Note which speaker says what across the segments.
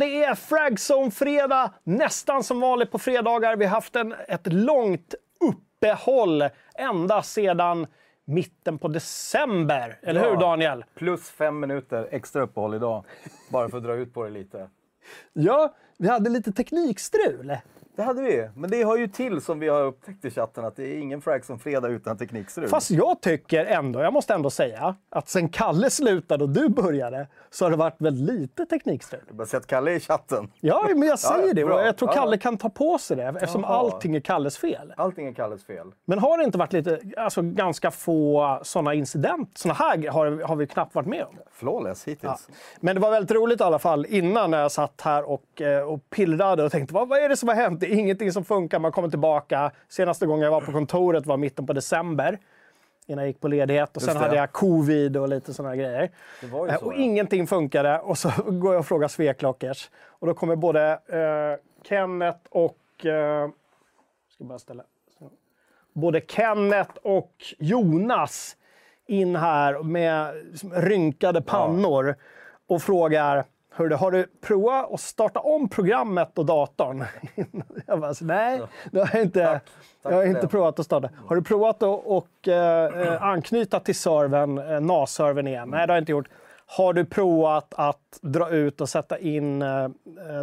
Speaker 1: Det är Fragzone-fredag, nästan som vanligt på fredagar. Vi har haft en, ett långt uppehåll ända sedan mitten på december. Eller
Speaker 2: Ja.
Speaker 1: hur, Daniel?
Speaker 2: Plus fem minuter extra uppehåll idag, bara för att dra ut på det lite.
Speaker 1: Ja, vi hade lite teknikstrul.
Speaker 2: Det hade vi, men det hör ju till som vi har upptäckt i chatten att det är ingen frag som fredag utan teknikstrul.
Speaker 1: Fast jag tycker ändå, jag måste ändå säga, att sen Kalle slutade och du började så har det varit väldigt lite teknikstrul.
Speaker 2: Du har sett Kalle i chatten.
Speaker 1: Ja, men jag säger
Speaker 2: Ja,
Speaker 1: det och jag tror
Speaker 2: Ja.
Speaker 1: Kalle kan ta på sig det eftersom
Speaker 2: Jaha.
Speaker 1: allting är Kalles fel.
Speaker 2: Allting är Kalles fel.
Speaker 1: Men har det inte varit lite, alltså ganska få sådana incidenter? Sådana här har, har vi knappt varit med om.
Speaker 2: Flawless hittills.
Speaker 1: Men det var väldigt roligt i alla fall innan när jag satt här och, eh, och pillrade och tänkte vad, vad är det som har hänt? Det är ingenting som funkar, man kommer tillbaka. Senaste gången jag var på kontoret var mitten på december. Innan jag gick på ledighet och sen
Speaker 2: det.
Speaker 1: hade jag covid och lite sådana grejer. Eh,
Speaker 2: så,
Speaker 1: och
Speaker 2: ja.
Speaker 1: ingenting funkade och så går jag och frågar Sveklockers. Och då kommer både eh, Kenneth och... Eh, ska bara ställa. Både Kenneth och Jonas in här med rynkade pannor och frågar Hörru, har du provat att starta om programmet och datorn? jag bara, så, nej, det har jag inte,
Speaker 2: Tack
Speaker 1: jag har inte provat att starta. Har du provat att och, eh, eh, anknyta till servern, eh, NAS-servern igen? Nej, det har jag inte gjort. Har du provat att dra ut och sätta in eh, eh,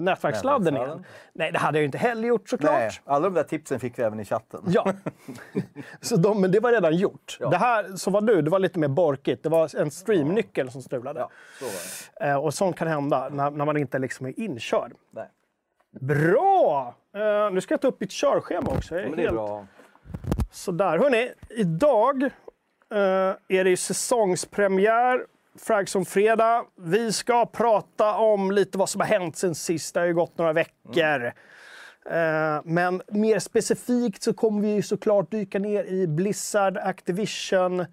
Speaker 1: nätverkssladden igen? Nej, det hade jag inte heller gjort såklart.
Speaker 2: Nej, alla de där tipsen fick vi även i chatten.
Speaker 1: Ja. Så de, men det var redan gjort.
Speaker 2: Ja.
Speaker 1: Det här som var du, det var lite mer borkigt. Det var en streamnyckel som strulade.
Speaker 2: Ja, så var det.
Speaker 1: Eh, och sånt kan hända när, när man inte liksom är inkörd.
Speaker 2: Nej.
Speaker 1: Bra! Eh, nu ska jag ta upp mitt körschema också. Jag är
Speaker 2: Men det är
Speaker 1: helt
Speaker 2: bra.
Speaker 1: Sådär. Hörni, idag eh, är det ju säsongspremiär. Fragson fredag. Vi ska prata om lite vad som har hänt sen sist. Det har ju gått några veckor. Eh, men mer specifikt så kommer vi såklart dyka ner i Blizzard, Activision.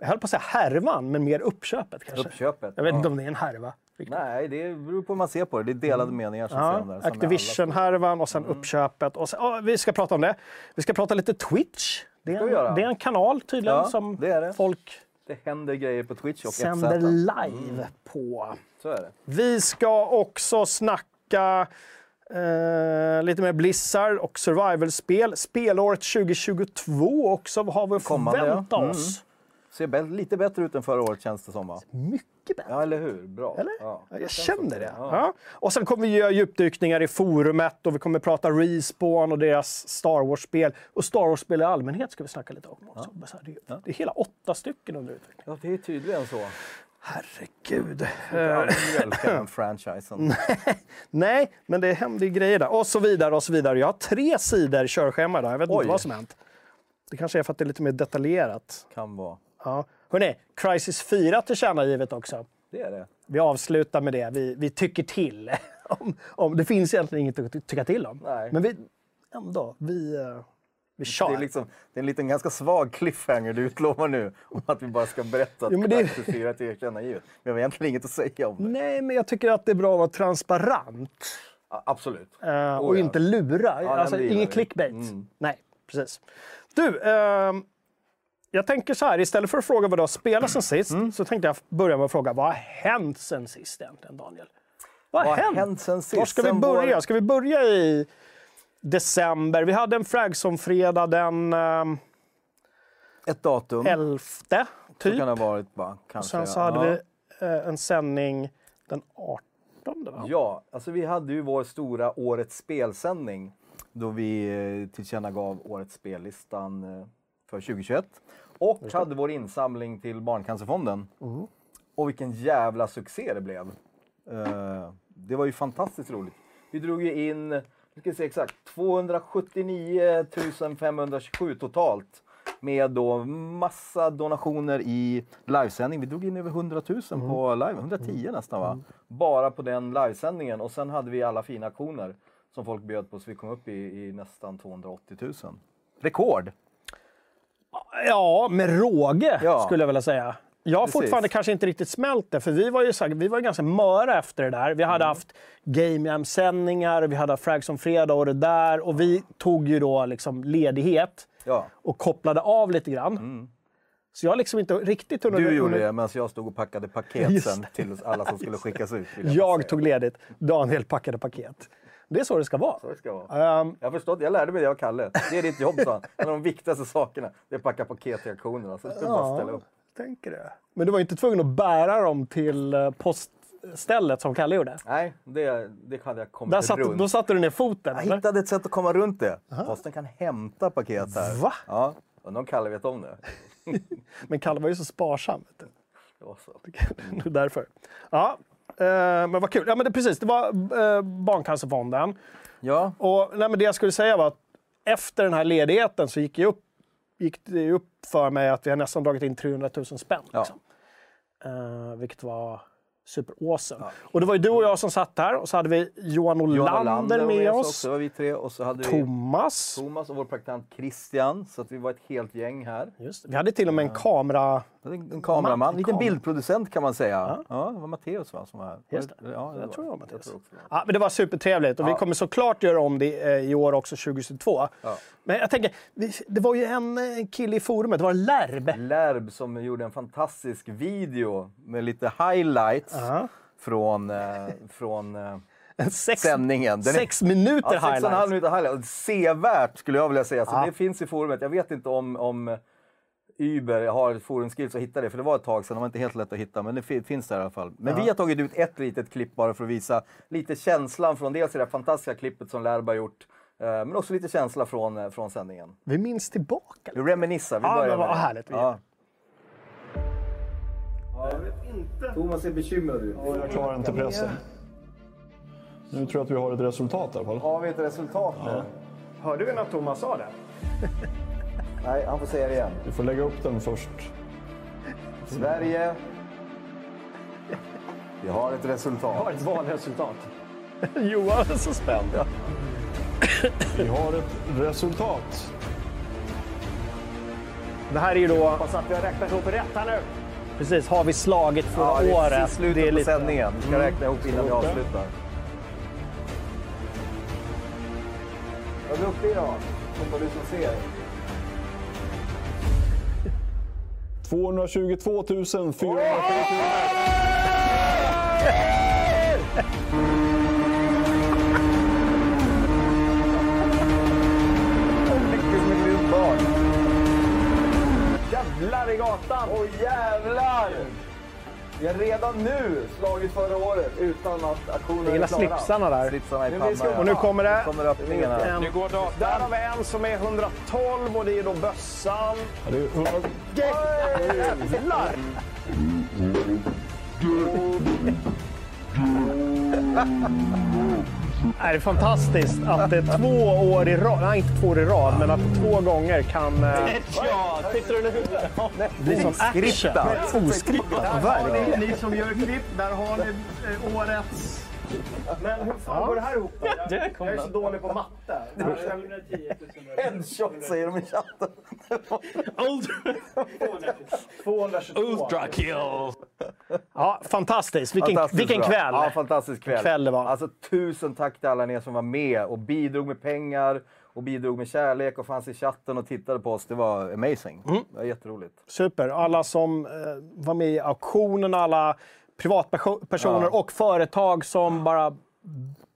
Speaker 1: Jag höll på att säga härvan, men mer uppköpet kanske.
Speaker 2: Uppköpet.
Speaker 1: Jag vet
Speaker 2: ja.
Speaker 1: inte om det är en härva. riktigt.
Speaker 2: Nej, det beror på hur man ser på det. Det är delade meningar som
Speaker 1: Ja,
Speaker 2: där.
Speaker 1: Activision-härvan och sen uppköpet. Och sen, ja, vi ska prata om det. Vi ska prata lite Twitch. Det är, en, det är en kanal tydligen
Speaker 2: Ja,
Speaker 1: som
Speaker 2: det det.
Speaker 1: folk.
Speaker 2: Det händer grejer på Twitch och
Speaker 1: sänder
Speaker 2: FZ.
Speaker 1: live på.
Speaker 2: Så är det.
Speaker 1: Vi ska också snacka eh, lite mer Blizzard och survival-spel. Spelåret 2022 också. Har vi att
Speaker 2: ja.
Speaker 1: förvänta
Speaker 2: Mm.
Speaker 1: oss?
Speaker 2: Ser bä- lite bättre ut än förra året känns det som va?
Speaker 1: Mycket bättre.
Speaker 2: Ja, eller hur? Bra.
Speaker 1: Eller?
Speaker 2: Ja,
Speaker 1: Ja, jag känner det.
Speaker 2: Ja.
Speaker 1: Ja. Och sen kommer vi göra djupdykningar i forumet och vi kommer prata Respawn och deras Star Wars-spel. Och Star Wars-spel i allmänhet ska vi snacka lite om också. Det, är, det är hela åtta stycken under utveckling.
Speaker 2: ja, det är tydligen så.
Speaker 1: Herregud.
Speaker 2: Mjölkar den franchisen.
Speaker 1: Nej, men det händer ju grejer där. Och så vidare och så vidare. Jag har tre sidor körschema idag. Jag vet
Speaker 2: Oj.
Speaker 1: inte vad som hänt. Det kanske är för att det är lite mer detaljerat.
Speaker 2: Kan vara.
Speaker 1: Ja. Hörrni, Crisis 4 tillkännagivet också.
Speaker 2: Det är det.
Speaker 1: Vi avslutar med det. Vi, vi tycker till. om, om, det finns egentligen inget att ty- tycka till om.
Speaker 2: Nej.
Speaker 1: Men vi, ändå, vi, eh, vi kör.
Speaker 2: Det är, liksom, det är en liten ganska svag cliffhanger du utlovar nu. Om att vi bara ska berätta att
Speaker 1: Jo, men det-
Speaker 2: Crisis 4 är ett tillkännagivet. Vi har egentligen inget att säga om det.
Speaker 1: Nej, men jag tycker att det är bra att vara transparent.
Speaker 2: Ja, absolut.
Speaker 1: eh, och
Speaker 2: Oh, ja.
Speaker 1: inte lura.
Speaker 2: Ja,
Speaker 1: alltså, ingen clickbait.
Speaker 2: Mm.
Speaker 1: Nej, precis. Du, ehm, jag tänker så här. Istället för att fråga vad du har spelat sen sist,
Speaker 2: Mm.
Speaker 1: så tänkte jag börja med att fråga vad har hänt sen sist egentligen, Daniel? Vad har hänt?
Speaker 2: hänt sen sist?
Speaker 1: Var ska vi börja?
Speaker 2: vår-
Speaker 1: Ska vi börja i december? Vi hade en Fragson-fredag den ehm,
Speaker 2: Ett datum.
Speaker 1: 11,
Speaker 2: Så
Speaker 1: typ.
Speaker 2: kan det ha varit bara. Kanske.
Speaker 1: Sen så hade
Speaker 2: ja.
Speaker 1: vi eh, en sändning den 18. Va?
Speaker 2: Ja, alltså vi hade ju vår stora årets spelsändning då vi eh, tillkännagav årets spellistan eh, för 2021 och hade vår insamling till Barncancerfonden.
Speaker 1: Mm.
Speaker 2: Och vilken jävla succé det blev. Eh, Det var ju fantastiskt roligt. Vi drog ju in, nu ska se exakt, 279 527 totalt med då massa donationer i livesändning. Vi drog in över 100 000 på live, 110 nästan va? Bara på den livesändningen och sen hade vi alla fina aktioner som folk bjöd på så vi kom upp i, i nästan 280 000. Rekord!
Speaker 1: Ja, med råge
Speaker 2: Ja.
Speaker 1: skulle jag vilja säga. Jag har fortfarande kanske inte riktigt smält det, för vi var ju, vi var ju ganska möra efter det där. Vi hade
Speaker 2: Mm.
Speaker 1: haft Game Jam-sändningar, vi hade haft Frags om fredag och det där. Och vi tog ju då liksom ledighet
Speaker 2: Ja.
Speaker 1: och kopplade av lite grann.
Speaker 2: Mm.
Speaker 1: Så jag har liksom inte riktigt hunnit...
Speaker 2: Du gjorde det medan jag stod och packade paket till alla som skulle skickas ut.
Speaker 1: Jag
Speaker 2: säga.
Speaker 1: tog ledigt, Daniel packade paket. Det är så det ska vara.
Speaker 2: Så det ska vara.
Speaker 1: Ehm,
Speaker 2: Jag förstått, jag lärde mig det av Kalle. Det är ditt jobb, sa han. En av de viktigaste sakerna det är att packa paket till auktionerna. Så du ska bara ställa upp.
Speaker 1: tänker det. Men du var inte tvungen att bära dem till eh, poststället som Kalle gjorde?
Speaker 2: Nej, det, det hade jag kommit
Speaker 1: Där satt,
Speaker 2: runt.
Speaker 1: då satte du ner foten?
Speaker 2: Jag
Speaker 1: eller?
Speaker 2: hittade ett sätt att komma runt det. Posten kan hämta paket här.
Speaker 1: Va?
Speaker 2: Ja, undrar om Kalle vet om det.
Speaker 1: Men Kalle var ju så sparsam. Vet du.
Speaker 2: det var så.
Speaker 1: Därför. Ja, men vad kul. Ja, men det, precis, det var eh, Barncancerfonden.
Speaker 2: Ja,
Speaker 1: Och, nej, men det jag skulle säga var att efter den här ledigheten så gick, jag upp, gick det upp för mig att vi har nästan dragit in 300 000 spänn.
Speaker 2: Ja.
Speaker 1: Liksom. Eh, vilket var super awesome. Och det var ju du och jag som satt här och så hade vi Johan Olander,
Speaker 2: Johan Olander
Speaker 1: med
Speaker 2: också.
Speaker 1: oss.
Speaker 2: Det var vi tre. Och så hade vi
Speaker 1: Thomas.
Speaker 2: Thomas och vår praktikant Christian. Så att vi var ett helt gäng här.
Speaker 1: Just, vi hade till och med en kamera...
Speaker 2: En, kameraman,
Speaker 1: Man-
Speaker 2: en liten
Speaker 1: kamera.
Speaker 2: bildproducent kan man säga. Ja, det var Matteus va, som var här.
Speaker 1: Just det.
Speaker 2: Ja, det
Speaker 1: Jag
Speaker 2: var
Speaker 1: tror det var
Speaker 2: det.
Speaker 1: Ja, men det var supertrevligt och vi
Speaker 2: Ja.
Speaker 1: kommer såklart göra om det eh, i år också, 2022.
Speaker 2: Ja.
Speaker 1: Men jag tänker, vi- det var ju en eh, kille i forumet, det var Lärb.
Speaker 2: Lärb som gjorde en fantastisk video med lite highlights
Speaker 1: Ja.
Speaker 2: från, eh, från eh,
Speaker 1: Sex,
Speaker 2: sändningen. Den
Speaker 1: sex minuter
Speaker 2: Ja, sex och en halv
Speaker 1: highlights.
Speaker 2: minuter highlights. Sevärt skulle jag vilja säga. Så
Speaker 1: Ja.
Speaker 2: Det finns i forumet. Jag vet inte om, om Uber har ett forumskriv så hitta det, för det var ett tag sedan. Det var inte helt lätt att hitta, men det fi- finns där i alla fall. Men vi har tagit ut ett litet klipp bara för att visa lite känslan från dels det där fantastiska klippet som Lärba gjort, eh, men också lite känsla från, eh, från sändningen.
Speaker 1: Vi minns tillbaka.
Speaker 2: Vi reminissar, vi
Speaker 1: Ja,
Speaker 2: börjar
Speaker 1: men vad härligt vi
Speaker 2: Ja.
Speaker 1: Inte.
Speaker 2: Thomas är bekymrad ut.
Speaker 3: Ja, jag klarar inte pressen. Nu tror jag att vi har ett resultat i alla fall.
Speaker 2: Har vi ett resultat nu?
Speaker 1: Hörde vi när Thomas sa det?
Speaker 2: Nej, han får säga det igen.
Speaker 3: Vi får lägga upp den först.
Speaker 2: Sverige. Vi har ett resultat.
Speaker 1: Har ett valresultat. Johan är så spänd.
Speaker 3: Vi har ett resultat.
Speaker 1: Det här är ju då... Hoppas att vi har räknat ihop rätt här nu. Precis, har vi slagit förra
Speaker 2: Ja, det är
Speaker 1: året?
Speaker 2: precis slutet
Speaker 1: Det är
Speaker 2: på
Speaker 1: lite-
Speaker 2: sändningen. Vi ska räkna ihop innan vi avslutar. Vad är vi uppe i då? Som du som ser.
Speaker 3: 222 450
Speaker 2: Lyckas med grymt barn.
Speaker 1: Jävlar i gatan!
Speaker 2: Åh jävlar! Vi har redan nu slagit förra året utan att aktionen är klara.
Speaker 1: slipsarna där.
Speaker 2: Slipsarna i pannan, ska-
Speaker 1: Och nu kommer det...
Speaker 2: Nu kommer öppningen här.
Speaker 1: En,
Speaker 4: Nu går datan.
Speaker 1: där har vi en som är 112 och det är då bössan.
Speaker 3: Ja, det är 100...
Speaker 1: Jävlar! Det är fantastiskt att det två år i rad, nej inte två år i rad, men att två gånger kan eh,
Speaker 4: Ja, sitter du nu?
Speaker 1: bli som action.
Speaker 2: Skriptat.
Speaker 1: Oskriptat, verkligen.
Speaker 5: Ni som gör klipp, där har ni eh, årets... Men hur fan går det här ihop? då? Jag, jag är så dålig på matte.
Speaker 4: 710 000.
Speaker 2: Headshot säger de i chatten.
Speaker 1: 222.
Speaker 4: Ultra kill!
Speaker 1: Ja, fantastiskt. Vilken,
Speaker 2: Fantastiskt
Speaker 1: vilken kväll.
Speaker 2: Ja, fantastisk kväll.
Speaker 1: Kväll det var.
Speaker 2: Alltså, tusen tack till alla er som var med och bidrog med pengar och bidrog med kärlek och fanns i chatten och tittade på oss. Det var amazing.
Speaker 1: Mm.
Speaker 2: Det var jätteroligt.
Speaker 1: Super. Alla som eh, var med i auktionen, alla privatpersoner
Speaker 2: Ja.
Speaker 1: och företag som bara...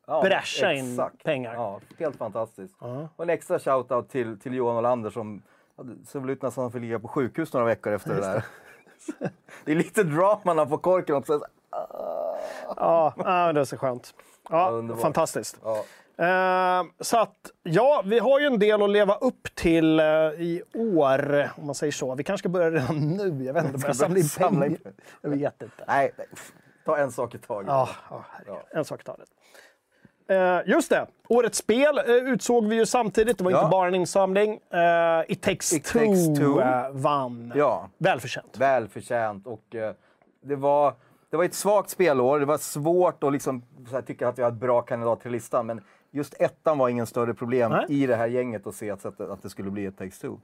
Speaker 2: Ja,
Speaker 1: Bräscha in pengar.
Speaker 2: Ja, helt fantastiskt. Och en extra shoutout till, till Johan Olander som såg väl ut nästan som han fick ligga på sjukhus några veckor efter det där. det är lite drama när får korken och så
Speaker 1: Ja, ja, det är så skönt. Ja, fantastiskt. Eh, så att, ja, vi har ju en del att leva upp till eh, i år, om man säger så. Vi kanske ska börja redan nu. Jag vet inte, börja samla in
Speaker 2: samla
Speaker 1: pengar. Jag vet inte.
Speaker 2: Nej, ta en sak i taget.
Speaker 1: Ja, ja, en sak i taget. Eh, just det, årets spel eh, utsåg vi ju samtidigt. Det var inte bara en insamling. Eh, It takes
Speaker 2: It
Speaker 1: two,
Speaker 2: Takes Two.
Speaker 1: eh, vann.
Speaker 2: Ja.
Speaker 1: Välförtjänt.
Speaker 2: Välförtjänt. Och, det, var, det var ett svagt spelår. Det var svårt att liksom, här, tycka att vi hade bra kandidat till listan. Men just ettan var ingen större problem
Speaker 1: Nej.
Speaker 2: i det här gänget att se att, att det skulle bli ett Takes Two.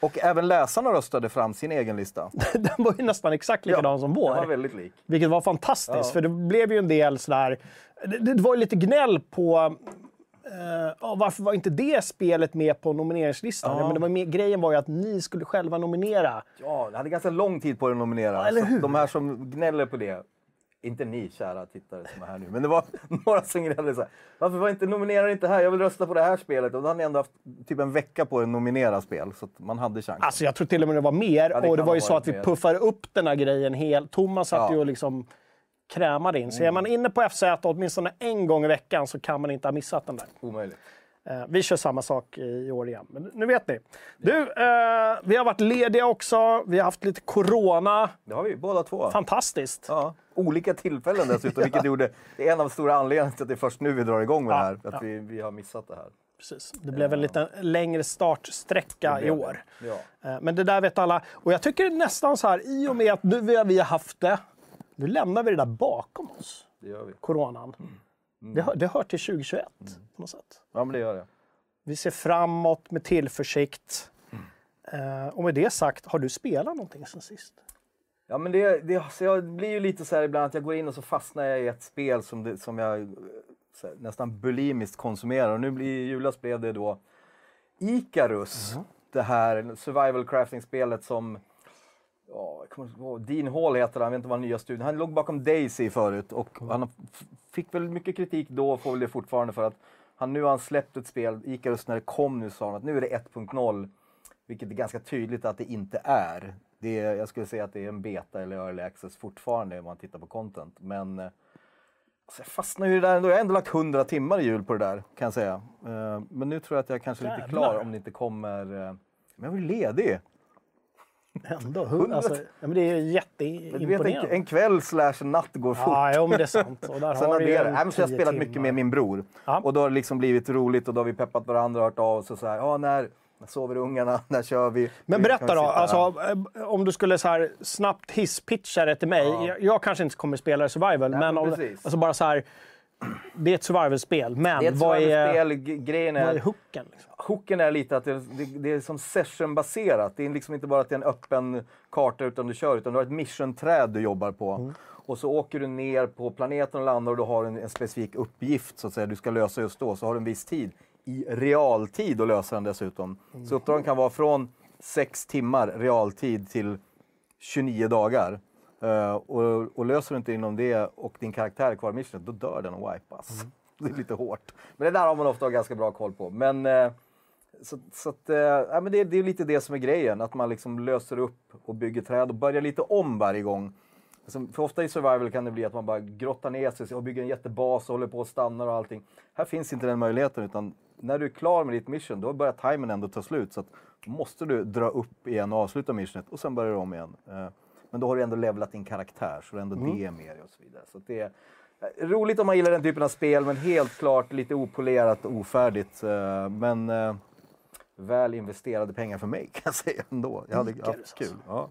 Speaker 2: Och även läsarna röstade fram sin egen lista.
Speaker 1: Den var ju nästan exakt likadan som vår.
Speaker 2: Den var väldigt lik.
Speaker 1: Vilket var fantastiskt,
Speaker 2: Ja.
Speaker 1: för det blev ju en del sådär... Det, det var ju lite gnäll på ja, varför var inte det spelet med på nomineringslistan?
Speaker 2: Ja.
Speaker 1: Ja. men det var med, grejen var ju att ni skulle själva nominera.
Speaker 2: Ja, jag hade ganska lång tid på det att nominera.
Speaker 1: Ja, eller hur?
Speaker 2: De här som gnäller på det, inte ni kära tittare som är här nu, men det var några som gnällde så här. Varför var inte nominerar inte här? Jag vill rösta på det här spelet. Och då hade ni ändå haft typ en vecka på er att nominera spel, så man hade chans.
Speaker 1: Alltså jag tror till och med det var mer.
Speaker 2: Ja, det
Speaker 1: och det var ju så att vi
Speaker 2: mer.
Speaker 1: puffade upp den här grejen helt. Thomas satt
Speaker 2: Ja. Mm.
Speaker 1: ju och liksom krämade in. Så är man inne på FZ åtminstone en gång i veckan så kan man inte ha missat den där.
Speaker 2: Omöjligt.
Speaker 1: Eh, vi kör samma sak i år igen. Men nu vet ni. Du, eh, vi har varit lediga också. Vi har haft lite corona.
Speaker 2: Det har vi båda två.
Speaker 1: Fantastiskt.
Speaker 2: Ja, olika tillfällen dessutom, vilket gjorde, det är en av de stora anledningarna till att det är först nu vi drar igång med
Speaker 1: Ja,
Speaker 2: det här. Att
Speaker 1: ja.
Speaker 2: vi, vi har missat det här.
Speaker 1: Precis. Det blev en lite längre startsträcka i år.
Speaker 2: Ja.
Speaker 1: Eh, Men det där vet alla. Och jag tycker nästan så här, i och med att nu vi har vi har haft det, nu lämnar vi det där bakom oss.
Speaker 2: Det gör vi.
Speaker 1: Coronan.
Speaker 2: Mm.
Speaker 1: Det, hör, det hör till 2021 på något sätt.
Speaker 2: Ja, men det gör det.
Speaker 1: Vi ser framåt med tillförsikt.
Speaker 2: Mm.
Speaker 1: Eh, och med det sagt, har du spelat någonting sen sist?
Speaker 2: Ja, men det, det, så jag blir ju lite så här ibland att jag går in och så fastnar jag i ett spel som, det, som jag eh, här, nästan bulimiskt konsumerar. Och nu blir, i julas blev det då Icarus. Det här survival crafting-spelet som Ja, ihåg. Dean Hall heter han, jag vet inte vad nya studion. Han låg bakom Daisy förut och han har- f- fick väl mycket kritik då och får väl det fortfarande för att han nu har han släppt ett spel, Icarus när det kom nu sa han att nu är det 1.0. Vilket är ganska tydligt att det inte är. Det är jag skulle säga att det är en beta eller early access fortfarande om man tittar på content. Men eh, alltså jag fastnar ju där ändå. Jag har ändå lagt 100 timmar i jul på det där kan jag säga. Eh, Men nu tror jag att jag kanske är lite klar om det inte kommer... eh, Men jag var ledig.
Speaker 1: Ändå, hu- alltså, ja, men det är
Speaker 2: vet, en,
Speaker 1: jätteimponerande.
Speaker 2: en kväll slash natt går fort.
Speaker 1: Ja, jo, men det är sant. Och där
Speaker 2: Sen
Speaker 1: har
Speaker 2: har det, nej,
Speaker 1: en
Speaker 2: men så har jag
Speaker 1: tio
Speaker 2: spelat mycket
Speaker 1: timmar.
Speaker 2: med min bror.
Speaker 1: Ja.
Speaker 2: Och då har det liksom blivit roligt och då har vi peppat varandra och hört av oss och så här, ja när, när sover ungarna, när kör vi?
Speaker 1: Men berätta då, alltså, eh, om du skulle så här snabbt hisspitcha det till mig. Jag, jag kanske inte kommer spela survival, men,
Speaker 2: men
Speaker 1: om, alltså bara så här. Det är ett survival-spel, men
Speaker 2: det är ett
Speaker 1: vad, är, vad är
Speaker 2: är,
Speaker 1: hooken? Liksom?
Speaker 2: hooken är lite att det, det, det är som sessionbaserat. Det är liksom inte bara att det är en öppen karta utan du kör, utan du har ett mission-träd du jobbar på.
Speaker 1: Mm.
Speaker 2: Och så åker du ner på planeten och landar och du har en, en specifik uppgift så att säga, du ska lösa just då. Så har du en viss tid, i realtid att lösa den dessutom.
Speaker 1: Mm.
Speaker 2: Så uppdragen kan vara från 6 timmar realtid till 29 dagar. Eh, och, och löser du inte inom det och din karaktär är kvar i missionet, då dör den och wipas.
Speaker 1: Mm.
Speaker 2: Det är lite hårt. Men det där har man ofta ganska bra koll på. Men, eh, så, så att, eh, ja, men det, det är lite det som är grejen, att man liksom löser upp och bygger träd och börjar lite om varje gång. Alltså, för ofta i survival kan det bli att man bara grottar ner sig och bygger en jättebas och håller på och stannar och allting. Här finns inte den möjligheten utan när du är klar med ditt mission då börjar timern ändå ta slut. Så att måste du dra upp igen och avsluta missionet och sen börjar du om igen. Men då har du ändå levlat din karaktär så det är ändå det med dig och så vidare. Så det är eh, roligt om man gillar den typen av spel men helt klart lite opolerat och ofärdigt. eh, Men eh, väl investerade pengar för mig kan jag säga ändå. Jag hade haft kul. Ja.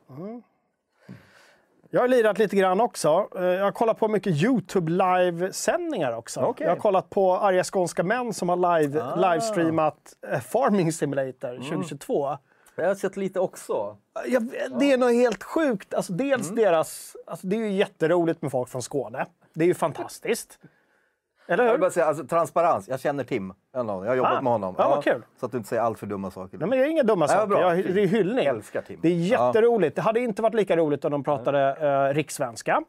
Speaker 1: Jag har lirat lite grann också. Jag har kollat på mycket YouTube livesändningar också.
Speaker 2: Okej.
Speaker 1: Jag har kollat på arga skånska män som har live,
Speaker 2: Ah.
Speaker 1: livestreamat Farming Simulator 2022.
Speaker 2: Jag har sett lite också.
Speaker 1: Jag, det är något helt sjukt. Alltså, dels
Speaker 2: Mm.
Speaker 1: deras... Alltså, det är ju jätteroligt med folk från Skåne. Det är ju fantastiskt. Eller
Speaker 2: Jag
Speaker 1: hur?
Speaker 2: vill bara säga, alltså, transparens. Jag känner Tim. Jag har jobbat
Speaker 1: Ah,
Speaker 2: med honom.
Speaker 1: ja, kul.
Speaker 2: Så att du inte säger allt för dumma saker.
Speaker 1: Nej, men det är inga dumma
Speaker 2: Nej,
Speaker 1: saker. Jag, det är hyllning.
Speaker 2: Jag älskar Tim.
Speaker 1: Det är jätteroligt. Det hade inte varit lika roligt om de pratade uh, rikssvenska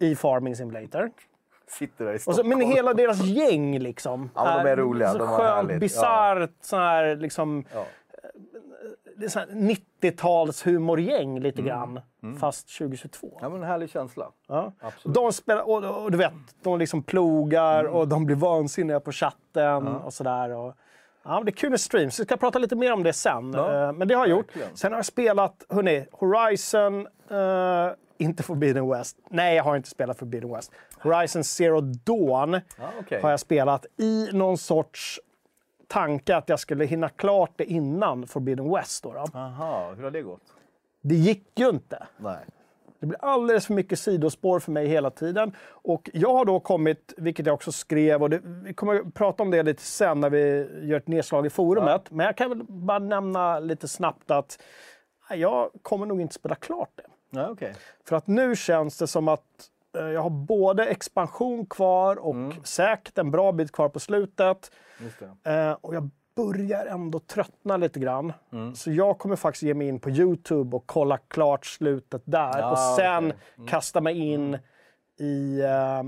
Speaker 1: i Farming Simulator.
Speaker 2: Sitter där i Stockholm.
Speaker 1: så, men hela deras gäng liksom.
Speaker 2: Ja, de är roliga.
Speaker 1: Så
Speaker 2: De har
Speaker 1: skönt, bisarrt, sån här liksom...
Speaker 2: Ja.
Speaker 1: Det är sån här 90-tals humorgäng lite grann. Fast 2022.
Speaker 2: Mm. Ja, men en härlig känsla.
Speaker 1: Ja.
Speaker 2: Absolut.
Speaker 1: De spelar, och, och du vet, de liksom plogar
Speaker 2: Mm.
Speaker 1: och de blir vansinniga på chatten och sådär. Och, ja, det är kul med streams. Vi ska prata lite mer om det sen.
Speaker 2: Ja,
Speaker 1: Eh, Men det har jag gjort.
Speaker 2: verkligen.
Speaker 1: Sen har jag spelat, hörni, Horizon, eh, inte Forbidden West. Nej, jag har inte spelat Forbidden West. Horizon Zero Dawn
Speaker 2: Ja, okej.
Speaker 1: har jag spelat i någon sorts tanke att jag skulle hinna klart det innan Forbidden West. Då, då.
Speaker 2: Aha, hur har det gått?
Speaker 1: Det gick ju inte.
Speaker 2: Nej.
Speaker 1: Det blir alldeles för mycket sidospår för mig hela tiden. Och jag har då kommit, vilket jag också skrev, och det, vi kommer att prata om det lite sen när vi gör ett nedslag i forumet. Men jag kan väl bara nämna lite snabbt att jag kommer nog inte spela klart det.
Speaker 2: Ja, okej.
Speaker 1: För att nu känns det som att jag har både expansion kvar och säkert en bra bit kvar på slutet. Eh, och jag börjar ändå tröttna lite grann.
Speaker 2: Mm.
Speaker 1: Så jag kommer faktiskt ge mig in på Youtube och kolla klart slutet där.
Speaker 2: Ja,
Speaker 1: och sen
Speaker 2: okej. Mm.
Speaker 1: kasta mig in i uh,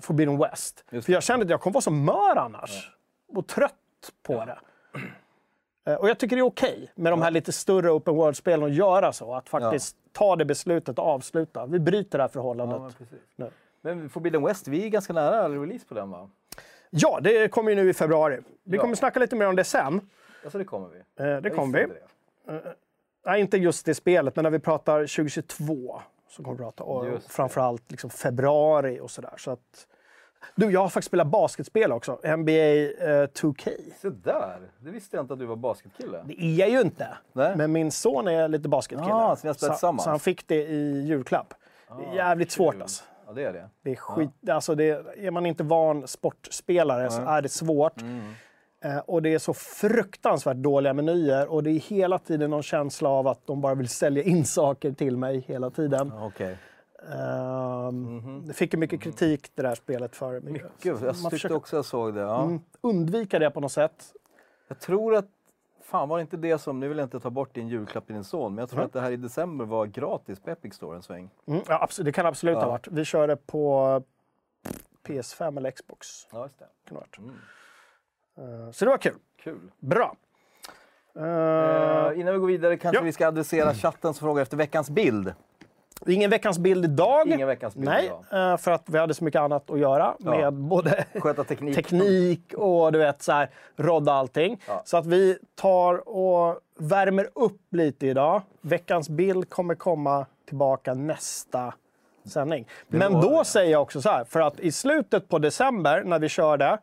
Speaker 1: Forbidden West. För jag kände att jag kommer vara så mör annars. Och trött på det. Eh, Och jag tycker det är okej med de här lite större open world-spelen att göra så. Att faktiskt ta det beslutet och avsluta. Vi bryter det här förhållandet.
Speaker 2: Ja, men. Men Forbidden West, vi är ganska nära release på den va?
Speaker 1: Ja, det kommer ju nu i februari. Vi
Speaker 2: Ja.
Speaker 1: kommer snacka lite mer om det sen.
Speaker 2: Alltså det kommer vi.
Speaker 1: Eh, Det kommer vi.
Speaker 2: det.
Speaker 1: Nej, inte just det spelet, men när vi pratar 2022 så kommer vi prata
Speaker 2: det.
Speaker 1: framförallt liksom februari och sådär. Så att... Du, jag har faktiskt spelat basketspel också. NBA eh, 2K.
Speaker 2: Så där, det visste jag inte att du var basketkille.
Speaker 1: Det är jag ju inte,
Speaker 2: Nej.
Speaker 1: men min son är lite basketkille.
Speaker 2: Ah, så
Speaker 1: så, så han fick det i julklapp. det är jävligt svårt alltså.
Speaker 2: Ja, det är det.
Speaker 1: Det är skit, alltså det, är man inte van sportspelare så är det svårt.
Speaker 2: Mm.
Speaker 1: Eh, och det är så fruktansvärt dåliga menyer och det är hela tiden någon känsla av att de bara vill sälja in saker till mig hela tiden.
Speaker 2: Okej.
Speaker 1: Ehm, Det fick ju mycket kritik det där spelet för. Man
Speaker 2: jag tyckte
Speaker 1: försöker
Speaker 2: också jag såg det. Ja.
Speaker 1: mm, undvika det på något sätt.
Speaker 2: Jag tror att, fan var det inte det som, nu vill jag inte ta bort din julklapp till din son, men jag tror att det här i december var gratis på Epic Store en sväng.
Speaker 1: Mm, ja, absolut, det kan absolut ha
Speaker 2: Ja.
Speaker 1: varit. Vi körde på PS5 eller Xbox.
Speaker 2: Ja, just det.
Speaker 1: Kan ha varit.
Speaker 2: Mm.
Speaker 1: Eh, Så det var kul.
Speaker 2: Kul.
Speaker 1: Bra. Eh,
Speaker 2: innan vi går vidare kanske
Speaker 1: ja.
Speaker 2: vi ska adressera chatten som frågar efter veckans bild.
Speaker 1: Ingen veckans bild idag.
Speaker 2: Ingen veckans bild
Speaker 1: Nej,
Speaker 2: idag.
Speaker 1: eh, för att vi hade så mycket annat att göra
Speaker 2: Ja.
Speaker 1: med både
Speaker 2: teknik.
Speaker 1: teknik och du vet så här, rodda allting.
Speaker 2: Ja.
Speaker 1: Så att vi tar och värmer upp lite idag. Veckans bild kommer komma tillbaka nästa sändning. Men då
Speaker 2: vi.
Speaker 1: säger jag också så här, för att i slutet på december när vi körde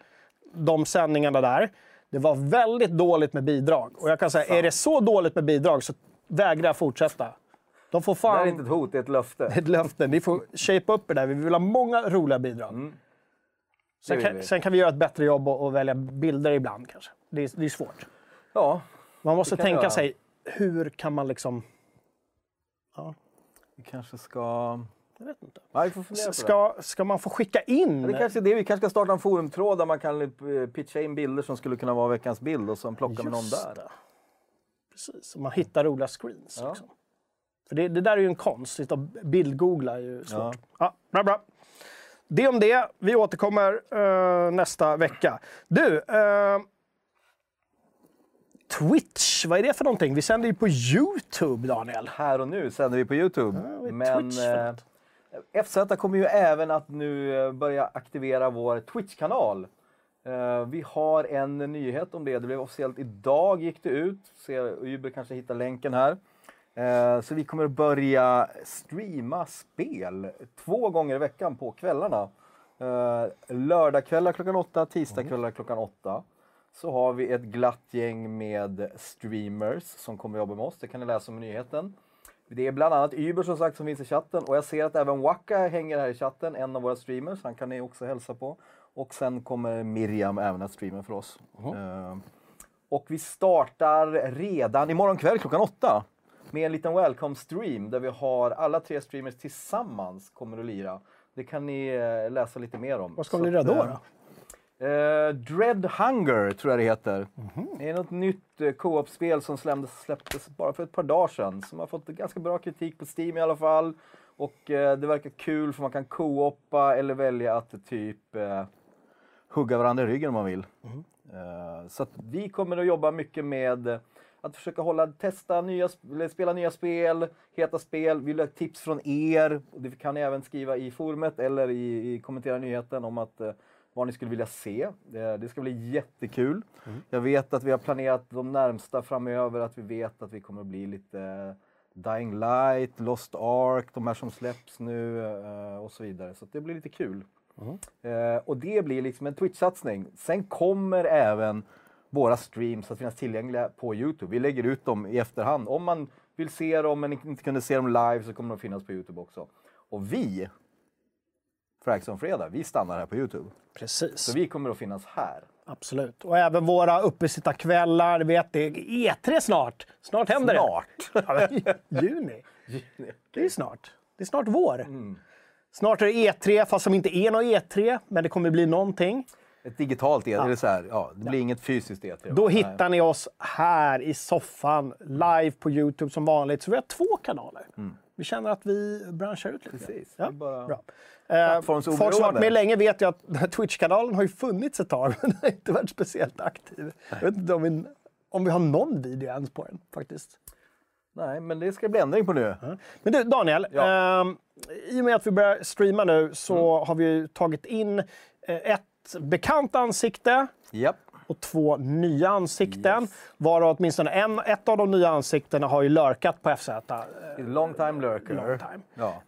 Speaker 1: de sändningarna där, det var väldigt dåligt med bidrag. Och jag kan säga, är det så dåligt med bidrag så vägrar jag fortsätta. De får
Speaker 2: Det
Speaker 1: fan...
Speaker 2: här är inte ett hot, det är ett löfte.
Speaker 1: ett löfte. Ni får shape upp det där. Vi vill ha många roliga bidrag. Sen,
Speaker 2: Mm. Det vill
Speaker 1: kan,
Speaker 2: vi.
Speaker 1: sen kan vi göra ett bättre jobb och, och välja bilder ibland kanske. Det är, det är svårt.
Speaker 2: Ja,
Speaker 1: Man måste
Speaker 2: Det
Speaker 1: tänka
Speaker 2: göra.
Speaker 1: sig, hur kan man liksom...
Speaker 2: vi kanske ska...
Speaker 1: Jag vet inte.
Speaker 2: Ja, vi det.
Speaker 1: Ska, ska man få skicka in?
Speaker 2: Ja, Det kanske är det. Vi kanske ska starta en forumtråd där man kan eh, pitcha in bilder som skulle kunna vara veckans bild och sen plocka med någon
Speaker 1: Just
Speaker 2: där.
Speaker 1: det. Precis, och man hittar roliga screens.
Speaker 2: Ja.
Speaker 1: Liksom. För det, det där är ju en konst. Sitta och bildgoogla är ju svårt. Ja. bra, bra. Det om det. Vi återkommer eh, nästa vecka. Du, eh, Twitch, vad är det för någonting? Vi sänder ju på Youtube, Daniel.
Speaker 2: Här och nu sänder vi på Youtube.
Speaker 1: är
Speaker 2: Men
Speaker 1: för
Speaker 2: eh? FZ kommer ju även att nu börja aktivera vår Twitch-kanal. Eh, vi har en nyhet om det. Det blev officiellt idag gick det ut. Se, Uber kanske hittar länken här. Eh, så vi kommer att börja streama spel två gånger i veckan på kvällarna. Eh, lördagkvällar klockan åtta, tisdagkvällar klockan åtta. Så har vi ett glatt gäng med streamers som kommer jobba med oss. Det kan ni läsa om i nyheten. Det är bland annat Uber som sagt som finns i chatten och jag ser att även Waka hänger här i chatten, en av våra streamers. Han kan ni också hälsa på. Och sen kommer Miriam även att streama för oss. Eh, och vi startar redan imorgon kväll klockan åtta med en liten welcome stream där vi har alla tre streamers tillsammans kommer att lira. Det kan ni eh, läsa lite mer om.
Speaker 1: Vad ska
Speaker 2: Så
Speaker 1: ni lira då? då?
Speaker 2: Eh, Dread Hunger tror jag det heter. Det är något nytt eh, co-op-spel som släpptes, släpptes bara för ett par dagar sedan. Som har fått ganska bra kritik på Steam i alla fall. Och eh, det verkar kul för man kan co-opa eller välja att typ hugga varandra i ryggen om man vill. Eh, så att vi kommer att jobba mycket med att försöka hålla, testa nya, spela nya spel, heta spel. Vi vill ha tips från er. Det kan ni även skriva i forumet eller i, i kommentera nyheten om att eh, vad ni skulle vilja se. Det, det ska bli jättekul. Jag vet att vi har planerat de närmsta framöver, att vi vet att vi kommer att bli lite eh, Dying Light, Lost Ark, de här som släpps nu eh, och så vidare. Så det blir lite kul. Eh, och det blir liksom en Twitch-satsning. Sen kommer även våra streams att finnas tillgängliga på Youtube. Vi lägger ut dem i efterhand. Om man vill se dem men inte kunde se dem live så kommer de finnas på Youtube också. Och vi, Frags on Fredag, vi stannar här på Youtube.
Speaker 1: Precis.
Speaker 2: Så vi kommer att finnas här.
Speaker 1: Absolut. Och även våra uppesittarkvällar. Vet det är E3 snart. Snart händer
Speaker 2: Snart.
Speaker 1: det. Ja, men, juni. Det är snart. Det är snart vår.
Speaker 2: Mm.
Speaker 1: Snart är det E3, fast som inte är något E3, men det kommer bli någonting.
Speaker 2: Ett digitalt E3, eller så här, ja, det blir inget fysiskt E3.
Speaker 1: Då hittar ni oss här i soffan, live på Youtube som vanligt. Så vi har två kanaler. Vi känner att vi branschar ut lite.
Speaker 2: Mm. Precis,
Speaker 1: Ja,
Speaker 2: bara-
Speaker 1: bra. Eh, folk som varit med länge vet ju att Twitch-kanalen har ju funnits ett tag, men den har inte varit speciellt aktiv. Jag vet inte om vi, om vi har någon video ens på den faktiskt.
Speaker 2: Nej, men det ska bli ändring på nu.
Speaker 1: Men du, Daniel.
Speaker 2: Ja.
Speaker 1: ehm, I och med att vi börjar streama nu så har vi ju tagit in eh, ett bekant ansikte
Speaker 2: Japp.
Speaker 1: och två nya ansikten. Varav åtminstone en, ett av de nya ansiktena har ju lurkat på FZ.
Speaker 2: Long time lurker.
Speaker 1: Long time.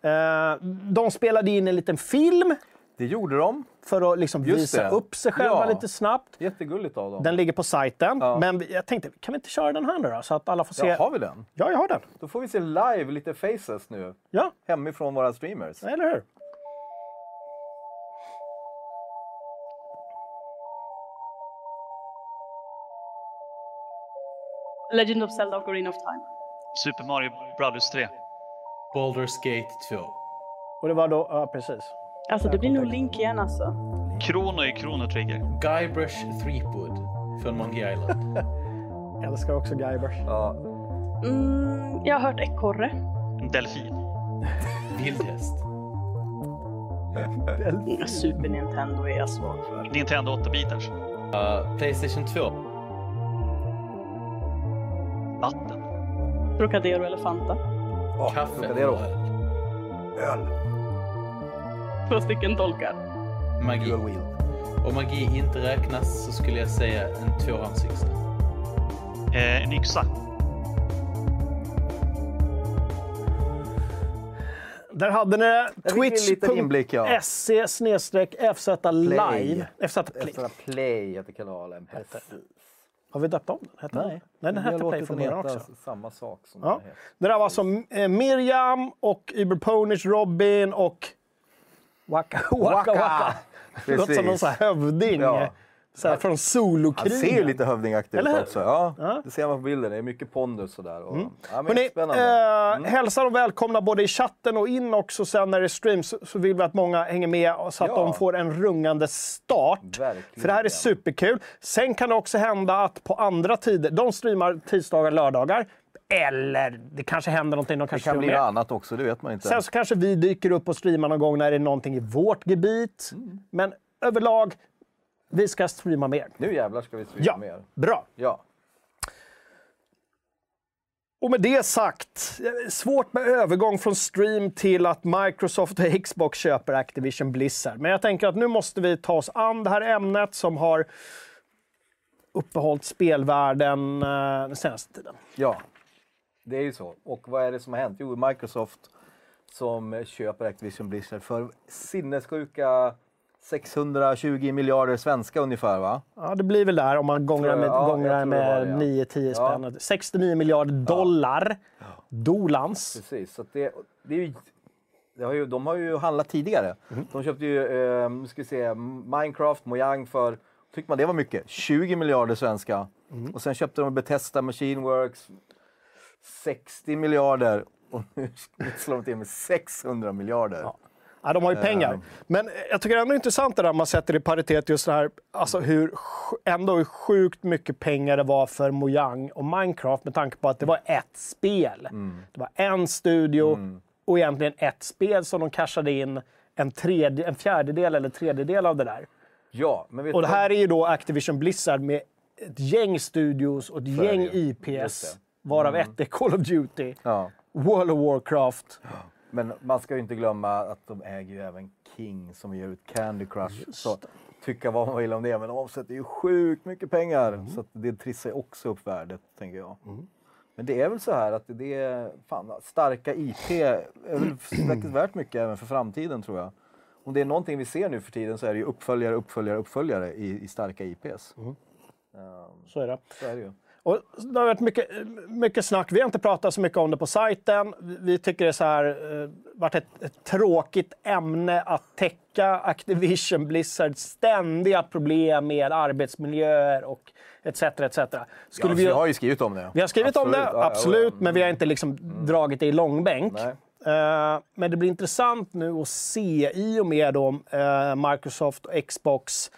Speaker 2: Ja,
Speaker 1: Eh, de spelade in en liten film
Speaker 2: det gjorde de.
Speaker 1: för att liksom visa
Speaker 2: det.
Speaker 1: upp sig själva
Speaker 2: Ja.
Speaker 1: lite snabbt.
Speaker 2: Jättegulligt av dem.
Speaker 1: Den ligger på sajten.
Speaker 2: Ja.
Speaker 1: Men jag tänkte, kan vi inte köra den här nu då? Så att alla får se.
Speaker 2: Ja, har vi den?
Speaker 1: Ja, jag har den.
Speaker 2: Då får vi se live lite faces nu.
Speaker 1: Ja,
Speaker 2: Hemifrån våra streamers.
Speaker 1: eller hur?
Speaker 6: Legend of Zelda Ocarina of Time.
Speaker 4: Super Mario Brothers 3.
Speaker 7: Baldur's Gate 2.
Speaker 1: Och det var då, ja precis.
Speaker 6: Alltså det blir nog Link igen alltså.
Speaker 4: Krono är Chrono Trigger.
Speaker 7: Guybrush Threepwood från Monkey Island.
Speaker 1: Jag älskar också Guybrush.
Speaker 2: Ja,
Speaker 6: Mm, jag har hört ekorre.
Speaker 4: En delfin.
Speaker 7: Vildhäst.
Speaker 6: Super Nintendo är jag svag för.
Speaker 4: Nintendo 8-bitars.
Speaker 7: Uh, Playstation 2.
Speaker 4: Vatten.
Speaker 6: Trocadero eller Fanta.
Speaker 2: oh,
Speaker 7: Kaffe
Speaker 2: Trocadero.
Speaker 7: öl.
Speaker 6: Två stycken tolkar.
Speaker 7: Magi. Om magi inte räknas så skulle jag säga en tvåhandsyxa.
Speaker 4: Eh, en yxa.
Speaker 1: Där hade ni twitch.se snedstreck FZ live. FZ Play.
Speaker 2: Extra play heter kanalen. Precis.
Speaker 1: Har vi döpt om den? Hette den?
Speaker 2: Nej,
Speaker 1: Nej, den
Speaker 2: vi har
Speaker 1: hette Play
Speaker 2: den
Speaker 1: början
Speaker 2: heta
Speaker 1: också.
Speaker 2: Samma sak som
Speaker 1: Ja.
Speaker 2: den heter.
Speaker 1: Det där var alltså eh, Miriam och Uberponish Robin och Waka Waka Waka.
Speaker 2: Waka.
Speaker 1: Låter som någon sån här hövding.
Speaker 2: Ja.
Speaker 1: Så här från
Speaker 2: Han
Speaker 1: Solokrigen.
Speaker 2: ser ju lite hövdingaktig ut också. Ja,
Speaker 1: Ja. Mm.
Speaker 2: Det ser man på bilden. Det är mycket pondus sådär. Och, ja, men
Speaker 1: Hörrni,
Speaker 2: spännande.
Speaker 1: eh, hälsa dem välkomna både i chatten och in också sen när det streams. Så, vill vi att många hänger med så att
Speaker 2: Ja.
Speaker 1: de får en rungande start.
Speaker 2: Verkligen.
Speaker 1: För det här är superkul. Sen kan det också hända att på andra tider, de streamar tisdagar, lördagar. Eller det kanske händer någonting. De
Speaker 2: det
Speaker 1: kanske
Speaker 2: kan bli
Speaker 1: med.
Speaker 2: annat också, det vet man inte.
Speaker 1: Sen så kanske vi dyker upp och streamar någon gång när det är någonting i vårt gebit.
Speaker 2: Mm.
Speaker 1: Men överlag, vi ska streama mer.
Speaker 2: Nu jävlar ska vi streama
Speaker 1: Ja,
Speaker 2: mer.
Speaker 1: bra.
Speaker 2: Ja.
Speaker 1: Och med det sagt, eh, svårt med övergång från stream till att Microsoft och Xbox köper Activision Blizzard. Men jag tänker att nu måste vi ta oss an det här ämnet som har uppehållit spelvärlden eh, den senaste tiden.
Speaker 2: ja, det är ju så. Och vad är det som har hänt? Jo, Microsoft som köper Activision Blizzard för sinnessjuka 620 miljarder svenska ungefär va?
Speaker 1: Ja, det blir väl där om man gångrar med.
Speaker 2: Ja,
Speaker 1: gångrar med
Speaker 2: ja.
Speaker 1: 9-10
Speaker 2: Ja.
Speaker 1: spänn. 69 miljarder dollar. Dolans.
Speaker 2: Precis, så det, det är ju, det har ju, de har ju handlat tidigare.
Speaker 1: Mhm.
Speaker 2: De köpte ju, eh, ska vi se, Minecraft, Mojang för, tycker man det var mycket, 20 miljarder svenska.
Speaker 1: Mhm.
Speaker 2: Och sen köpte de Bethesda Machine Works 60 miljarder. Och nu slår de till med 600 miljarder.
Speaker 1: Ja, de har ju pengar. Men jag tycker ändå det är intressant det där man sätter i paritet just det här, alltså hur, ändå hur sjukt mycket pengar det var för Mojang och Minecraft med tanke på att det var ett spel. Det var en studio och egentligen ett spel som de cashade in en, tredje, en fjärdedel eller tredjedel av det där.
Speaker 2: Ja,
Speaker 1: Och det här är ju då Activision Blizzard med ett gäng studios och ett gäng IPs, varav ett är Call of Duty,
Speaker 2: Ja.
Speaker 1: World of Warcraft.
Speaker 2: Men man ska ju inte glömma att de äger ju även King som ger ut Candy Crush. Så tycka vad man vill om det, men de omsätter ju sjukt mycket pengar. Så att det trissar ju också upp värdet, tänker jag. Men det är väl så här att det är fan, starka IP är väl faktiskt värt mycket även för framtiden tror jag. Om det är någonting vi ser nu för tiden så är det ju uppföljare, uppföljare, uppföljare i, i starka IPs.
Speaker 1: Så är det.
Speaker 2: Så är det ju.
Speaker 1: Och det har varit mycket, mycket snack. Vi har inte pratat så mycket om det på sajten. Vi- tycker det är så här, eh, varit ett, ett tråkigt ämne att täcka Activision Blizzards ständiga problem med arbetsmiljöer och etc. etc. Skulle
Speaker 2: Ja,
Speaker 1: vi,
Speaker 2: vi har ju skrivit om det.
Speaker 1: vi har skrivit om det,
Speaker 2: Absolut.
Speaker 1: Absolut, men vi har inte liksom dragit det i långbänk.
Speaker 2: Nej.
Speaker 1: Eh, men det blir intressant nu att se i och med då, eh, Microsoft och Xbox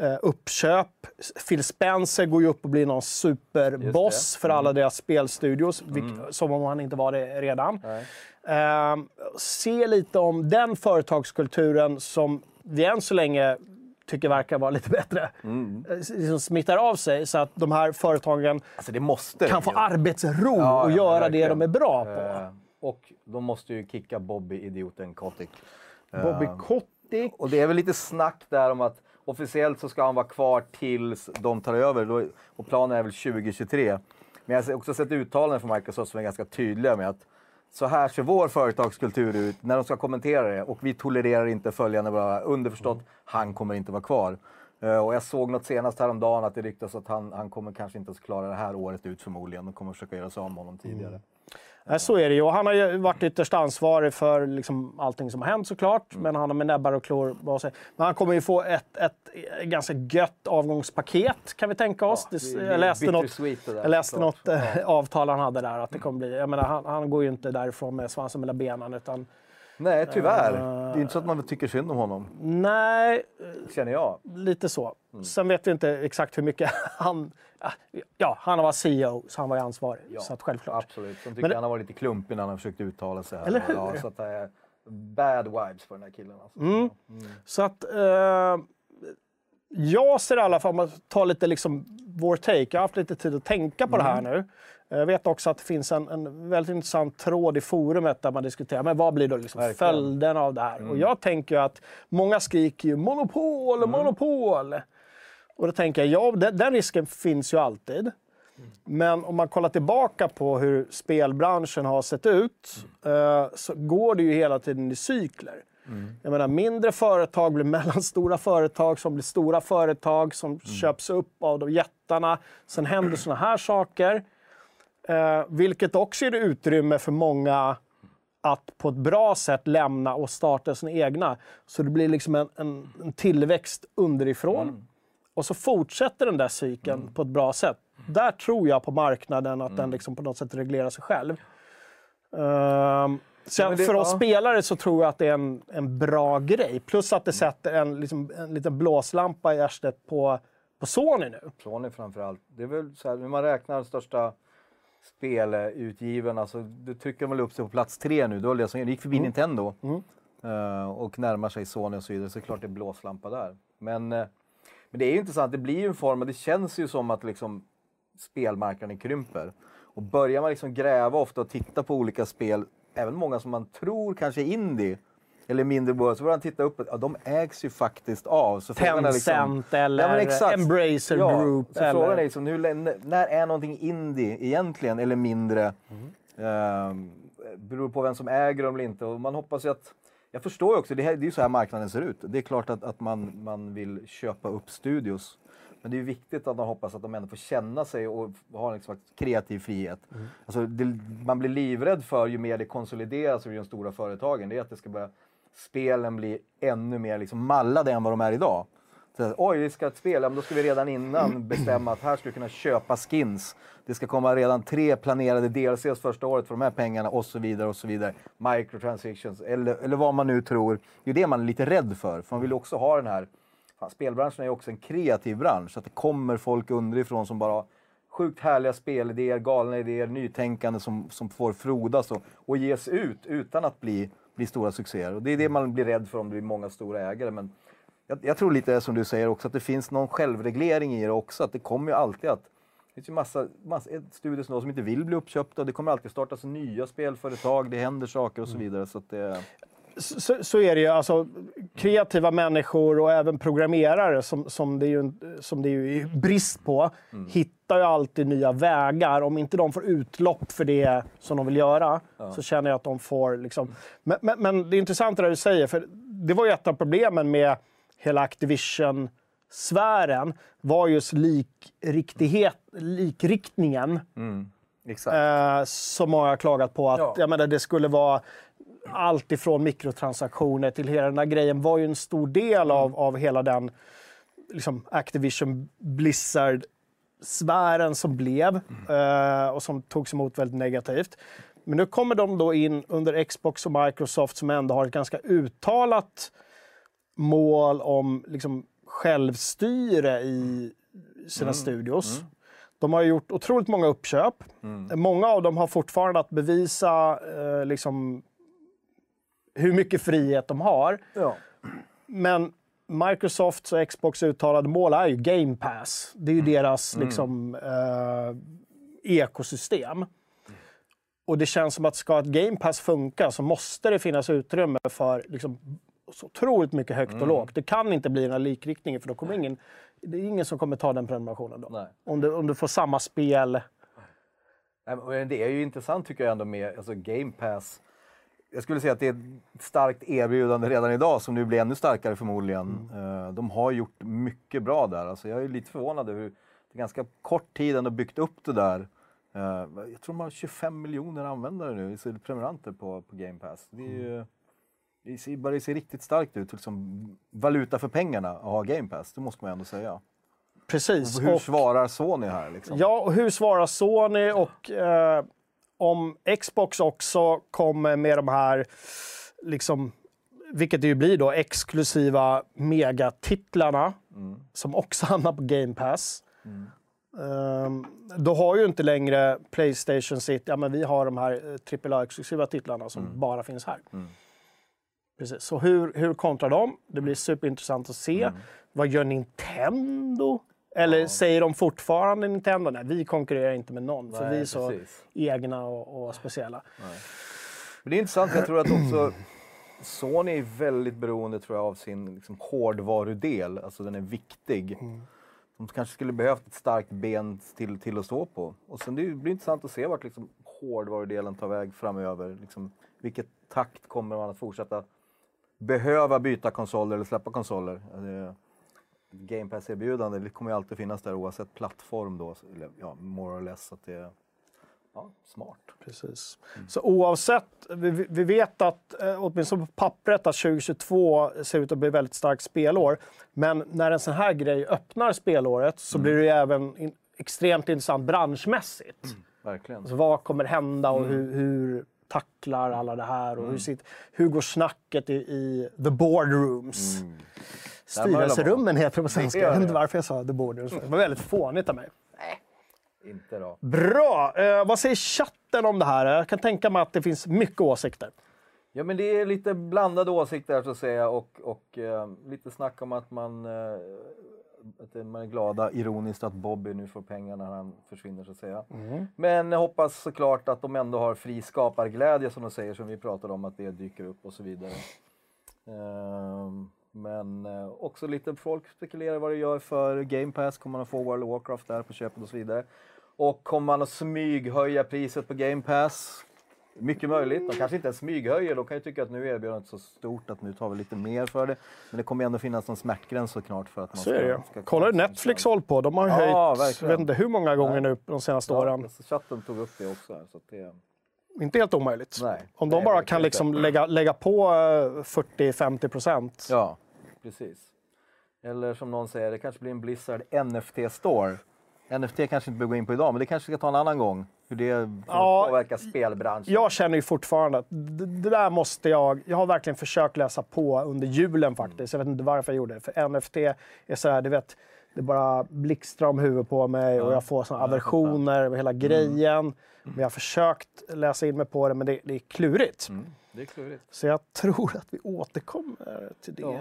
Speaker 1: eh, uppköp. Phil Spencer går ju upp och blir någon superboss för alla deras spelstudios, vilk- som om han inte var det redan. Eh, se lite om den företagskulturen som vi än så länge tycker verkar vara lite bättre. Eh, Liksom smittar av sig så att de här företagen
Speaker 2: Alltså det måste
Speaker 1: kan få
Speaker 2: ju.
Speaker 1: arbetsro
Speaker 2: Ja,
Speaker 1: och
Speaker 2: ja,
Speaker 1: göra det de är bra på.
Speaker 2: Eh, och de måste ju kicka Bobby, idioten Kotick.
Speaker 1: Bobby
Speaker 2: Eh,
Speaker 1: Kotick.
Speaker 2: Och det är väl lite snack där om att officiellt så ska han vara kvar tills de tar över. Då, och planen är väl 2023. Men jag har också sett uttalanden från Microsoft som är ganska tydliga med att så här ser vår företagskultur ut när de ska kommentera det och vi tolererar inte följande bara underförstått, han kommer inte vara kvar. Eh, och jag såg något senast häromdagen att det ryktas att han, han kommer kanske inte ens klara det här året ut förmodligen. De kommer försöka göra sig av med honom tidigare.
Speaker 1: Mm så är det ju. Han har ju varit ytterst ansvarig för liksom allting som har hänt såklart.
Speaker 2: Mm.
Speaker 1: Men han har med näbbar och klor. Men han kommer ju få ett, ett ganska gött avgångspaket kan vi tänka oss.
Speaker 2: Ja,
Speaker 1: Det- jag läste något,
Speaker 2: där,
Speaker 1: jag läste något eh, avtal han hade där. Att det kommer bli, jag menar, han, han går ju inte därifrån med svansen mellan benen. Utan,
Speaker 2: Nej, tyvärr.
Speaker 1: Eh.
Speaker 2: Det är inte så att man tycker synd om honom,
Speaker 1: nej,
Speaker 2: känner jag.
Speaker 1: lite så.
Speaker 2: Mm.
Speaker 1: Sen vet vi inte exakt hur mycket han... Ja, han var CEO, så han var ju ansvarig. Så att självklart.
Speaker 2: Absolut. Sen tycker
Speaker 1: Men-
Speaker 2: jag han varit lite klumpig när han försökt uttala sig. Här.
Speaker 1: Eller hur?
Speaker 2: Ja, så att det är bad vibes på den här killen. Alltså.
Speaker 1: Mm. Så att... Eh, jag ser i alla fall, om man tar lite liksom vår take, jag har haft lite tid att tänka på det här nu. Jag vet också att det finns en, en väldigt intressant tråd i forumet där man diskuterar men vad blir då liksom följden av det här. Och jag tänker att många skriker ju monopol, monopol. Och då tänker jag, ja den, den risken finns ju alltid. Men om man kollar tillbaka på hur spelbranschen har sett ut eh, så går det ju hela tiden i cykler. Jag menar, mindre företag blir mellanstora företag som blir stora företag som köps upp av de jättarna. Sen händer såna här saker. Eh, vilket också ger utrymme för många att på ett bra sätt lämna och starta sina egna. Så det blir liksom en, en, en tillväxt underifrån. Och så fortsätter den där cykeln på ett bra sätt. Där tror jag på marknaden att den liksom på något sätt reglerar sig själv. Ehm, så
Speaker 2: Ja, det-
Speaker 1: för oss
Speaker 2: ja.
Speaker 1: spelare så tror jag att det är en, en bra grej. Plus att det sätter en, liksom, en liten blåslampa i arslet på, på Sony nu.
Speaker 2: Sony framförallt. Det är väl så här, när man räknar de största spelutgivarna så du trycker väl upp sig på plats tre nu. Det var det det gick förbi Nintendo. Eh, och närmar sig Sony och så vidare. Så det är klart det är blåslampa där. Men, eh, men det är ju intressant. Det blir ju en form, och det känns ju som att liksom spelmarknaden krymper. Och börjar man liksom gräva ofta och titta på olika spel, även många som man tror kanske är indie, eller mindre bolag, så börjar man titta upp, ja, de ägs ju faktiskt av. Så
Speaker 1: Tencent eller
Speaker 2: men exakt.
Speaker 1: Embracer
Speaker 2: ja,
Speaker 1: Group.
Speaker 2: Så
Speaker 1: eller...
Speaker 2: frågan är liksom, hur, när är någonting indie egentligen, eller mindre? Mm. beror på vem som äger dem eller inte. Och man hoppas ju att, jag förstår också, det, här, det är ju så här marknaden ser ut. Det är klart att, att man, man vill köpa upp studios. Men det är ju viktigt att man hoppas att de ändå får känna sig och ha en liksom kreativ frihet. Alltså, det, man blir livrädd för ju mer det konsolideras i de stora företagen. Det är att det ska börja, spelen bli ännu mer liksom mallade än vad de är idag. Så, Oj, vi ska spela, men då ska vi redan innan bestämma att här ska vi kunna köpa skins. Det ska komma redan tre planerade DLCs första året för de här pengarna och så vidare och så vidare. Microtransactions eller, eller vad man nu tror. Det är det man är lite rädd för. För man vill också ha den här... Fan, spelbranschen är ju också en kreativ bransch. Så att det kommer folk underifrån som bara har sjukt härliga spelidéer, galna idéer, nytänkande som, som får frodas och, och ges ut utan att bli, bli stora succéer. Och det är det man blir rädd för om det blir många stora ägare. Men jag, jag tror lite som du säger också att det finns någon självreglering i det också. Att det kommer ju alltid att det finns ju massa, massa studier som, inte vill bli uppköpta det kommer alltid startas nya spelföretag, det händer saker och så vidare. Så det,
Speaker 1: så, så är det ju. Alltså, kreativa människor och även programmerare, som, som, det, är ju, som det är brist på, hittar ju alltid nya vägar. Om inte de får utlopp för det som de vill göra, så känner jag att de får... Liksom... Men, men, men det är intressant det där du säger, för det var ju ett av problemen med hela Activision-sfären, var just likriktighet, likriktningen.
Speaker 2: exakt.
Speaker 1: Eh, som många har klagat på. Att,
Speaker 2: Ja.
Speaker 1: jag menar, det skulle vara allt ifrån mikrotransaktioner till hela den här grejen var ju en stor del av, av hela den liksom, Activision Blizzard-sfären som blev eh, och som togs emot väldigt negativt. Men nu kommer de då in under Xbox och Microsoft som ändå har ett ganska uttalat mål om liksom, självstyre i sina studios. De har gjort otroligt många uppköp. Många av dem har fortfarande att bevisa eh, liksom, hur mycket frihet de har.
Speaker 2: Ja.
Speaker 1: Men Microsofts och Xbox uttalade mål är ju Game Pass. Det är ju deras liksom, eh, ekosystem. Och det känns som att ska ett Game Pass funka så måste det finnas utrymme för liksom, så otroligt mycket högt och lågt. Det kan inte bli den här likriktningen för då kommer ingen, det är ingen som kommer ta den prenumerationen då.
Speaker 2: Nej.
Speaker 1: Om, du, om du får samma spel.
Speaker 2: Nej, Det är ju intressant tycker jag ändå med alltså Game Pass. Jag skulle säga att det är ett starkt erbjudande redan idag som nu blir ännu starkare förmodligen. Eh, De har gjort mycket bra där. Alltså jag är lite förvånad över hur det är ganska kort tid ändå byggt upp det där. Eh, Jag tror de har 25 miljoner användare nu, prenumeranter på, på Game Pass. Det, är ju, det, ser, bara, det ser riktigt starkt ut, liksom valuta för pengarna att ha Game Pass, det måste man ändå säga.
Speaker 1: Precis.
Speaker 2: Hur
Speaker 1: Och-
Speaker 2: svarar Sony här? Liksom?
Speaker 1: Ja, och hur svarar Sony? Och eh, om Xbox också kommer med de här, liksom, vilket det ju blir då, exklusiva megatitlarna som också hamnar på Game Pass. Ehm, då har ju inte längre Playstation sitt, ja men vi har de här eh, AAA-exklusiva titlarna som bara finns här. Precis. Så hur, hur kontrar de? Det blir superintressant att se. Vad gör Nintendo? Eller säger de fortfarande Nintendo? Nej, vi konkurrerar inte med någon. för
Speaker 2: Nej,
Speaker 1: vi är så
Speaker 2: precis.
Speaker 1: egna och, och speciella.
Speaker 2: Men det är intressant, jag tror att också Sony är väldigt beroende tror jag, av sin liksom, hårdvarudel, alltså den är viktig. De kanske skulle behövt ett starkt ben till, till att stå på. Och sen det blir intressant att se vart liksom, hårdvarudelen tar väg framöver. Liksom, vilket takt kommer man att fortsätta behöva byta konsoler eller släppa konsoler? Game Pass-erbjudande, det kommer ju alltid finnas där oavsett plattform då, ja, more or less. Att det ja, smart.
Speaker 1: Precis. Så oavsett, vi, vi vet att eh, åtminstone på pappret att 2022 ser ut att bli ett väldigt starkt spelår. Men när en sån här grej öppnar spelåret så blir det ju även in, extremt intressant branschmässigt.
Speaker 2: Verkligen.
Speaker 1: Alltså, vad kommer hända och hur, hur tacklar alla det här och hur, sitt, hur går snacket i, i the boardrooms?
Speaker 2: Ha
Speaker 1: Styrelserummen heter det på svenska. Jag vet inte varför jag sa the boardrooms. Det var väldigt fånigt av mig.
Speaker 2: Inte då.
Speaker 1: Bra! Eh, vad säger chatten om det här? Jag kan tänka mig att det finns mycket åsikter.
Speaker 2: Ja, men det är lite blandade åsikter så att säga och, och eh, lite snack om att man, eh, att man är glada ironiskt att Bobby nu får pengar när han försvinner så att säga. Men jag hoppas såklart att de ändå har fri skaparglädje som de säger som vi pratade om att det dyker upp och så vidare. Ehm, men eh, också lite folk spekulerar vad det gör för Game Pass. Kommer man att få World of Warcraft där på köpet och så vidare. Och kommer man att smyghöja priset på Game Pass? Mycket möjligt. De kanske inte ens smyghöjer. De kan ju tycka att nu är erbjudandet så stort att nu tar vi lite mer för det. Men det kommer ändå finnas någon smärtgräns såklart för att man
Speaker 1: Så är det ju.
Speaker 2: ska
Speaker 1: Kolla hur Netflix hållit på. De har
Speaker 2: Ja,
Speaker 1: höjt,
Speaker 2: verkligen.
Speaker 1: vet inte hur många gånger nu de senaste
Speaker 2: Ja,
Speaker 1: åren.
Speaker 2: alltså, chatten tog upp det också. Här, så det,
Speaker 1: Inte helt omöjligt.
Speaker 2: Nej.
Speaker 1: Om de
Speaker 2: Nej,
Speaker 1: bara kan liksom lägga, lägga på eh, 40-50 procent.
Speaker 2: ja, precis. Eller som någon säger, det kanske blir en Blizzard NFT-store. NFT kanske inte behöver gå in på idag, men det kanske ska ta en annan gång. Hur det
Speaker 1: Ja,
Speaker 2: påverka spelbranschen.
Speaker 1: Jag känner ju fortfarande att det, där måste jag... Jag har verkligen försökt läsa på under julen faktiskt. Jag vet inte varför jag gjorde det. För NFT är så här, du vet, det bara blixtrar om huvudet på mig och jag får såna aversioner över hela grejen. Men jag har försökt läsa in mig på det, men det, det är klurigt.
Speaker 2: Mm, det är klurigt.
Speaker 1: Så jag tror att vi återkommer till det
Speaker 2: Ja.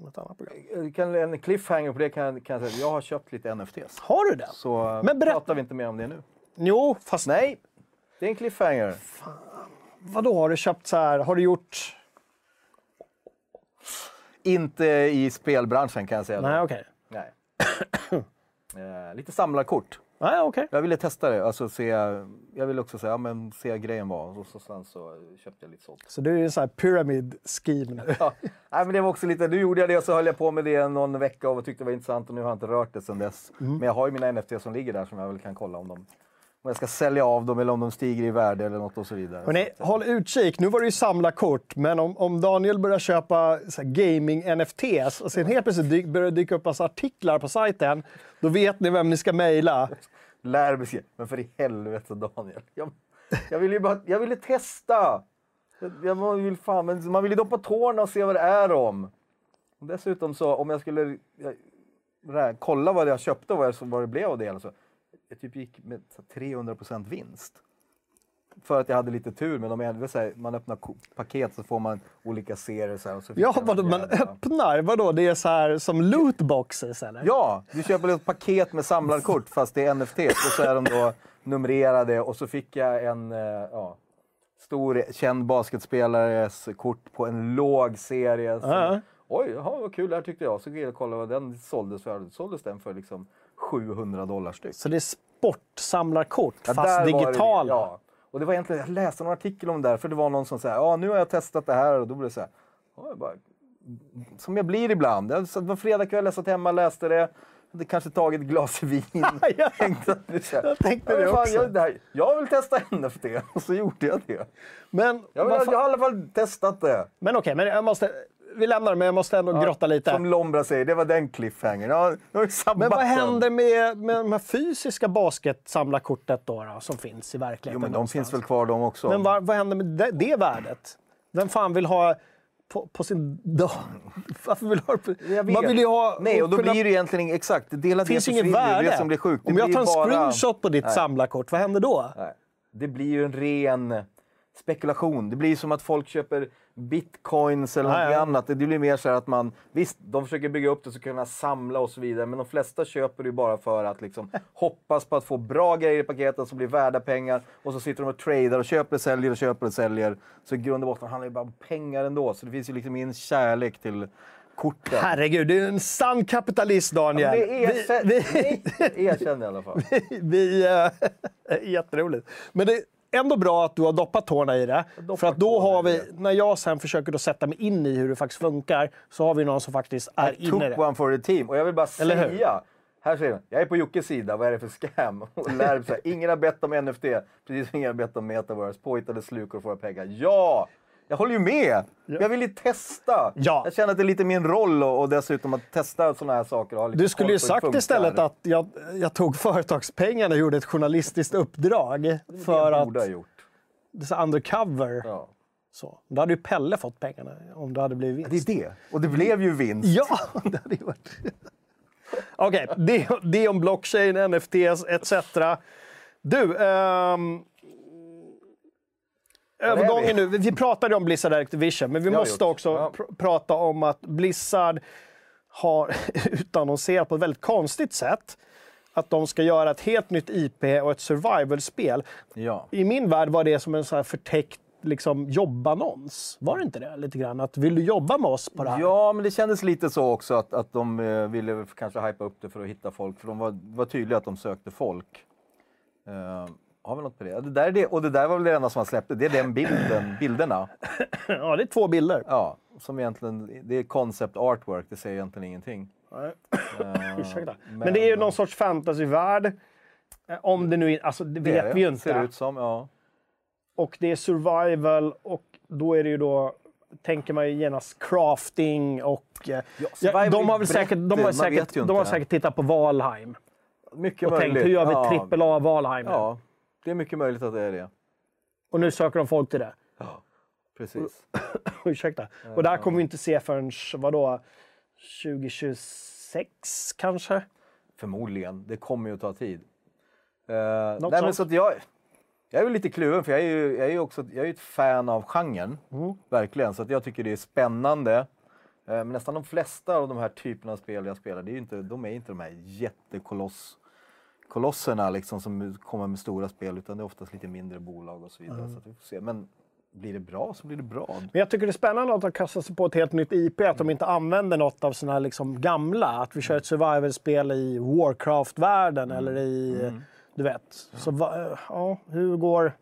Speaker 1: i något annat program.
Speaker 2: Eh, Kan, en cliffhanger på det kan, kan jag säga. Jag har köpt lite NFTs.
Speaker 1: Har du det?
Speaker 2: Så eh,
Speaker 1: Men berätta-
Speaker 2: pratar vi inte mer om det nu.
Speaker 1: Jo, fast
Speaker 2: Nej, det är en cliffhanger.
Speaker 1: vadå har du köpt så här? Har du gjort...
Speaker 2: Inte i spelbranschen kan jag säga.
Speaker 1: Nej, okej.
Speaker 2: Nej. eh, lite samlarkort.
Speaker 1: Nej, okej.
Speaker 2: Jag ville testa det. Alltså se, jag ville också säga, ja, men se grejen var. Och så, sen så köpte jag lite sånt.
Speaker 1: Så du är en sån här pyramid scheme nu.
Speaker 2: Ja. Nej, men det var också lite, nu gjorde jag det och så höll jag på med det någon vecka och tyckte det var intressant och nu har jag inte rört det sedan dess. Men jag har ju mina NFT som ligger där som jag väl kan kolla om de om jag ska sälja av dem eller om de stiger i värde eller något och så vidare.
Speaker 1: Hörrni,
Speaker 2: att,
Speaker 1: håll utkik. Nu var det ju samlarkort, men om, om Daniel börjar köpa gaming-NFTs och sen helt plötsligt dy, börjar dyka upp massa artiklar på sajten, då vet ni vem ni ska mejla.
Speaker 2: Lär mig. Men för i helvete Daniel. Jag, Jag ville ju bara, jag ville testa. Jag, jag, vill fan, men man vill ju doppa tårna och se vad det är om. Och dessutom så, om jag skulle jag, kolla vad jag köpte och vad, jag, vad det blev av det hela så jag typ gick med så här 300% vinst. För att jag hade lite tur med de vill säga, man öppnar paket så får man olika serier så här, och så
Speaker 1: Ja, vadå, man öppnar? Vadå, det är så här som lootboxes eller?
Speaker 2: Ja, du köper ett paket med samlarkort fast det är NFT och så är de då numrerade och så fick jag en eh, ja, stor känd basketspelares kort på en låg serie. Som,
Speaker 1: Ja.
Speaker 2: Oj, jaha, vad kul det här tyckte jag. Så gick jag kollade vad den såldes för. Såldes den för liksom 700 dollar styck.
Speaker 1: Så det är sportsamlarkort,
Speaker 2: Ja,
Speaker 1: fast
Speaker 2: var det-
Speaker 1: digitala.
Speaker 2: ja. Och det var egentligen, jag läste någon artikel om det där, för det var någon som sa ja nu har jag testat det här och då blev det så här, ja, jag bara, som jag blir ibland. Jag satt på fredagkväll, jag satt hemma, läste det, hade kanske tagit ett glas vin.
Speaker 1: Ja.
Speaker 2: tänkte här,
Speaker 1: Jag tänkte det
Speaker 2: fan,
Speaker 1: också.
Speaker 2: Jag, det här, jag vill testa NFT och så gjorde jag det.
Speaker 1: Men,
Speaker 2: Jag, vill, jag har i alla fall testat det.
Speaker 1: men okej, men jag måste, vi lämnar det, men jag måste ändå grotta lite.
Speaker 2: Som Lombra säger, det var den cliffhangern. Ja,
Speaker 1: Men vad händer med, med de här fysiska basketsamlarkortet då, då, som finns i verkligheten?
Speaker 2: Jo men de
Speaker 1: någonstans?
Speaker 2: finns väl kvar de också.
Speaker 1: Men vad, vad händer med det, det värdet? Vem fan vill ha på, på sin dag? Varför vill ha
Speaker 2: vet.
Speaker 1: Man vill ju ha...
Speaker 2: Nej, och då
Speaker 1: kunna-
Speaker 2: blir det egentligen exakt, det
Speaker 1: det finns
Speaker 2: det
Speaker 1: inget
Speaker 2: Det
Speaker 1: värde.
Speaker 2: det som blir sjukt. Det
Speaker 1: Om jag tar en
Speaker 2: bara-
Speaker 1: screenshot på ditt
Speaker 2: Nej.
Speaker 1: samlarkort, vad händer då?
Speaker 2: Nej. Det blir ju en ren spekulation. Det blir som att folk köper bitcoins eller
Speaker 1: Ja,
Speaker 2: något
Speaker 1: ja.
Speaker 2: annat. Det blir mer så här att man, visst, de försöker bygga upp det så kunna samla och så vidare, men de flesta köper det ju bara för att liksom hoppas på att få bra grejer i paketet som blir värda pengar och så sitter de och tradar och köper och säljer och köper och säljer. Så i grund och botten handlar det bara om pengar ändå, så det finns ju liksom ingen kärlek till korten.
Speaker 1: Herregud, du är en sann kapitalist
Speaker 2: Ja,
Speaker 1: Daniel.
Speaker 2: men det erkänn,
Speaker 1: vi,
Speaker 2: nej, erkänn i alla fall.
Speaker 1: vi, vi, äh, jätteroligt. Men det ändå bra att du har doppat tårna i det. För att då har vi, när jag sen försöker då sätta mig in i hur det faktiskt funkar, så har vi någon som faktiskt är
Speaker 2: I
Speaker 1: inne i
Speaker 2: took
Speaker 1: det.
Speaker 2: one for the team. Och jag vill bara
Speaker 1: Eller hur?
Speaker 2: säga, här ser man, jag är på Jockes sida, vad är det för scam? Och lär här, ingen har bett om NFT, precis som ingen har bett om metaverse. Påhittade slukor får pengar. Ja! Jag håller ju med! Jag vill ju testa!
Speaker 1: Ja.
Speaker 2: Jag känner att det är lite min roll och, och dessutom att testa sådana här saker. och
Speaker 1: Du skulle ju sagt istället att jag, jag tog företagspengarna och gjorde ett journalistiskt uppdrag för att...
Speaker 2: borde ha gjort.
Speaker 1: Det är så undercover.
Speaker 2: Ja.
Speaker 1: Så. Då hade ju Pelle fått pengarna om det hade blivit vinst.
Speaker 2: Det är det. Och det blev ju vinst.
Speaker 1: Ja, det hade ju varit... Okej, det, det om blockchain, NFTs etc. Du, ehm, övergången nu. Vi pratade om Blizzard Activision, men vi måste
Speaker 2: gjort.
Speaker 1: också
Speaker 2: Ja.
Speaker 1: pr- prata om att Blizzard har utannonserat på ett väldigt konstigt sätt att de ska göra ett helt nytt IP och ett survival-spel.
Speaker 2: Ja.
Speaker 1: I min värld var det som en så här förtäckt liksom, jobbannons. Var det inte det? Lite grann? Att vill du jobba med oss på det här?
Speaker 2: Ja, men det kändes lite så också att, att de eh, ville kanske hypa upp det för att hitta folk. För de var, var tydliga att de sökte folk. Eh, har vi något på det? Ja, det, där är det? Och det där var väl det enda som man släppte. Det är den bilden, bilderna.
Speaker 1: Ja, det är två bilder.
Speaker 2: Ja, som egentligen, det är concept artwork. Det säger egentligen ingenting.
Speaker 1: Nej.
Speaker 2: Eh,
Speaker 1: Ursäkta. Men, det är ju någon sorts fantasyvärld. Eh, Om det nu är, alltså det vet
Speaker 2: det.
Speaker 1: vi ju inte.
Speaker 2: Ser ut som, ja.
Speaker 1: Och det är survival och då är det ju då, tänker man ju genast crafting och... eh,
Speaker 2: survival
Speaker 1: ja, de har väl säkert, de har säkert, de har säkert tittat på Valheim
Speaker 2: Mycket
Speaker 1: och
Speaker 2: möjligt.
Speaker 1: tänkt hur gör vi
Speaker 2: ja.
Speaker 1: trippel A Valheim?
Speaker 2: Ja, det är mycket möjligt att det är det.
Speaker 1: Och nu söker de folk till det.
Speaker 2: Precis.
Speaker 1: Ursäkta. Och det här kommer vi inte se förrän, vadå, 2026 kanske?
Speaker 2: Förmodligen. Det kommer ju att ta tid. Uh,
Speaker 1: Något
Speaker 2: nej, men så att jag, jag är väl lite kluven, för jag är ju, jag är också jag är ett fan av genren.
Speaker 1: Mm.
Speaker 2: Verkligen. Så att jag tycker det är spännande. Eh, men nästan de flesta av de här typerna av spel jag spelar, det är inte, de är inte de här jättekoloss kolosserna liksom, som kommer med stora spel, utan det är oftast lite mindre bolag och så vidare.
Speaker 1: Mm.
Speaker 2: Så att vi får se. Men blir det bra så blir det bra.
Speaker 1: Men jag tycker det är spännande att de kastar sig på ett helt nytt IP, att de inte använder något av sina liksom gamla. Att vi kör ett survival-spel i Warcraft-världen eller i... Du vet. Så va, ja, hur går...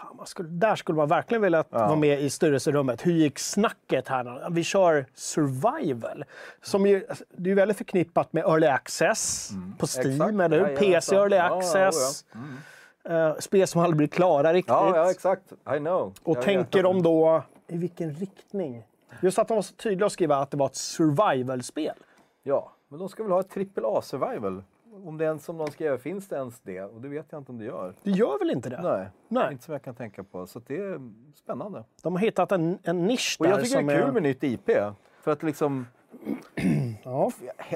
Speaker 1: Fan, man skulle, där skulle man verkligen vilja vara med i styrelserummet. Hur gick snacket här? Vi kör survival. Som ju, alltså, det är ju väldigt förknippat med early access på Steam,
Speaker 2: Exakt.
Speaker 1: eller hur?
Speaker 2: Jajamensan.
Speaker 1: PC early
Speaker 2: Ja, ja,
Speaker 1: access. Eh, spel som aldrig blir klara riktigt.
Speaker 2: Ja, ja, exakt. I know.
Speaker 1: Och
Speaker 2: Jag
Speaker 1: tänker de då i vilken riktning? Just att de var så tydliga att skriva att det var ett survival-spel.
Speaker 2: Ja, men de ska väl ha ett trippel A survival? Om det ens som någon skrev, finns det ens det? Och det vet jag inte om det gör.
Speaker 1: Det gör väl inte det?
Speaker 2: Nej,
Speaker 1: Nej.
Speaker 2: inte som jag kan tänka på. Så det är spännande.
Speaker 1: De har hittat en, en nisch
Speaker 2: Och
Speaker 1: där
Speaker 2: jag tycker det är kul med nytt IP. För att liksom,
Speaker 1: Ja.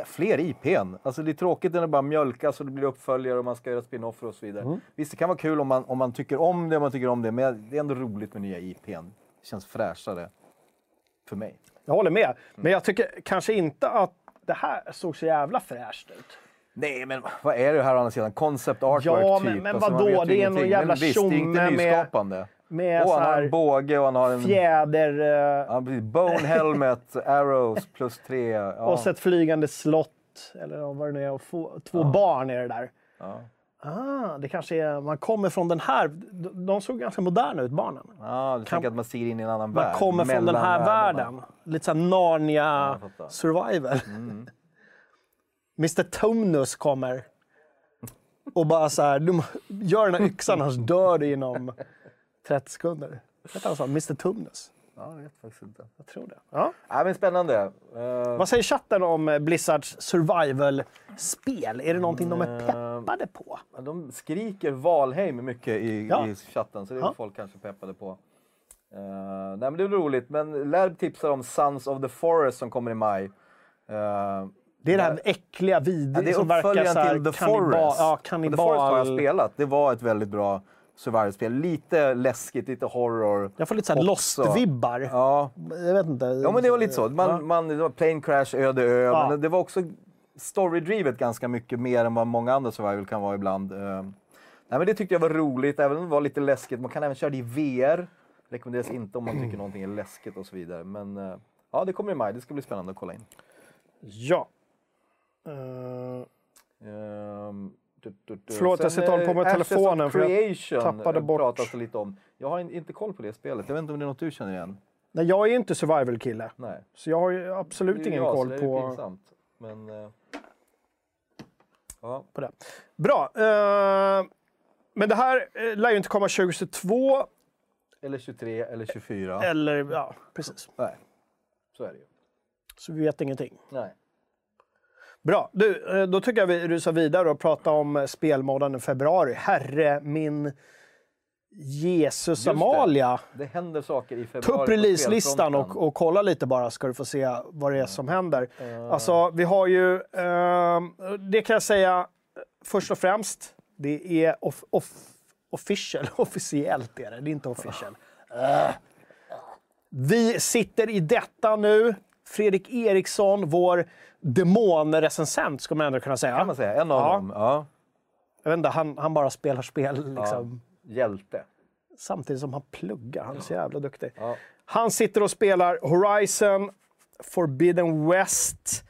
Speaker 2: fler IPn. Alltså det är tråkigt när det bara mjölkas och det blir uppföljare och man ska göra spin-offer och så vidare.
Speaker 1: Mm.
Speaker 2: Visst, det kan vara kul om man, om man tycker om det, om man tycker om det, men det är ändå roligt med nya IPn. Det känns fräschare. För mig.
Speaker 1: Jag håller med. Men jag tycker kanske inte att det här såg så jävla fräscht ut.
Speaker 2: Nej, men vad är det här å andra sidan? Concept artwork
Speaker 1: Ja,
Speaker 2: typ.
Speaker 1: men- men
Speaker 2: Alltså, man
Speaker 1: vadå? Det är någon jävla
Speaker 2: Men
Speaker 1: tjomme med-. Med
Speaker 2: Och han har en båge och han har en...
Speaker 1: fjäder
Speaker 2: Ja, precis. Bone helmet, arrows plus tre. Ja.
Speaker 1: och så ett flygande slott. Eller vad det nu är. Och få, två barn är det där.
Speaker 2: Ja.
Speaker 1: Ah, det kanske är, man kommer från den här. De såg ganska moderna ut, barnen.
Speaker 2: Ja, du tänker att man ser in i en annan
Speaker 1: Man
Speaker 2: värld.
Speaker 1: kommer från den här världen. Lite såhär Narnia survival.
Speaker 2: Mm.
Speaker 1: Mr Tumnus kommer. Och bara så här, du gör den här yxan annars dör du inom 30 sekunder. Vet han så? Mr Tumnus.
Speaker 2: Ja, jag vet faktiskt inte.
Speaker 1: Jag tror det. Ja.
Speaker 2: Ja, men spännande. Eh,
Speaker 1: Vad säger chatten om eh, Blizzards survival-spel? Är det någonting de är peppade på?
Speaker 2: de skriker Valheim mycket i,
Speaker 1: Ja.
Speaker 2: i chatten, så det är
Speaker 1: Ja.
Speaker 2: folk kanske peppade på. Eh, nej, men det är roligt. Men Lärb tipsar om Sons of the Forest som kommer i maj. Eh,
Speaker 1: Det är det här äckliga, vidriga
Speaker 2: Ja,
Speaker 1: som verkar så här
Speaker 2: till The
Speaker 1: kannibal-
Speaker 2: Forest.
Speaker 1: Ja,
Speaker 2: Och The Forest har jag spelat. Det var ett väldigt bra survival-spel. Lite läskigt, lite horror.
Speaker 1: Jag får lite så här
Speaker 2: också.
Speaker 1: Lost-vibbar.
Speaker 2: Ja.
Speaker 1: Jag vet inte.
Speaker 2: ja, men det var lite så. Man,
Speaker 1: Ja.
Speaker 2: man, det var plane crash, öde ö.
Speaker 1: Ja.
Speaker 2: Men det var också story-drivet ganska mycket mer än vad många andra survival kan vara ibland. Eh, nej, men det tyckte jag var roligt, även om det var lite läskigt. Man kan även köra det i VR. Rekommenderas inte om man tycker någonting är läskigt och så vidare. Men eh, ja, det kommer i maj. Det ska bli spännande att kolla in.
Speaker 1: Ja. Eh,
Speaker 2: Ehm, du, du, du.
Speaker 1: Förlåt, jag
Speaker 2: Sen,
Speaker 1: sitter och på med
Speaker 2: eh, Ashes
Speaker 1: telefonen för jag
Speaker 2: Creation
Speaker 1: tappade
Speaker 2: eh,
Speaker 1: bort-
Speaker 2: lite om. Jag har in- inte koll på det spelet. Jag vet inte om det är något du känner igen?
Speaker 1: nej, jag är inte survival-kille.
Speaker 2: Nej.
Speaker 1: Så jag har ju absolut ingen
Speaker 2: jag,
Speaker 1: koll
Speaker 2: det är
Speaker 1: på,
Speaker 2: pinsamt. Men... eh, ja.
Speaker 1: på det. Bra. eh, men det här eh, lär ju inte komma 2022.
Speaker 2: Eller 23 eller 24.
Speaker 1: Eller, ja, precis.
Speaker 2: Nej, så är det ju.
Speaker 1: Så vi vet ingenting.
Speaker 2: Nej.
Speaker 1: Bra. Du, eh, då tycker jag vi rusar vidare och pratar om eh, spelmånaden i februari. Herre min Jesus
Speaker 2: det.
Speaker 1: Amalia.
Speaker 2: Det händer saker i februari.
Speaker 1: Ta upp releaselistan och, och kolla lite bara ska du få se vad det är som händer. Alltså, vi har ju, ehm, det kan jag säga eh, först och främst, det är off, off, official, officiellt är det, det är inte official. Äh. Vi sitter i detta nu. Fredrik Eriksson, vår demonrecensent ska man ändå kunna säga.
Speaker 2: Kan man säga. En av
Speaker 1: Ja.
Speaker 2: dem. Ja.
Speaker 1: Jag vet inte, han, han bara spelar spel liksom.
Speaker 2: Hjälte.
Speaker 1: Samtidigt som han pluggar. Han är så jävla duktig.
Speaker 2: Ja.
Speaker 1: Han sitter och spelar Horizon Forbidden West.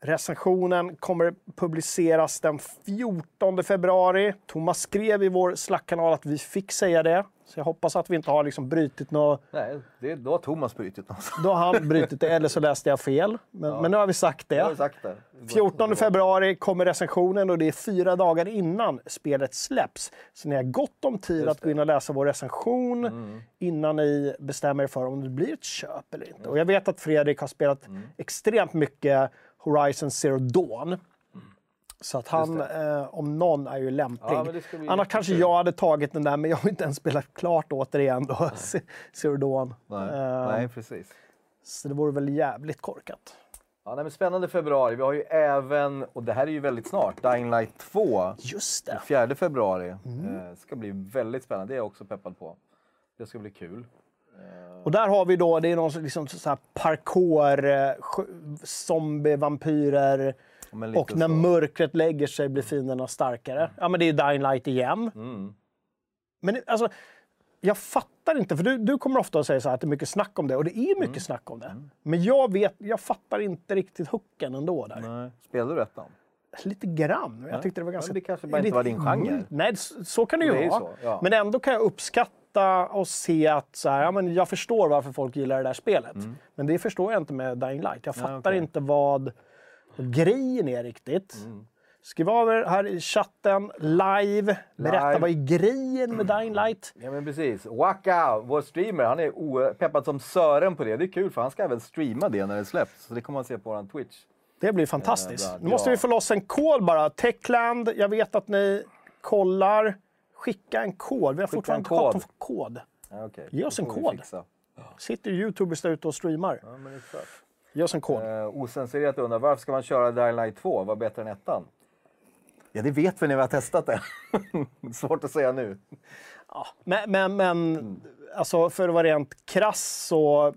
Speaker 1: Recensionen kommer publiceras den 14 februari. Thomas skrev i vår Slack-kanal att vi fick säga det. Så jag hoppas att vi inte har liksom brutit något.
Speaker 2: Nej, det, då har Thomas brutit något.
Speaker 1: Då har han brutit det, eller så läste jag fel. Men, men nu har vi sagt
Speaker 2: Jag har
Speaker 1: det.
Speaker 2: sagt det.
Speaker 1: 14 februari kommer recensionen och det är fyra dagar innan spelet släpps. Så ni har gott om tid att gå in och läsa vår recension
Speaker 2: Mm.
Speaker 1: innan ni bestämmer er för om det blir ett köp eller inte. Och jag vet att Fredrik har spelat
Speaker 2: Mm.
Speaker 1: extremt mycket Horizon Zero Dawn. Så att han, eh, om någon, är ju lämplig.
Speaker 2: Ja,
Speaker 1: Annars kanske jag hade tagit den där, men jag har inte ens spelat klart återigen då. Zero Dawn.
Speaker 2: Nej,
Speaker 1: Eh,
Speaker 2: Nej precis.
Speaker 1: Så det vore väl jävligt korkat.
Speaker 2: Ja, nej, men spännande februari. Vi har ju även, och det här är ju väldigt snart, Dying Light 2.
Speaker 1: Just det.
Speaker 2: 4 februari.
Speaker 1: Mm.
Speaker 2: Eh, ska bli väldigt spännande. Det är jag också peppad på. Det ska bli kul.
Speaker 1: Och där har vi då, det är någon liksom så här parkour, eh, zombie, vampyrer. Och när
Speaker 2: så.
Speaker 1: mörkret lägger sig blir fienderna starkare. Ja, men det är ju Dying Light igen.
Speaker 2: Mm.
Speaker 1: Men alltså, jag fattar inte, för du, du kommer ofta att säga så här att det är mycket snack om det, och det är mycket
Speaker 2: Mm.
Speaker 1: snack om det. Men jag vet, jag fattar inte riktigt hooken ändå där.
Speaker 2: Nej. Spelar du ettan?
Speaker 1: Lite grann. Jag tyckte det var
Speaker 2: Ja,
Speaker 1: ganska...
Speaker 2: men det kanske bara inte var din genre.
Speaker 1: Nej, så, så kan det ju
Speaker 2: Det
Speaker 1: vara.
Speaker 2: så, ja.
Speaker 1: Men ändå kan jag uppskatta och se att så här, ja, men jag förstår varför folk gillar det där spelet. Men det förstår jag inte med Dying Light. Jag fattar
Speaker 2: Mm. okej.
Speaker 1: inte vad grejen är riktigt.
Speaker 2: Mm.
Speaker 1: Skriv av er här i chatten, live. Berätta
Speaker 2: Live.
Speaker 1: vad är grejen med Dying Light?
Speaker 2: Ja men precis. Waka, vår streamer, han är peppad som Sören på det. Det är kul för han ska även streama det när det släpps. Så det kommer man se på vår Twitch.
Speaker 1: Det blir fantastiskt.
Speaker 2: Eh.
Speaker 1: Nu måste vi få loss en kod bara. Techland, jag vet att ni kollar. Skicka en kod. Vi har fortfarande inte fått
Speaker 2: kod.
Speaker 1: någon kod.
Speaker 2: Ja, okej.
Speaker 1: Ge oss en kod. Sitter youtubers där ute och streamar.
Speaker 2: Ja,
Speaker 1: oss en kod.
Speaker 2: Eh, osensurerat undrar varför ska man köra Dying Light 2? Vad bättre än ettan? Ja, det vet vi när vi har testat det. Svårt att säga nu.
Speaker 1: Men, men, men alltså för att vara rent krass så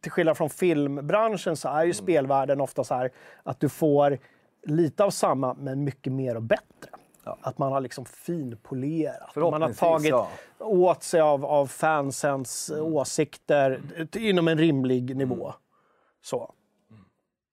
Speaker 1: till skillnad från filmbranschen så är ju spelvärlden ofta så här att du får lite av samma men mycket mer och bättre. Att man har liksom finpolerat. Man har tagit
Speaker 2: ja.
Speaker 1: åt sig av, av fansens åsikter t- inom en rimlig nivå. Så.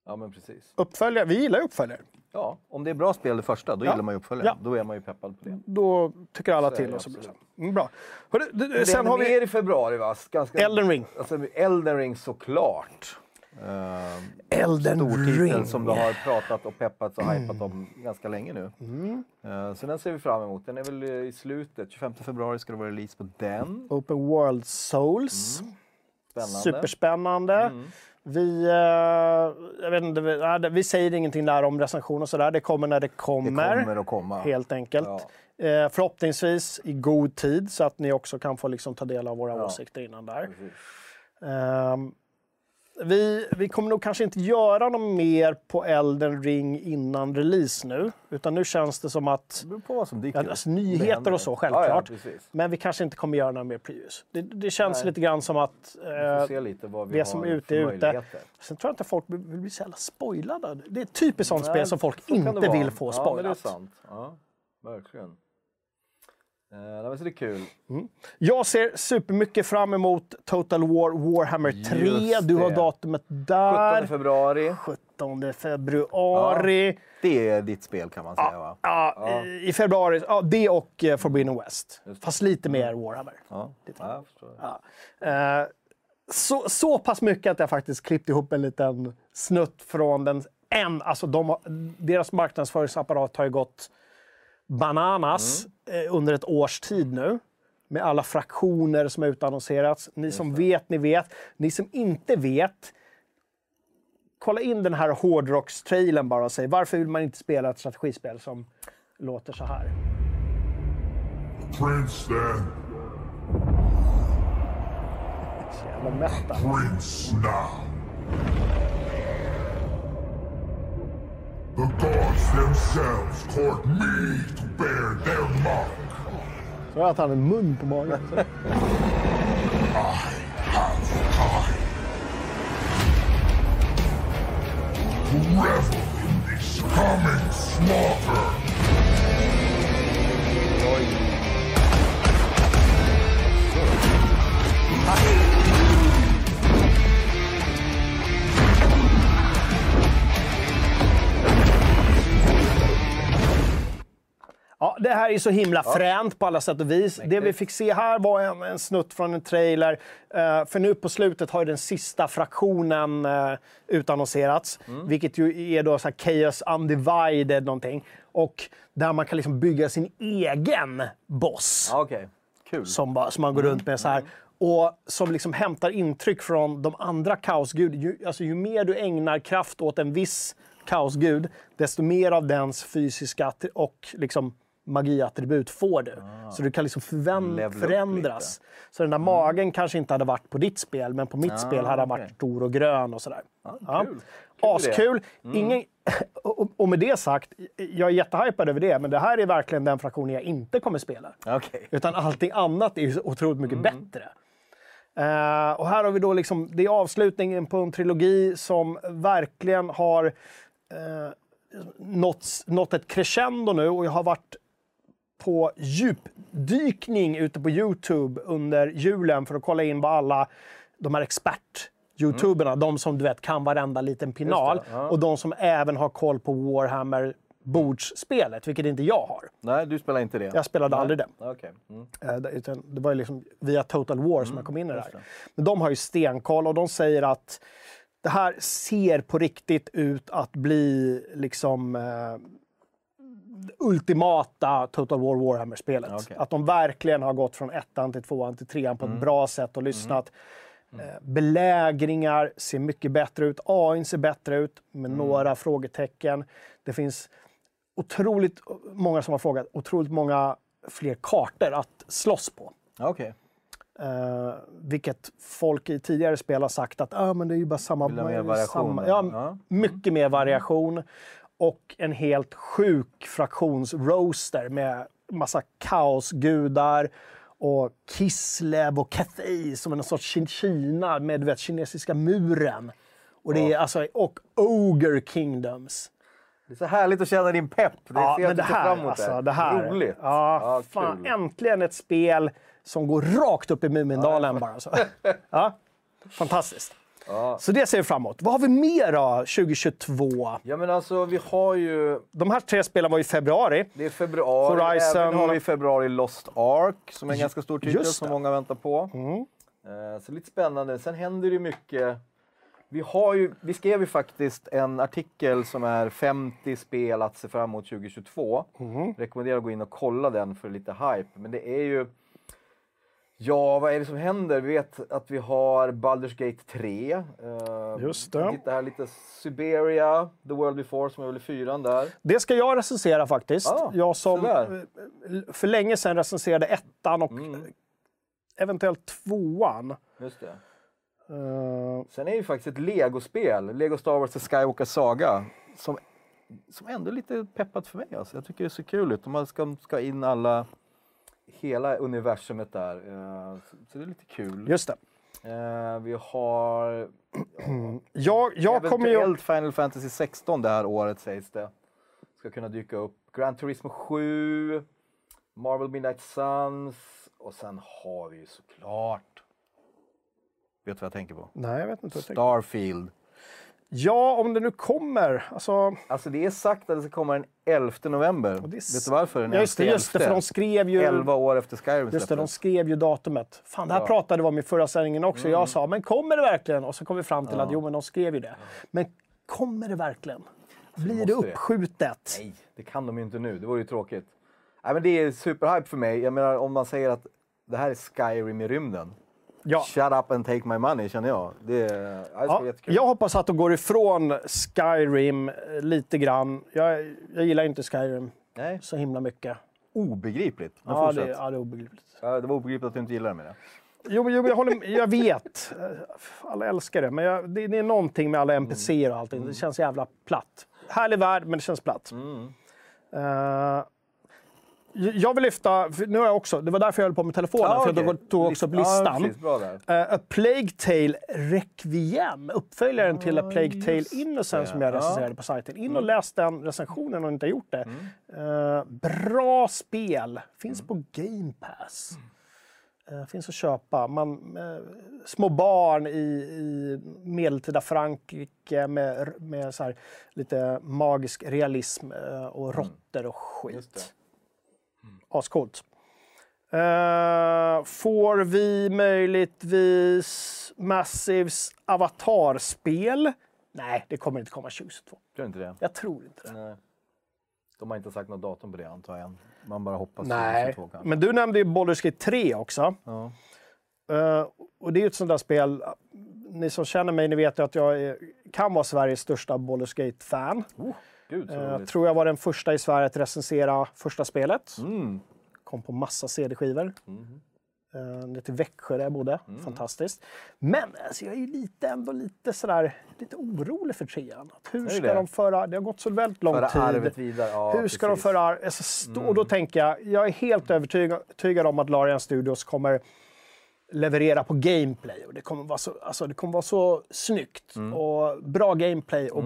Speaker 2: Ja, men precis.
Speaker 1: Uppföljare, vi gillar ju uppföljare.
Speaker 2: Ja, om det är bra spel det första, då
Speaker 1: Ja.
Speaker 2: gillar man ju uppföljaren.
Speaker 1: Ja.
Speaker 2: Då är man ju peppad på det.
Speaker 1: Då tycker alla
Speaker 2: Så
Speaker 1: till.
Speaker 2: det
Speaker 1: Och så blir det. Mm, bra. Hörru, d- d-
Speaker 2: Det
Speaker 1: sen har vi
Speaker 2: i februari va? Ganska...
Speaker 1: Elden Ring.
Speaker 2: Alltså, Elden Ring såklart. Uh,
Speaker 1: Elden
Speaker 2: stor titel
Speaker 1: Ring.
Speaker 2: som du har pratat och peppats och hypat om ganska länge nu. Eh, så den ser vi fram emot. Den är väl eh, i slutet. 25 februari ska det vara release på den.
Speaker 1: Open World Souls.
Speaker 2: Spännande.
Speaker 1: Superspännande. Vi, eh, jag vet inte, vi, säger ingenting där om recension och sådär. Det kommer när det
Speaker 2: Det
Speaker 1: kommer.
Speaker 2: kommer att komma.
Speaker 1: Helt enkelt.
Speaker 2: Ja.
Speaker 1: Eh, förhoppningsvis i god tid så att ni också kan få liksom ta del av våra
Speaker 2: Ja.
Speaker 1: åsikter innan där.
Speaker 2: Precis.
Speaker 1: Vi, vi kommer nog kanske inte göra något mer på Elden Ring innan release nu. Utan nu känns det som att
Speaker 2: Det på vad som dyker
Speaker 1: Ja, alltså, nyheter och så,
Speaker 2: Ja,
Speaker 1: självklart.
Speaker 2: ja, precis.
Speaker 1: Men vi kanske inte kommer göra några mer previews. Det, det känns
Speaker 2: Nej.
Speaker 1: lite grann som att...
Speaker 2: Vi
Speaker 1: Eh,
Speaker 2: får se lite vad vi
Speaker 1: det som är ute är ute. sen tror jag inte folk vill bli så jävla spoilade. Det är ett typiskt sånt
Speaker 2: Nej,
Speaker 1: spel som folk
Speaker 2: så
Speaker 1: inte vill få
Speaker 2: Ja, men det är
Speaker 1: spoilat.
Speaker 2: sant. Ja, verkligen. Så det är kul.
Speaker 1: jag ser supermycket fram emot Total War Warhammer 3.
Speaker 2: Just
Speaker 1: Du har datumet
Speaker 2: 17
Speaker 1: där.
Speaker 2: februari.
Speaker 1: 17 februari.
Speaker 2: Det är ditt spel kan man säga va?
Speaker 1: Ja, i- I februari. Ja, det och eh, Forbidden West. Fast lite mer Warhammer.
Speaker 2: Ja, ja jag.
Speaker 1: Eh, så, så pass mycket att jag faktiskt klippt ihop en liten snutt från den. En, alltså de, deras marknadsföringsapparat har ju gått bananas eh, under ett års tid nu. Med alla fraktioner som har utannonserats. Ni som vet, ni vet. Ni som inte vet, kolla in den här hårdrockstrailern bara och säg varför vill man inte spela ett strategispel som låter så här?
Speaker 8: Prince then,
Speaker 1: Så jävla metal.
Speaker 8: Prince now. The gods themselves court me to bear their mark.
Speaker 1: Så att han har en mun på magen.
Speaker 8: I have time to revel in this coming slaughter.
Speaker 1: Ja, det här är så himla fränt på alla sätt och vis. Det vi fick se här var en, en snutt från en trailer. Eh, för nu på slutet har ju den sista fraktionen uh, utannonserats.
Speaker 2: Mm.
Speaker 1: Vilket ju är då så Chaos Undivided någonting. Och där man kan liksom bygga sin egen boss.
Speaker 2: Ja, Okej, kul.
Speaker 1: Som, bara, som man går runt med så här. Och som liksom hämtar intryck från de andra kaosgud. Ju, alltså, ju mer du ägnar kraft åt en viss kaosgud, desto mer av dens fysiska och liksom magiattribut får du. Så du kan liksom förändras. Så den där magen kanske inte hade varit på ditt spel, men på mitt spel hade den varit
Speaker 2: okej.
Speaker 1: stor och grön och sådär. Ja.
Speaker 2: kul. Kul
Speaker 1: Askul. Ingen... och, med det sagt, jag är jättehypad över det, men det här är verkligen den fraktionen jag inte kommer spela.
Speaker 2: Okej.
Speaker 1: Utan allting annat är ju otroligt mycket bättre. Eh, och här har vi då liksom, det är avslutningen på en trilogi som verkligen har uh, nått, nått ett crescendo nu och jag har varit på djupdykning ute på Youtube under julen för att kolla in vad alla de här expert-youtuberna, de som du vet kan varenda liten pinal
Speaker 2: ja.
Speaker 1: och de som även har koll på Warhammer bordsspelet, vilket inte jag har.
Speaker 2: Nej, du spelar inte det?
Speaker 1: Jag spelade aldrig det.
Speaker 2: Okej. Mm.
Speaker 1: Eh, det- utan Det var ju liksom via Total War som jag kom in i det här. Men de har ju stenkoll och de säger att det här ser på riktigt ut att bli liksom eh, ultimata Total War Warhammer-spelet.
Speaker 2: Okej.
Speaker 1: Att de verkligen har gått från ettan till tvåan till trean på ett bra sätt och lyssnat. Eh, belägringar ser mycket bättre ut. AI ser bättre ut med några frågetecken. Det finns otroligt många som har frågat, otroligt många fler kartor att slåss på.
Speaker 2: Okej.
Speaker 1: Eh, vilket folk i tidigare spel har sagt att ah, men det är ju bara samma...
Speaker 2: Vill ha mer variation,
Speaker 1: samma. Ja,
Speaker 2: Ja.
Speaker 1: Mycket mer variation. Och en helt sjuk fraktionsroaster med massa kaosgudar och Kislev och Cathay som är någon sorts Kin- Kina med vet, kinesiska muren. Och, det är, alltså, och Ogre Kingdoms.
Speaker 2: Det är så härligt att känna din pepp. Det
Speaker 1: Ja, men det här, alltså, det här.
Speaker 2: Roligt.
Speaker 1: Ja, fan,
Speaker 2: kul.
Speaker 1: äntligen ett spel som går rakt upp i Mumindalen bara. Så. Ja, fantastiskt.
Speaker 2: Ja.
Speaker 1: Så det ser vi fram emot. Vad har vi mer då 2022?
Speaker 2: Ja men alltså vi har ju,
Speaker 1: De här tre spelen var i februari.
Speaker 2: det är februari,
Speaker 1: Horizon-
Speaker 2: även har vi i februari Lost Ark som är en ganska stor titel som.
Speaker 1: Mm.
Speaker 2: många väntar på. Eh, Så lite spännande. Sen händer det mycket. Vi, har ju, vi skrev ju faktiskt en artikel som är 50 spel att se fram emot 2022.
Speaker 1: Mm.
Speaker 2: Rekommenderar att gå in och kolla den för lite hype. Men det är ju... Ja, vad är det som händer? Vi vet att vi har Baldur's Gate 3. Eh,
Speaker 1: Just det.
Speaker 2: jag Tittar här lite Siberia, The World Before som är väl fyran där.
Speaker 1: Det ska jag recensera faktiskt.
Speaker 2: Ah,
Speaker 1: jag som eh, för länge sedan recenserade ettan och
Speaker 2: Mm.
Speaker 1: eventuellt tvåan.
Speaker 2: Just det.
Speaker 1: Eh,
Speaker 2: Sen är det ju faktiskt ett Lego-spel, Lego Star Wars The Skywalker Saga, som, som ändå är lite peppat för mig. Alltså. Jag tycker det ser kul ut. Man ska, ska in alla, hela universumet där. Eh, så, så det är lite kul.
Speaker 1: just det.
Speaker 2: Eh, vi har
Speaker 1: Jag, jag kommer ju...
Speaker 2: Final Fantasy 16 det här året sägs det. Ska kunna dyka upp. Gran Turismo 7, Marvel Midnight Suns och sen har vi ju såklart... Vet du vad jag tänker på?
Speaker 1: Nej, jag vet inte.
Speaker 2: Starfield.
Speaker 1: Ja, om det nu kommer. Alltså,
Speaker 2: Alltså det är sagt att det ska komma den 11 november.
Speaker 1: är
Speaker 2: Vet du varför? Den
Speaker 1: ja, just det,
Speaker 2: 11?
Speaker 1: just det, för de skrev ju...
Speaker 2: 11 år efter Skyrim
Speaker 1: Just det, de skrev ju datumet. Fan, det här
Speaker 2: Ja.
Speaker 1: pratade vi om i förra sändningen också.
Speaker 2: Mm.
Speaker 1: Jag sa, men kommer det verkligen? Och så kom vi fram till att jo, men de skrev ju det. Men kommer det verkligen? Blir det
Speaker 2: måste det.
Speaker 1: uppskjutet?
Speaker 2: Nej, det kan de ju inte nu. Det vore ju tråkigt. Nej, men det är superhype för mig. Jag menar om man säger att det här är Skyrim i rymden.
Speaker 1: Ja.
Speaker 2: Shut up and take my money känner jag. Det, är, ja,
Speaker 1: jag hoppas att de går ifrån Skyrim eh, lite grann. Jag, jag gillar inte Skyrim
Speaker 2: Nej,
Speaker 1: så himla mycket.
Speaker 2: obegripligt. Men
Speaker 1: Ja,
Speaker 2: fortsätt.
Speaker 1: det, ja, det är obegripligt.
Speaker 2: Ja, det var obegripligt att du inte gillar det med det.
Speaker 1: Jo, jo, jag, håller, jag vet. Eh, Alla älskar det. Men jag, det, det är någonting med alla NPCer och allting. Det känns jävla platt. Härlig värld, men det känns platt. Eh, jag vill lyfta, nu har jag också, det var därför jag höll på med telefonen,
Speaker 2: Ja,
Speaker 1: för
Speaker 2: okej.
Speaker 1: jag tog också upp
Speaker 2: Ja,
Speaker 1: listan.
Speaker 2: där.
Speaker 1: Eh, A Plague Tale Requiem, uppföljaren till A Plague Tale
Speaker 2: just
Speaker 1: Innocence som jag
Speaker 2: Ja.
Speaker 1: recenserade på sajten. In och läs den recensionen om ni inte har gjort det. Eh, bra spel, finns på Game Pass. Eh, finns att köpa. Man, små barn i, i medeltida Frankrike med, med så här, lite magisk realism och råttor och skit. Ascoolt. Eh, får vi möjligtvis Massives Avatar-spel? Nej, det kommer inte komma 2022.
Speaker 2: Tror inte det?
Speaker 1: Jag tror inte det.
Speaker 2: Nej. De har inte sagt något datum på det antar jag. Man bara hoppas
Speaker 1: Nej,
Speaker 2: 2022 kanske.
Speaker 1: men du nämnde ju Baldur's Gate 3 också.
Speaker 2: Ja.
Speaker 1: Eh, och det är ju ett sånt där spel, ni som känner mig, ni vet ju att jag är, kan vara Sveriges största Baldur's Gate-fan.
Speaker 2: Gud roligt.
Speaker 1: tror jag var den första i Sverige att recensera första spelet.
Speaker 2: Mm.
Speaker 1: Kom på massa CD-skivor. Uh, ner till Växjö där jag bodde.
Speaker 2: Mm.
Speaker 1: Fantastiskt. Men alltså, jag är lite, ändå lite sådär, lite orolig för trean. Hur
Speaker 2: Är
Speaker 1: ska
Speaker 2: det?
Speaker 1: de föra, det har gått så väldigt lång
Speaker 2: Föra
Speaker 1: tid.
Speaker 2: vidare. Ja,
Speaker 1: hur ska
Speaker 2: precis. Mm.
Speaker 1: de föra alltså, stå, Och då tänker jag, jag är helt övertygad om att Larian Studios kommer leverera på gameplay. Och det, kommer vara så, alltså, det kommer vara så snyggt
Speaker 2: Mm.
Speaker 1: och bra gameplay och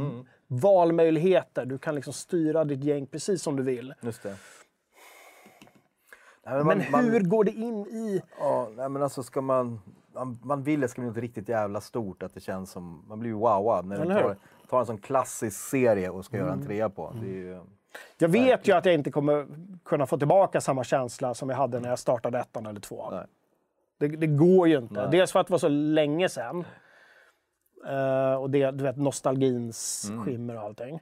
Speaker 1: valmöjligheter. Du kan liksom styra ditt gäng precis som du vill.
Speaker 2: Just det. Nej,
Speaker 1: Men
Speaker 2: man- man-
Speaker 1: hur går det in i...
Speaker 2: Ja, nej, men alltså ska man... Man, man vill det ska bli något riktigt jävla stort, att det känns som... Man blir ju wowad när
Speaker 1: Eller? Mm.
Speaker 2: tar, tar en sån klassisk serie och ska göra en trea på. Är ju,
Speaker 1: Jag vet ju att jag inte kommer kunna få tillbaka samma känsla som jag hade när jag startade ettan eller tvåan. Det, det går ju inte.
Speaker 2: Nej.
Speaker 1: Dels för att det var så länge sedan. Eh, och det, du vet, nostalgins
Speaker 2: Mm.
Speaker 1: skimmer och allting.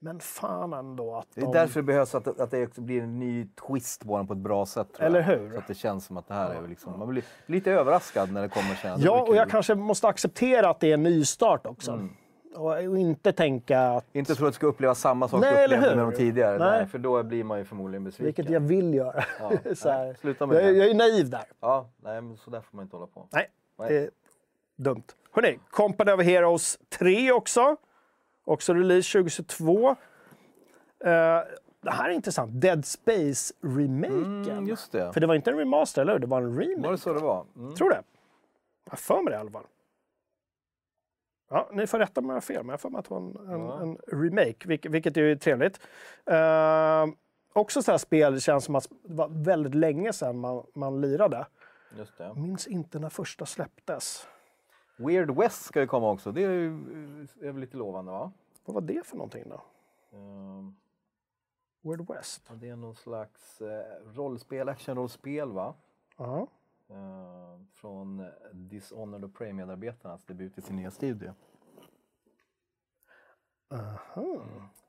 Speaker 1: Men fan ändå att
Speaker 2: Det är
Speaker 1: de...
Speaker 2: därför det behövs att, att det också blir en ny twist på den på ett bra sätt.
Speaker 1: Eller hur?
Speaker 2: Så att det känns som att det här är liksom, man blir lite överraskad när det kommer sen.
Speaker 1: Ja, och jag kanske måste acceptera att det är en nystart också.
Speaker 2: Mm.
Speaker 1: Och, inte tänka att...
Speaker 2: Inte tro att du ska uppleva samma sak
Speaker 1: Nej,
Speaker 2: du upplevde med
Speaker 1: hur?
Speaker 2: de tidigare.
Speaker 1: Nej.
Speaker 2: Nej. för då blir man ju förmodligen besviken.
Speaker 1: Vilket jag vill göra.
Speaker 2: Ja, nej, sluta med
Speaker 1: jag,
Speaker 2: det.
Speaker 1: jag är naiv där.
Speaker 2: Ja, nej, men så där får man inte hålla på.
Speaker 1: Nej,
Speaker 2: Nej.
Speaker 1: det är dumt. Hörrni, Company of Heroes 3 också. Också release 2022. Eh, det här är intressant. Dead Space-remaken.
Speaker 2: Mm, just det.
Speaker 1: För det var inte en remaster, eller hur? Det var en remake.
Speaker 2: Var det så det var? Mm.
Speaker 1: Tror det. Jag för mig det i alla fall. Ja, ni får rätta mig om jag har fel, men jag för mig att det var en, en,
Speaker 2: Ja.
Speaker 1: en remake, vilket, vilket är ju trevligt. Uh, också sådana här spel, det känns som att det var väldigt länge sedan man, man lirade.
Speaker 2: Just det.
Speaker 1: Minns inte när första släpptes.
Speaker 2: Weird West ska ju komma också. Det är, ju, är väl lite lovande va?
Speaker 1: Vad var det för någonting då?
Speaker 2: Ehm,
Speaker 1: Weird West?
Speaker 2: det är någon slags eh, rollspel, actionrollspel va?
Speaker 1: Ja.
Speaker 2: Ehm, från Dishonored och Prey-medarbetarnas debut i sin nya studio.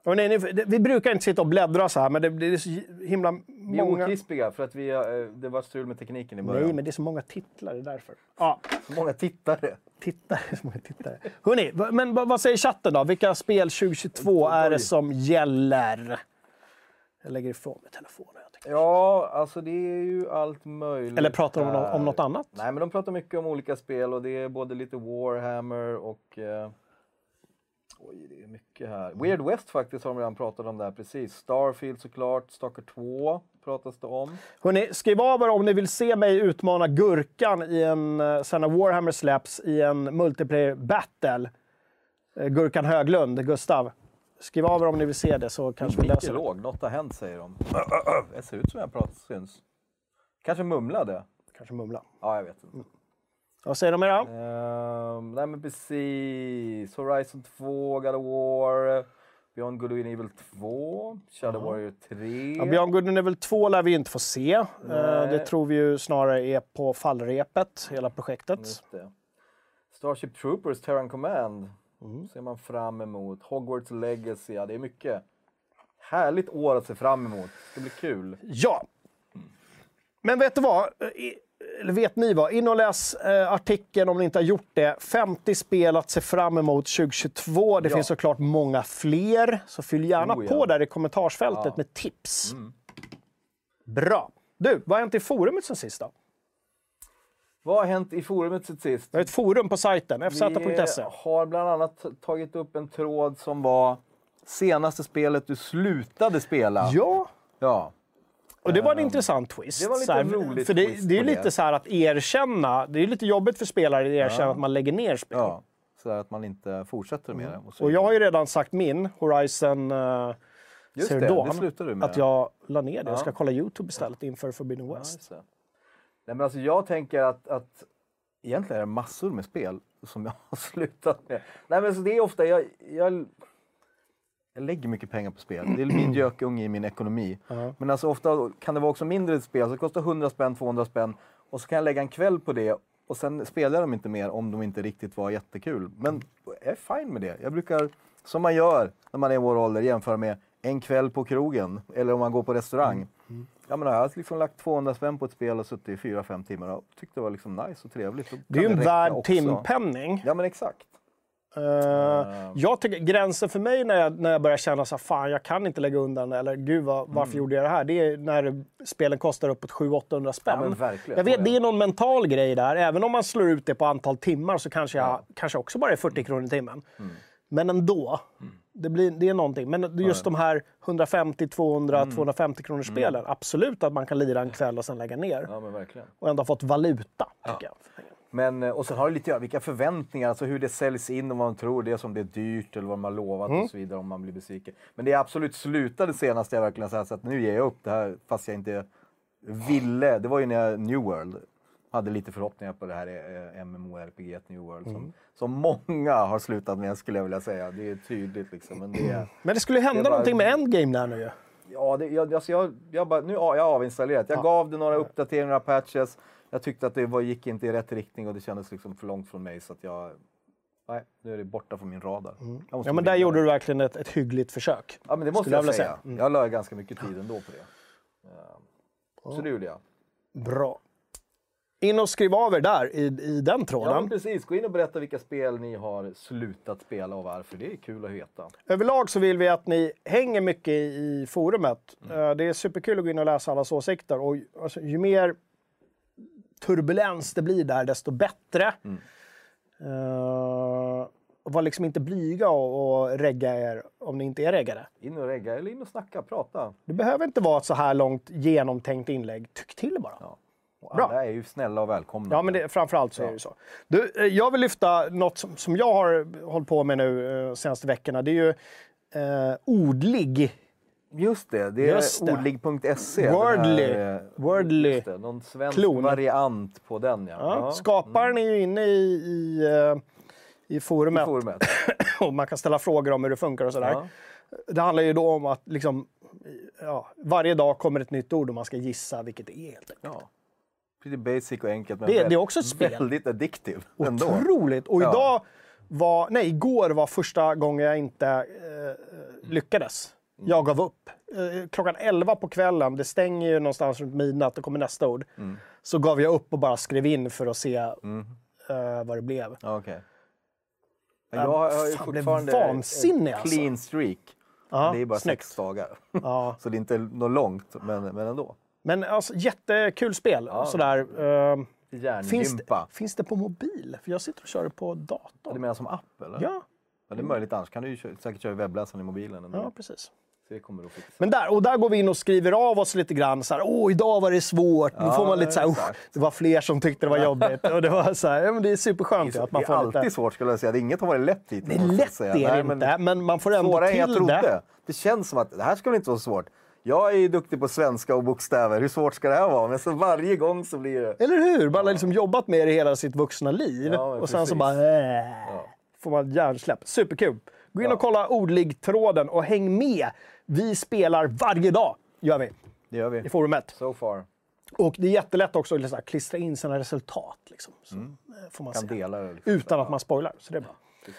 Speaker 1: Och nej, ni, vi brukar inte sitta och bläddra så här, men det, det är så himla
Speaker 2: Vi är
Speaker 1: många...
Speaker 2: okrispiga för att vi, eh, det var strul med tekniken i början.
Speaker 1: Nej, men det är så många titlar, det är därför. Ja,
Speaker 2: Så många tittare.
Speaker 1: tittare, så många tittare. Hörrni, men vad säger chatten då? Vilka spel 2022 är det som gäller? Jag lägger ifrån mig telefonen.
Speaker 2: Ja, alltså det är ju allt möjligt.
Speaker 1: Eller pratar de om, om något annat?
Speaker 2: Nej, men de pratar mycket om olika spel och det är både lite Warhammer och... Eh... Oj, det är mycket här. Weird West faktiskt har de redan pratat om där precis. Starfield såklart, Stalker 2 pratas det om.
Speaker 1: Hörrni, skriv av er om ni vill se mig utmana Gurkan i en, eh, sen när Warhammer släpps, i en multiplayer battle. Eh, Gurkan Höglund, Gustav. Skriv av er om ni vill se det så kanske vi löser det.
Speaker 2: låg, något har hänt säger de. Det ser ut som jag pratar, syns. Kanske mumlade.
Speaker 1: Kanske mumla.
Speaker 2: Ja, jag vet inte.
Speaker 1: Vad säger de era?
Speaker 2: Ehm, nej men precis. Horizon 2, God of War, Beyond Good and Evil 2, Shadow Warrior 3.
Speaker 1: Ja, Beyond Good and Evil 2 lär vi inte få se. Eh,
Speaker 2: Nej.
Speaker 1: Det tror vi ju snarare är på fallrepet, hela projektet.
Speaker 2: Starship Troopers, Terran Command.
Speaker 1: Mm.
Speaker 2: Ser man fram emot. Hogwarts Legacy, ja det är mycket. Härligt år att se fram emot. Det ska bli kul.
Speaker 1: Ja. Men vet du vad? Eller vet ni vad? In och läs eh, artikeln om ni inte har gjort det. 50 spel att se fram emot 2022. Det
Speaker 2: Ja.
Speaker 1: finns såklart många fler. Så fyll gärna
Speaker 2: Oh, ja.
Speaker 1: på där i kommentarsfältet
Speaker 2: Ja.
Speaker 1: med tips.
Speaker 2: Mm.
Speaker 1: Bra. Du, vad har hänt i forumet sen sist då?
Speaker 2: Vad har hänt i forumet sen sist?
Speaker 1: Vi har ett forum på sajten, fz.se.
Speaker 2: Vi har bland annat tagit upp en tråd som var senaste spelet du slutade spela.
Speaker 1: Ja,
Speaker 2: Ja.
Speaker 1: Och det var en intressant twist.
Speaker 2: det var lite
Speaker 1: Så här,
Speaker 2: roligt
Speaker 1: För det, det är ju
Speaker 2: på det.
Speaker 1: lite så här att erkänna, det är lite jobbigt för spelare att erkänna att man lägger ner spel.
Speaker 2: ja. Så att man inte fortsätter med det.
Speaker 1: Mm. Och jag har ju redan sagt min, Horizon uh,
Speaker 2: Just det,
Speaker 1: Dawn,
Speaker 2: det du med.
Speaker 1: att jag la ner det. Jag
Speaker 2: Ja.
Speaker 1: ska kolla YouTube istället inför Forbidden
Speaker 2: Ja,
Speaker 1: West.
Speaker 2: det. Nej, men alltså jag tänker att, att egentligen är det massor med spel som jag har slutat med. Nej, men så det är ofta, jag, jag, jag lägger mycket pengar på spel. Det är min gökunge i min ekonomi.
Speaker 1: Ja.
Speaker 2: Men alltså ofta kan det vara också mindre spel, så det kostar 100 spänn, 200 spänn. Och så kan jag lägga en kväll på det och sen spelar jag dem inte mer om de inte riktigt var jättekul. Men jag är fine med det. Jag brukar, som man gör när man är i vår ålder, jämföra med en kväll på krogen eller om man går på restaurang. Ja, men jag har liksom lagt 200 spänn på ett spel och suttit i 4-5 timmar och tyckte det var liksom nice och trevligt. Då
Speaker 1: Det är ju en värd timpenning.
Speaker 2: Ja, men exakt.
Speaker 1: Eh, jag tycker, gränsen för mig när jag, när jag börjar känna så här, fan jag kan inte lägga undan eller gud vad, varför gjorde jag det här? Det är när spelen kostar uppåt 700-800 spänn.
Speaker 2: Ja,
Speaker 1: jag vet, det är någon mental grej där. Även om man slår ut det på antal timmar så kanske jag
Speaker 2: Ja. Mm.
Speaker 1: kanske också bara är 40 kronor i timmen. Men ändå. Det, blir, det är någonting. Men just de här 150, 200,
Speaker 2: Mm.
Speaker 1: 250 kronors spelen. Absolut att man kan lira en kväll och sen lägga ner.
Speaker 2: Ja.
Speaker 1: Och ändå ha fått valuta, tycker jag.
Speaker 2: Men, eh, och sen har det lite att göra vilka förväntningar, alltså hur det säljs in och vad man tror det är som det är dyrt eller vad de har lovat
Speaker 1: Mm.
Speaker 2: och så vidare om man blir besviken. Men det är absolut slutade senast jag verkligen sa så att nu ger jag upp det här fast jag inte ville. Det var ju när jag New World hade lite förhoppningar på det här eh, MMORPG New World
Speaker 1: Mm.
Speaker 2: som, som många har slutat med skulle jag vilja säga. Det är tydligt liksom. Men det
Speaker 1: Men det skulle hända
Speaker 2: Det var-
Speaker 1: någonting med Endgame där nu.
Speaker 2: Ja, det, jag, alltså jag, jag, bara, nu har jag avinstallerat. Jag gav det några uppdateringar, patches. Jag tyckte att det var, gick inte i rätt riktning och det kändes liksom för långt från mig så att jag... Nej, nu är det borta från min radar. Måste
Speaker 1: Ja, men där gjorde du verkligen ett, ett hyggligt försök.
Speaker 2: Ja, men det måste jag,
Speaker 1: jag
Speaker 2: säga.
Speaker 1: säga. Mm.
Speaker 2: Jag la ganska mycket tid ändå på det. Ja. Så det gjorde jag.
Speaker 1: Bra. In och skriv av er där i, i den
Speaker 2: Ja,
Speaker 1: tråden.
Speaker 2: men precis. Gå in och berätta vilka spel ni har slutat spela och varför. Det är kul att veta.
Speaker 1: Överlag så vill vi att ni hänger mycket i, i forumet.
Speaker 2: Mm.
Speaker 1: Eh, Det är superkul att gå in och läsa allas åsikter. Och alltså, ju mer turbulens det blir där, desto bättre.
Speaker 2: Mm.
Speaker 1: Uh, var liksom inte blyga och, och regga er om ni inte är reggade.
Speaker 2: In och regga eller in och snacka, prata.
Speaker 1: Det behöver inte vara ett så här långt genomtänkt inlägg. Tyck till bara.
Speaker 2: Ja. Och
Speaker 1: Bra.
Speaker 2: alla är ju snälla och välkomna.
Speaker 1: Ja, men det, framförallt så är det så. Du, eh, jag vill lyfta något som, som jag har hållit på med nu eh, senaste veckorna. Det är ju eh, Ordlig.
Speaker 2: Just det, det är ordlig.se.
Speaker 1: Wordly.
Speaker 2: här, eh,
Speaker 1: Wordly.
Speaker 2: Just det, någon svensk
Speaker 1: Klon.
Speaker 2: variant på den ja.
Speaker 1: Ja,
Speaker 2: Ja,
Speaker 1: Skaparen är ju inne i, i, eh, i forumet
Speaker 2: i forumet.
Speaker 1: och man kan ställa frågor om hur det funkar och sådär.
Speaker 2: Ja.
Speaker 1: Det handlar ju då om att liksom, ja, varje dag kommer ett nytt ord och man ska gissa vilket det är. Helt enkelt.
Speaker 2: Ja. Pretty basic och enkelt. Men
Speaker 1: Det- det är också ett spel.
Speaker 2: Väldigt addictive ändå.
Speaker 1: Otroligt! Och idag var, nej, igår var första gången jag inte eh, lyckades.
Speaker 2: Mm.
Speaker 1: Jag gav upp. Eh, klockan 11 på kvällen, det stänger ju någonstans runt midnatt, det kommer nästa ord.
Speaker 2: Mm.
Speaker 1: Så gav jag upp och bara skrev in för att se eh, vad det blev.
Speaker 2: Okej. Men Jag har ju fortfarande
Speaker 1: vansinnig,
Speaker 2: en
Speaker 1: alltså.
Speaker 2: clean streak.
Speaker 1: Ja,
Speaker 2: det är bara
Speaker 1: snyggt.
Speaker 2: sex dagar.
Speaker 1: Ja.
Speaker 2: Så det är inte något långt, men, men ändå.
Speaker 1: Men alltså, jättekul spel.
Speaker 2: Ja.
Speaker 1: Sådär. Eh, finns, det, finns det på mobil? För jag sitter och kör det på
Speaker 2: Du
Speaker 1: datorn.
Speaker 2: menar som app eller?
Speaker 1: Ja,
Speaker 2: Ja, det är möjligt, annars kan du ju säkert köra webbläsaren i mobilen. Ändå.
Speaker 1: ja, precis.
Speaker 2: Så det kommer att fixa.
Speaker 1: Men där, och där går vi in och skriver av oss lite grann. Så här, Åh, idag var det svårt.
Speaker 2: Ja,
Speaker 1: får man lite så här. "Usch, det var fler som tyckte det var jobbigt. Och det, var så här, ja, men det är superskönt
Speaker 2: Det
Speaker 1: att man
Speaker 2: är
Speaker 1: får
Speaker 2: alltid
Speaker 1: lite...
Speaker 2: svårt skulle jag säga. Inget har varit lätt hittills.
Speaker 1: Det är lätt
Speaker 2: säga.
Speaker 1: det är det
Speaker 2: men
Speaker 1: inte, men man får ändå
Speaker 2: Svårare än jag
Speaker 1: till
Speaker 2: trodde.
Speaker 1: det.
Speaker 2: Det känns som att det här väl inte vara så svårt. Jag är ju duktig på svenska och bokstäver. Hur svårt ska det här vara? Men så varje gång så blir det...
Speaker 1: Eller hur? Man har liksom jobbat med det hela sitt vuxna liv.
Speaker 2: Ja, men
Speaker 1: och sen så
Speaker 2: precis.
Speaker 1: bara... Äh, Får man hjärnsläpp. Superkul! Gå in och kolla ordlig-tråden och häng med. Vi spelar varje dag, gör vi,
Speaker 2: Det gör vi.
Speaker 1: i forumet.
Speaker 2: So far.
Speaker 1: Och det är jättelätt också att liksom, klistra in sina resultat. Liksom. Så eh, får man
Speaker 2: Mm. Kan
Speaker 1: se.
Speaker 2: dela. Liksom.
Speaker 1: Utan att man spoilar, så det är bra. Eh,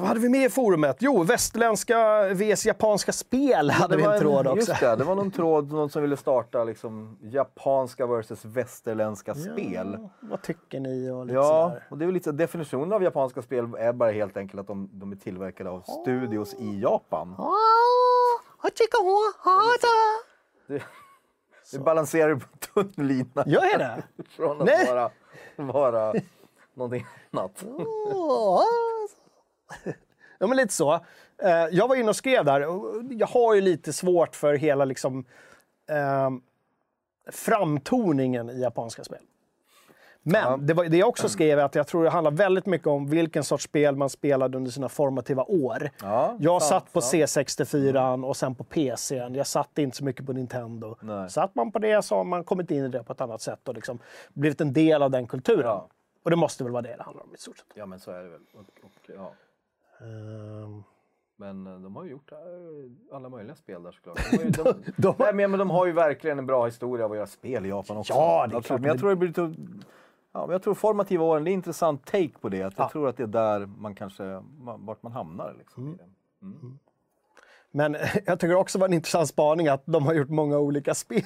Speaker 1: Vad hade vi med i forumet? Jo, västerländska vs japanska spel hade vi en tråd också.
Speaker 2: Just det, det var någon tråd, någon som ville starta liksom, japanska versus västerländska spel.
Speaker 1: Ja, vad tycker ni? Och lite
Speaker 2: Ja,
Speaker 1: sådär.
Speaker 2: och det är lite, definitionen av japanska spel är bara helt enkelt att de, de är tillverkade av studios i Japan. Det, det balanserar på tunn lina
Speaker 1: Gör det?
Speaker 2: från att
Speaker 1: Nej.
Speaker 2: vara, vara någonting annat.
Speaker 1: Ja, men lite så. Eh, Jag var inne och skrev där. Jag har ju lite svårt för hela liksom, eh, framtoningen i japanska spel. Men det, var, det jag också skrev är att jag tror det handlar väldigt mycket om vilken sorts spel man spelade under sina formativa år.
Speaker 2: Ja,
Speaker 1: jag
Speaker 2: sant,
Speaker 1: satt på
Speaker 2: sant.
Speaker 1: C64 och sen på PC. Jag satt inte så mycket på Nintendo.
Speaker 2: Nej.
Speaker 1: Satt man på det så har man kommit in i det på ett annat sätt och liksom blivit en del av den kulturen.
Speaker 2: Ja.
Speaker 1: Och det måste väl vara det det handlar om i stort sett.
Speaker 2: Ja, men så är det väl. Och, och,
Speaker 1: Ehm,
Speaker 2: Men eh, de har ju gjort eh, alla möjliga spel där såklart. De ju, de,
Speaker 1: de-
Speaker 2: Nej, men, men de har ju verkligen en bra historia av att göra spel i Japan också.
Speaker 1: Ja, det är klart.
Speaker 2: Men jag tror det blir lite... Ja, men jag tror formativa åren, det är en intressant take på det. Att jag
Speaker 1: Ja.
Speaker 2: tror att det är där man kanske, vart man hamnar. Liksom,
Speaker 1: Mm.
Speaker 2: i det.
Speaker 1: Men jag tycker också det var en intressant spaning att de har gjort många olika spel.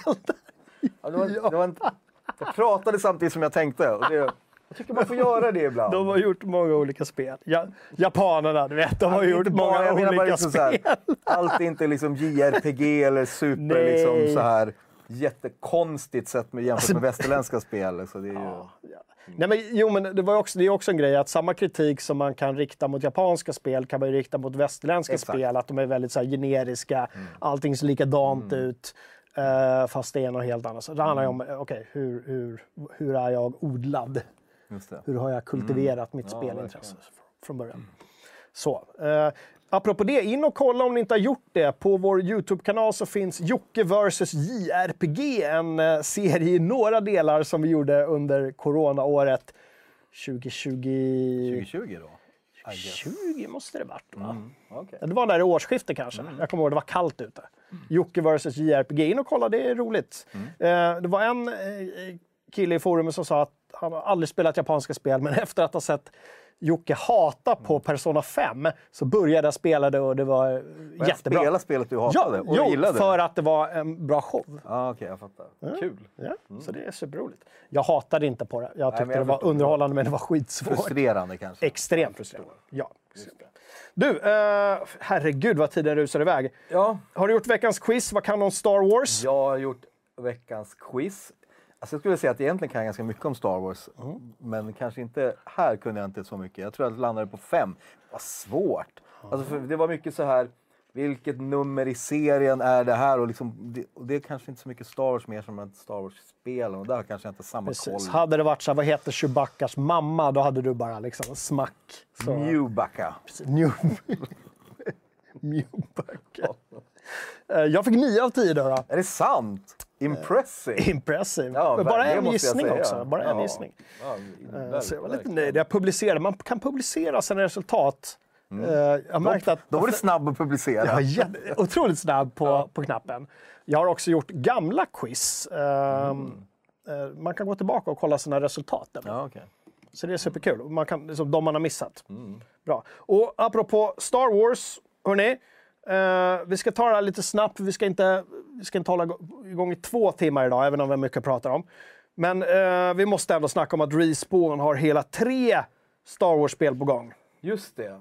Speaker 2: Ja, det var, det var en, jag pratade samtidigt som jag tänkte. Och det, jag tycker man får göra det ibland.
Speaker 1: De har gjort många olika spel. Ja, japanerna, du vet, de har
Speaker 2: Ja,
Speaker 1: gjort
Speaker 2: bara-
Speaker 1: många
Speaker 2: bara
Speaker 1: olika
Speaker 2: liksom så här,
Speaker 1: spel.
Speaker 2: Allt är inte liksom JRPG eller super
Speaker 1: Nej.
Speaker 2: liksom så här jättekonstigt sett med, jämfört
Speaker 1: Alltså-
Speaker 2: med västerländska spel. Så det är ju,
Speaker 1: Nej, men, jo, men det, var också, det är också en grej att samma kritik som man kan rikta mot japanska spel kan man ju rikta mot västerländska
Speaker 2: Exakt. Mm.
Speaker 1: spel. Att de är väldigt så här, generiska, allting ser likadant ut. eh, fast det är något helt annat. Så det handlar ju om, eh, okej, hur, hur, hur är jag odlad? Hur har jag kultiverat mitt
Speaker 2: Mm. Ja,
Speaker 1: spelintresse fr- från början? Så. Eh, apropå det, in och kolla om ni inte har gjort det. På vår Youtube-kanal så finns Jocke vs JRPG, en eh, serie i några delar som vi gjorde under coronaåret 2020.
Speaker 2: 2020 då? I guess.
Speaker 1: 20 måste det varit, va?
Speaker 2: Mm.
Speaker 1: Ja, Det var där i årsskiftet kanske. Jag kommer ihåg, det var kallt ute. Jocke vs JRPG. In och kolla, det är roligt. Eh, det var en eh, kille i forumet som sa att han har aldrig spelat japanska spel, men efter att ha sett Jocke hata på Persona 5 så började jag spela det och det var eh,
Speaker 2: Och
Speaker 1: jättebra.
Speaker 2: Spela spelet du hatade
Speaker 1: Ja,
Speaker 2: och
Speaker 1: jo,
Speaker 2: gillade?
Speaker 1: för att det var en bra show.
Speaker 2: Ja, okej, jag fattar. Kul.
Speaker 1: Ja, Så det är superroligt. Jag hatade inte på det. Jag tyckte
Speaker 2: men jag
Speaker 1: det var underhållande, men det var skitsvårt.
Speaker 2: Frustrerande kanske.
Speaker 1: Extremt frustrerande. Ja. Du, eh, herregud vad tiden rusar iväg.
Speaker 2: Ja,
Speaker 1: Har du gjort veckans quiz? Vad kan du om Star Wars?
Speaker 2: jag har gjort veckans quiz. Alltså jag skulle säga att jag egentligen kan ganska mycket om Star Wars. Men kanske inte, här kunde jag inte så mycket. Jag tror jag landade på fem. Vad svårt! Alltså för det var mycket så här, vilket nummer i serien är det här? Och, liksom, det, och det är kanske inte så mycket Star Wars mer som ett Star Wars-spel. Och där kanske jag inte har samma
Speaker 1: Precis.
Speaker 2: koll.
Speaker 1: Hade det varit så här, vad heter Chewbaccas mamma, då hade du bara liksom smack. Så.
Speaker 2: Newbacka.
Speaker 1: New... Newbacka. Eh, Jag fick 9 av 10 då. då.
Speaker 2: Är det sant? Impressive!
Speaker 1: Impressive.
Speaker 2: Ja,
Speaker 1: Men bara en gissning också. Bara en
Speaker 2: Ja.
Speaker 1: gissning.
Speaker 2: Ja,
Speaker 1: Eh, Så jag var lite nöjd. Jag publicerade. Man kan publicera sina resultat. Eh, Jag har märkt att...
Speaker 2: Då var du snabb att publicera.
Speaker 1: Jag jätte- otroligt snabb på, på knappen. Jag har också gjort gamla quiz. Ehm, eh, Man kan gå tillbaka och kolla sina resultat.
Speaker 2: Ja, okej.
Speaker 1: Så det är superkul. Man kan, liksom, de man har missat. Bra. Och apropå Star Wars, hörni. Eh, vi ska ta det här lite snabbt. Vi ska inte, vi ska inte hålla igång i två timmar idag, även om vi har mycket att prata om. Men eh, vi måste ändå snacka om att Respawn har hela tre Star Wars-spel på gång.
Speaker 2: Just det.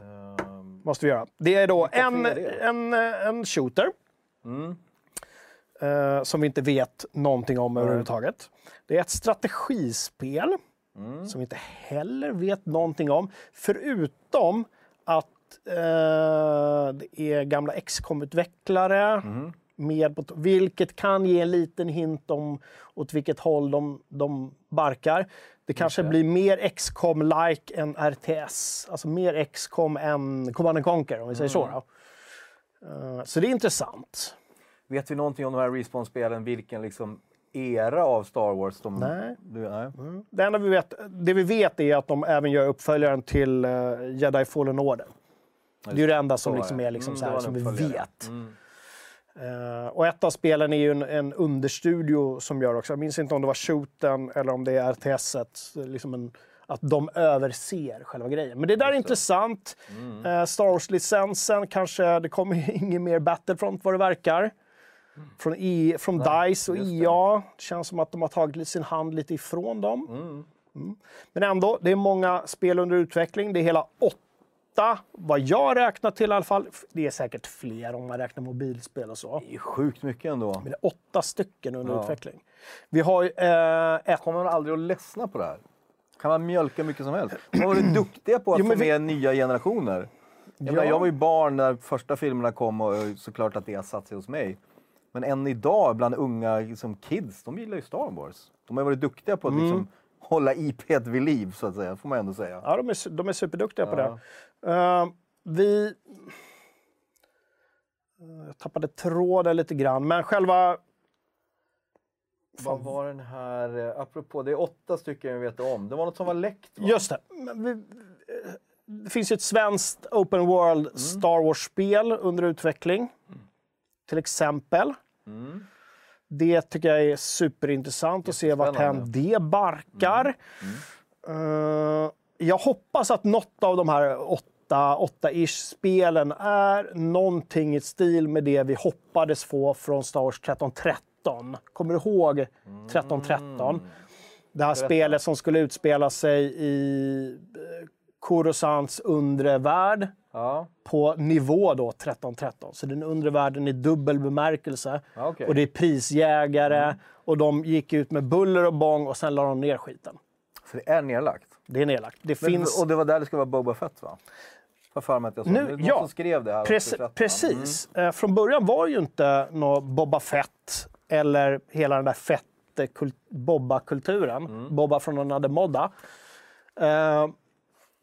Speaker 2: Ehm,
Speaker 1: Måste vi göra. Det är då en,
Speaker 2: är
Speaker 1: en, eh, en shooter. eh, som vi inte vet någonting om överhuvudtaget. Det är ett strategispel som vi inte heller vet någonting om. Förutom att eh, det är gamla XCOM-utvecklare. Med på, vilket kan ge en liten hint om åt vilket håll de, de barkar. Det kanske blir mer XCOM-like än RTS. Alltså mer XCOM än Command and Conquer, om vi säger så. Då. Eh, så det är intressant.
Speaker 2: vet vi någonting om de här Respawn-spelen? Vilken liksom era av Star Wars de...
Speaker 1: Nej.
Speaker 2: Du, nej.
Speaker 1: Det enda vi vet, det vi vet är att de även gör uppföljaren till uh, Jedi Fallen Order. Det är ju det enda som liksom är liksom
Speaker 2: Mm,
Speaker 1: så här, som vi vet.
Speaker 2: Mm.
Speaker 1: Eh, och ett av spelen är ju en, en understudio som gör också. Jag minns inte om det var shooten eller om det är RTS. liksom en, att de överser själva grejen. Men det där är intressant.
Speaker 2: Mm.
Speaker 1: Eh, Star Wars-licensen kanske, det kommer inget mer Battlefront vad det verkar. Från, e, från DICE och
Speaker 2: det.
Speaker 1: EA. Det känns som att de har tagit sin hand lite ifrån dem.
Speaker 2: Mm.
Speaker 1: Mm. Men ändå, det är många spel under utveckling. Det är hela åtta, vad jag räknar till i alla fall. Det är säkert fler om man räknar mobilspel och så.
Speaker 2: Det är ju sjukt mycket ändå.
Speaker 1: Men det är åtta stycken under
Speaker 2: Ja.
Speaker 1: utveckling. Vi har ju, eh, ett...
Speaker 2: Kommer man aldrig att ledsna på det här? Kan man mjölka mycket som helst? De har varit duktiga på att
Speaker 1: Jo,
Speaker 2: få
Speaker 1: vi-
Speaker 2: med nya generationer. Jag,
Speaker 1: Ja.
Speaker 2: menar, jag var ju barn när första filmerna kom och eh, såklart att det har satt sig hos mig. Men än idag bland unga liksom, kids, de gillar ju Star Wars. De har varit duktiga på att
Speaker 1: Mm.
Speaker 2: liksom, hålla IP vid liv, så att säga. får man ändå säga.
Speaker 1: Ja, de är, de är superduktiga på det. Eh, vi... Jag tappade tråden lite grann, men själva...
Speaker 2: Vad var den här, eh, apropå, det är åtta stycken vi vet om. Det var något som var läckt va?
Speaker 1: Just det. Men vi, det finns ju ett svenskt open world
Speaker 2: Mm.
Speaker 1: Star Wars-spel under utveckling. Till exempel.
Speaker 2: Mm.
Speaker 1: Det tycker jag är superintressant att se vart
Speaker 2: Jättespännande.
Speaker 1: det barkar. Eh, jag hoppas att något av de här åtta, åtta-ish spelen är någonting i stil med det vi hoppades få från Star Wars 1313. Kommer du ihåg 1313? Det här spelet som skulle utspela sig i eh, Coruscants undre värld
Speaker 2: Ja,
Speaker 1: på nivå då 1313. Så den undre världen i dubbel bemärkelse.
Speaker 2: Ja, okej.
Speaker 1: Och det är prisjägare och de gick ut med buller och bång och sen la de ner skiten.
Speaker 2: så det är nedlagt.
Speaker 1: Det är nedlagt. Det
Speaker 2: Men,
Speaker 1: finns...
Speaker 2: Och det var där det skulle vara Boba Fett va? Har för mig att jag såg.
Speaker 1: Nu-
Speaker 2: det
Speaker 1: ja.
Speaker 2: som skrev det här. också i
Speaker 1: Prec-
Speaker 2: chatten.
Speaker 1: precis. Eh, från början var det ju inte något Boba Fett eller hela den där fett Bobba-kulturen.
Speaker 2: Mm.
Speaker 1: Bobba från another modda. Eh,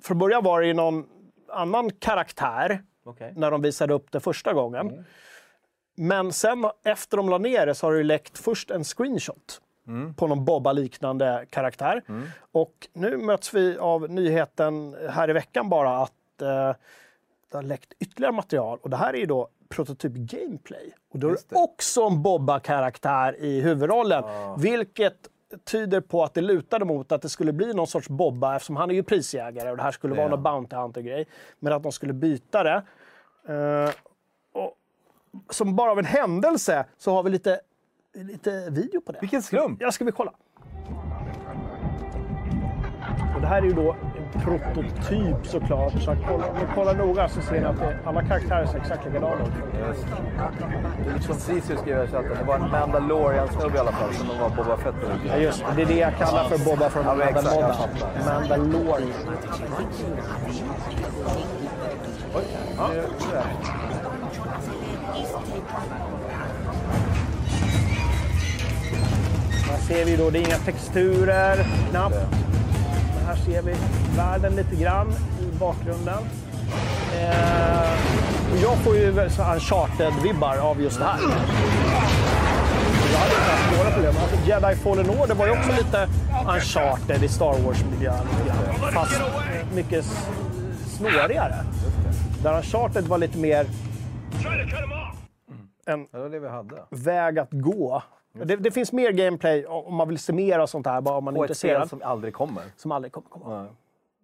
Speaker 1: från början var det ju någon annan karaktär
Speaker 2: Okej.
Speaker 1: när de visade upp det första gången. Men sen efter de la ner det så har det ju läckt först en screenshot på någon Bobba-liknande karaktär. Och nu möts vi av nyheten här i veckan bara att eh, det har läckt ytterligare material. Och det här är ju då prototyp gameplay. Och då är det också en Bobba-karaktär i huvudrollen. Vilket tyder på att det lutade mot att det skulle bli någon sorts Bobba eftersom han är ju prisjägare och det här skulle vara
Speaker 2: Ja.
Speaker 1: någon Bounty Hunter-grej. Men att de skulle byta det. Eh, och, som bara av en händelse så har vi lite, lite video på det.
Speaker 2: Vilken slump!
Speaker 1: Ja, ska vi kolla? Och det här är ju då prototyp såklart. Så kolla, om ni kollar noga så ser ni att det, alla karaktärer ser exakt likadana ut.
Speaker 2: Just. Det liksom skrev i chatten. Det var en Mandalorian-snubbe i alla fall som var Boba Fett.
Speaker 1: Ja, just det. Är det jag kallar för Boba från
Speaker 2: Ja, jag
Speaker 1: Mandalorian.
Speaker 2: fattar.
Speaker 1: Mandalorian. Här ser vi då, det är inga texturer knappt. Här ser vi världen lite grann i bakgrunden. Eh, och jag får ju så uncharted-vibbar av just det här. Jag hade inte haft några problem. Alltså, Jedi Fallen Order var ju också lite uncharted i Star Wars-miljön. Fast mycket s- snårigare. Där uncharted var lite mer en
Speaker 2: Det var det vi hade.
Speaker 1: väg att gå. Det, det finns mer gameplay om man vill se mer och sånt här, bara om man är
Speaker 2: På ett spel som aldrig kommer.
Speaker 1: Som aldrig kommer komma.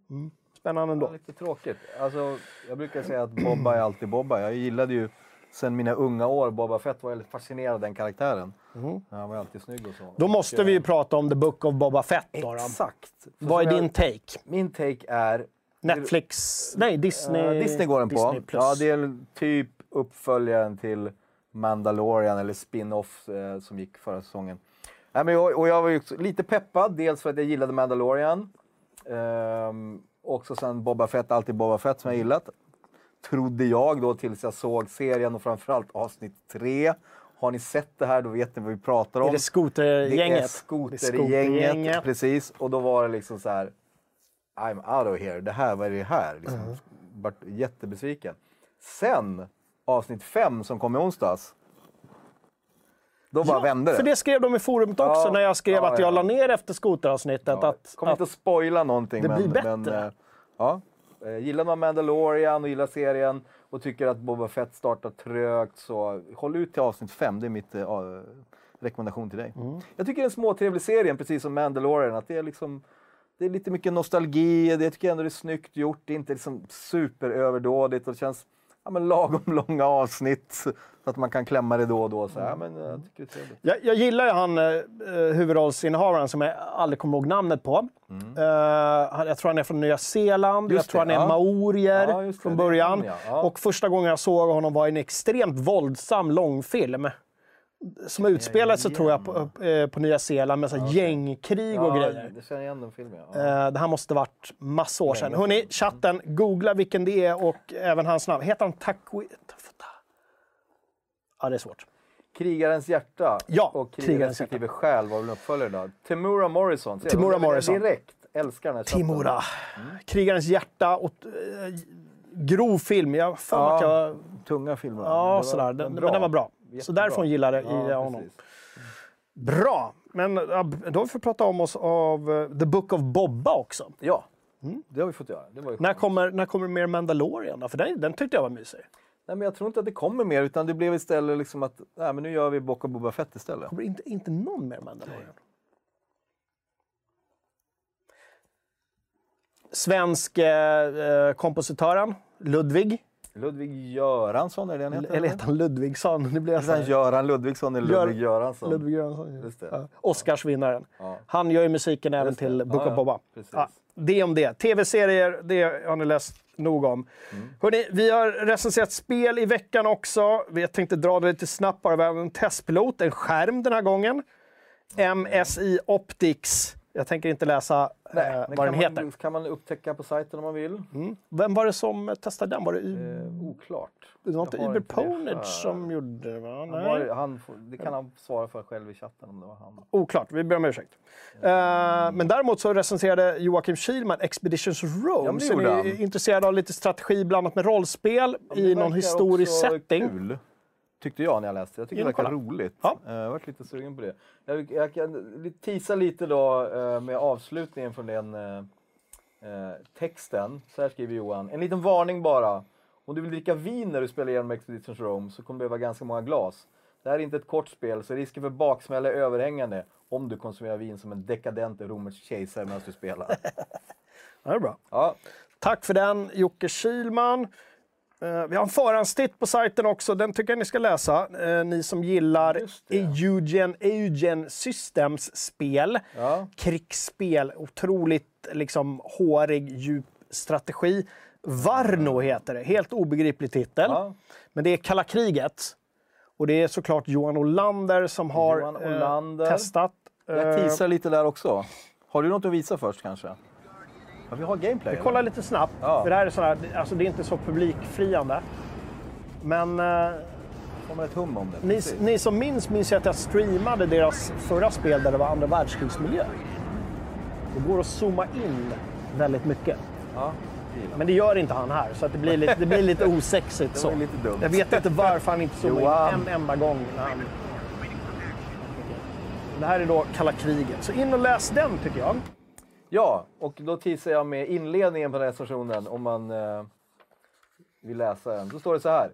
Speaker 2: Nej.
Speaker 1: Spännande ändå.
Speaker 2: lite tråkigt. Alltså, jag brukar säga att Bobba är alltid Bobba. Jag gillade ju sen mina unga år Boba Fett var väldigt fascinerad av den karaktären. Han var alltid snygg och så.
Speaker 1: Då måste
Speaker 2: Och,
Speaker 1: vi ju prata om The Book of Boba Fett. Då, då.
Speaker 2: Exakt. För
Speaker 1: Vad är
Speaker 2: jag-
Speaker 1: din take?
Speaker 2: Min take är...
Speaker 1: Netflix? Nej, Disney?
Speaker 2: Eh, Disney går den på.
Speaker 1: Disney Plus.
Speaker 2: Ja, det är typ uppföljaren till Mandalorian eller spin-off eh, som gick förra säsongen. Nej, men jag, och jag var lite peppad, dels för att jag gillade Mandalorian. Ehm, också sen Boba Fett, alltid Boba Fett som jag gillat. Trodde jag då tills jag såg serien och framförallt avsnitt tre. Har ni sett det här då vet ni vad vi pratar om.
Speaker 1: Är det skotergänget?
Speaker 2: Det är skotergänget, precis. Och då var det liksom så här, I'm out of here. Det här, vad är det här? Liksom. Vart jättebesviken. Sen, avsnitt fem som kom i onsdags. Då bara vände det.
Speaker 1: För det skrev de i forumet också
Speaker 2: Ja,
Speaker 1: när jag skrev
Speaker 2: ja,
Speaker 1: att jag
Speaker 2: ja.
Speaker 1: la ner efter skoteravsnittet.
Speaker 2: Ja,
Speaker 1: att,
Speaker 2: kommer
Speaker 1: att,
Speaker 2: inte att spoila någonting.
Speaker 1: det
Speaker 2: men,
Speaker 1: blir bättre.
Speaker 2: Men, eh, ja. Eh, Gillar man Mandalorian och gillar serien och tycker att Boba Fett startar trögt så håll ut till avsnitt fem. Det är mitt eh, rekommendation till dig.
Speaker 1: Mm.
Speaker 2: Jag tycker det är en småtrevlig serie, precis som Mandalorian. Att det, är liksom, det är lite mycket nostalgi, det jag tycker ändå det är snyggt gjort. Det är inte liksom superöverdådigt och det känns ja, men lagom långa avsnitt så att man kan klämma det då och då. Så, ja, men, jag tycker det
Speaker 1: jag, jag gillar ju han eh, huvudrollsinnehavaren som jag aldrig kommer ihåg namnet på. Eh, han- jag tror han är från Nya Zeeland,
Speaker 2: Mm. Just
Speaker 1: jag tror han
Speaker 2: det,
Speaker 1: är
Speaker 2: ja.
Speaker 1: maorier
Speaker 2: Ja,
Speaker 1: från
Speaker 2: det
Speaker 1: början.
Speaker 2: han.
Speaker 1: Och första gången jag såg honom var i en extremt våldsam långfilm. Som utspelade sig, tror jag, på, eh, på Nya Zeeland med så här gängkrig och
Speaker 2: Ja,
Speaker 1: grejer.
Speaker 2: jag känner igen den filmen. Ja.
Speaker 1: Eh, Det här måste varit massa år sedan. Hörrni, chatten, googla vilken det är och även hans namn. Heter han Takui... Ja, det är svårt.
Speaker 2: Krigarens hjärta
Speaker 1: Ja,
Speaker 2: och krig,
Speaker 1: Krigarens
Speaker 2: respektive själ var väl uppföljare då. Timura Morrison.
Speaker 1: Timura
Speaker 2: jag
Speaker 1: Morrison.
Speaker 2: Direkt. Älskar den här chatten.
Speaker 1: Timora. Krigarens hjärta och eh, grov film. Jag för att
Speaker 2: Ja,
Speaker 1: jag...
Speaker 2: Tunga filmer.
Speaker 1: Ja,
Speaker 2: Det
Speaker 1: sådär.
Speaker 2: det
Speaker 1: Den, men den var bra. Så
Speaker 2: Jättebra.
Speaker 1: därifrån gillade
Speaker 2: Ja,
Speaker 1: honom.
Speaker 2: precis.
Speaker 1: Bra! Men då har vi prata om oss av eh, The Book of Bobba också.
Speaker 2: Ja,
Speaker 1: Mm.
Speaker 2: det har vi fått göra.
Speaker 1: När kommer, när kommer mer Mandalorian då? För den, den tyckte jag var mysig.
Speaker 2: Nej, men jag tror inte att det kommer mer, utan det blev istället liksom att nej, men nu gör vi Bock och Boba Fett istället.
Speaker 1: Kommer inte, inte någon mer Mandalorian? Svensk eh, eh, kompositören Ludvig.
Speaker 2: Ludvig Göransson, är det han heter?
Speaker 1: Eller heter han Ludvigsson? Nu blir här.
Speaker 2: Göran Ludvigsson eller Ludvig Göransson?
Speaker 1: Ludvig Göransson.
Speaker 2: Just det.
Speaker 1: Ja. Oscarsvinnaren.
Speaker 2: Ja.
Speaker 1: Han gör ju musiken även
Speaker 2: Just det.
Speaker 1: till Book
Speaker 2: Ja,
Speaker 1: of Boba.
Speaker 2: Ja,
Speaker 1: det om det. Tv-serier, det har ni läst nog om.
Speaker 2: Mm.
Speaker 1: Hörrni, vi har recenserat spel i veckan också. Jag tänkte dra det lite snabbt bara. Vi har en testpilot, en skärm den här gången. MSI Optics. Jag tänker inte läsa
Speaker 2: Nej,
Speaker 1: eh, vad den
Speaker 2: man,
Speaker 1: heter.
Speaker 2: kan man upptäcka på sajten om man vill.
Speaker 1: Mm. Vem var det som testade den? Var det,
Speaker 2: Eh, oklart.
Speaker 1: det var inte Uber
Speaker 2: det
Speaker 1: Ponage
Speaker 2: här.
Speaker 1: som gjorde det? Va?
Speaker 2: Han
Speaker 1: Nej.
Speaker 2: var, han, det kan han svara för själv i chatten om det var han.
Speaker 1: Oklart, vi ber om ursäkt. Eh, men däremot så recenserade Joakim Kihlman Expeditions Rome.
Speaker 2: Ja, det han.
Speaker 1: är intresserade av lite strategi blandat med rollspel
Speaker 2: Ja,
Speaker 1: i
Speaker 2: det
Speaker 1: någon historisk setting.
Speaker 2: Kul, tyckte jag när jag läste. Jag tycker
Speaker 1: In
Speaker 2: det verkar roligt.
Speaker 1: Ja.
Speaker 2: Eh, Jag varit lite sugen på det. Jag, jag kan tisa lite då eh, med avslutningen från den eh, texten. Så här skriver Johan. En liten varning bara. Om du vill dricka vin när du spelar igenom Expeditions Rome så kommer du behöva ganska många glas. Det här är inte ett kort spel, så risken för baksmälla är överhängande om du konsumerar vin som en dekadent romersk kejsare medan du spelar.
Speaker 1: Det är bra.
Speaker 2: Ja,
Speaker 1: Tack för den, Jocke Kilman. Eh, vi har en förhandstitt på sajten också, den tycker jag ni ska läsa. Eh, ni som gillar. Eugen, Eugen Systems spel.
Speaker 2: Ja.
Speaker 1: Krigsspel, otroligt liksom, hårig, djup strategi. Varno heter det, helt obegriplig titel.
Speaker 2: Ja.
Speaker 1: Men det är kalla kriget. Och det är såklart Johan Olander som har
Speaker 2: Johan
Speaker 1: eh,
Speaker 2: Olander.
Speaker 1: testat.
Speaker 2: jag
Speaker 1: Eh,
Speaker 2: teasar lite där också. Har du något att visa först kanske? Ja, vi har gameplay.
Speaker 1: Vi kollar lite snabbt,
Speaker 2: Ja.
Speaker 1: för det här är, sådär, alltså det är inte så publikfriande. Men eh,
Speaker 2: ett hum om det.
Speaker 1: ni, ni som minns, minns jag att jag streamade deras förra spel där det var andra världskrigsmiljö. Det går att zooma in väldigt mycket.
Speaker 2: Ja,
Speaker 1: Men det gör inte han här, så att det, blir lite, det blir lite osexigt.
Speaker 2: Det
Speaker 1: så.
Speaker 2: lite dumt.
Speaker 1: Jag vet inte varför han inte zoomar in en enda gång. När han... Det här är då kalla kriget, så in och läs den tycker jag.
Speaker 2: Ja, och då teasar jag med inledningen på den här recensionen om man eh, vill läsa den. Då står det så här.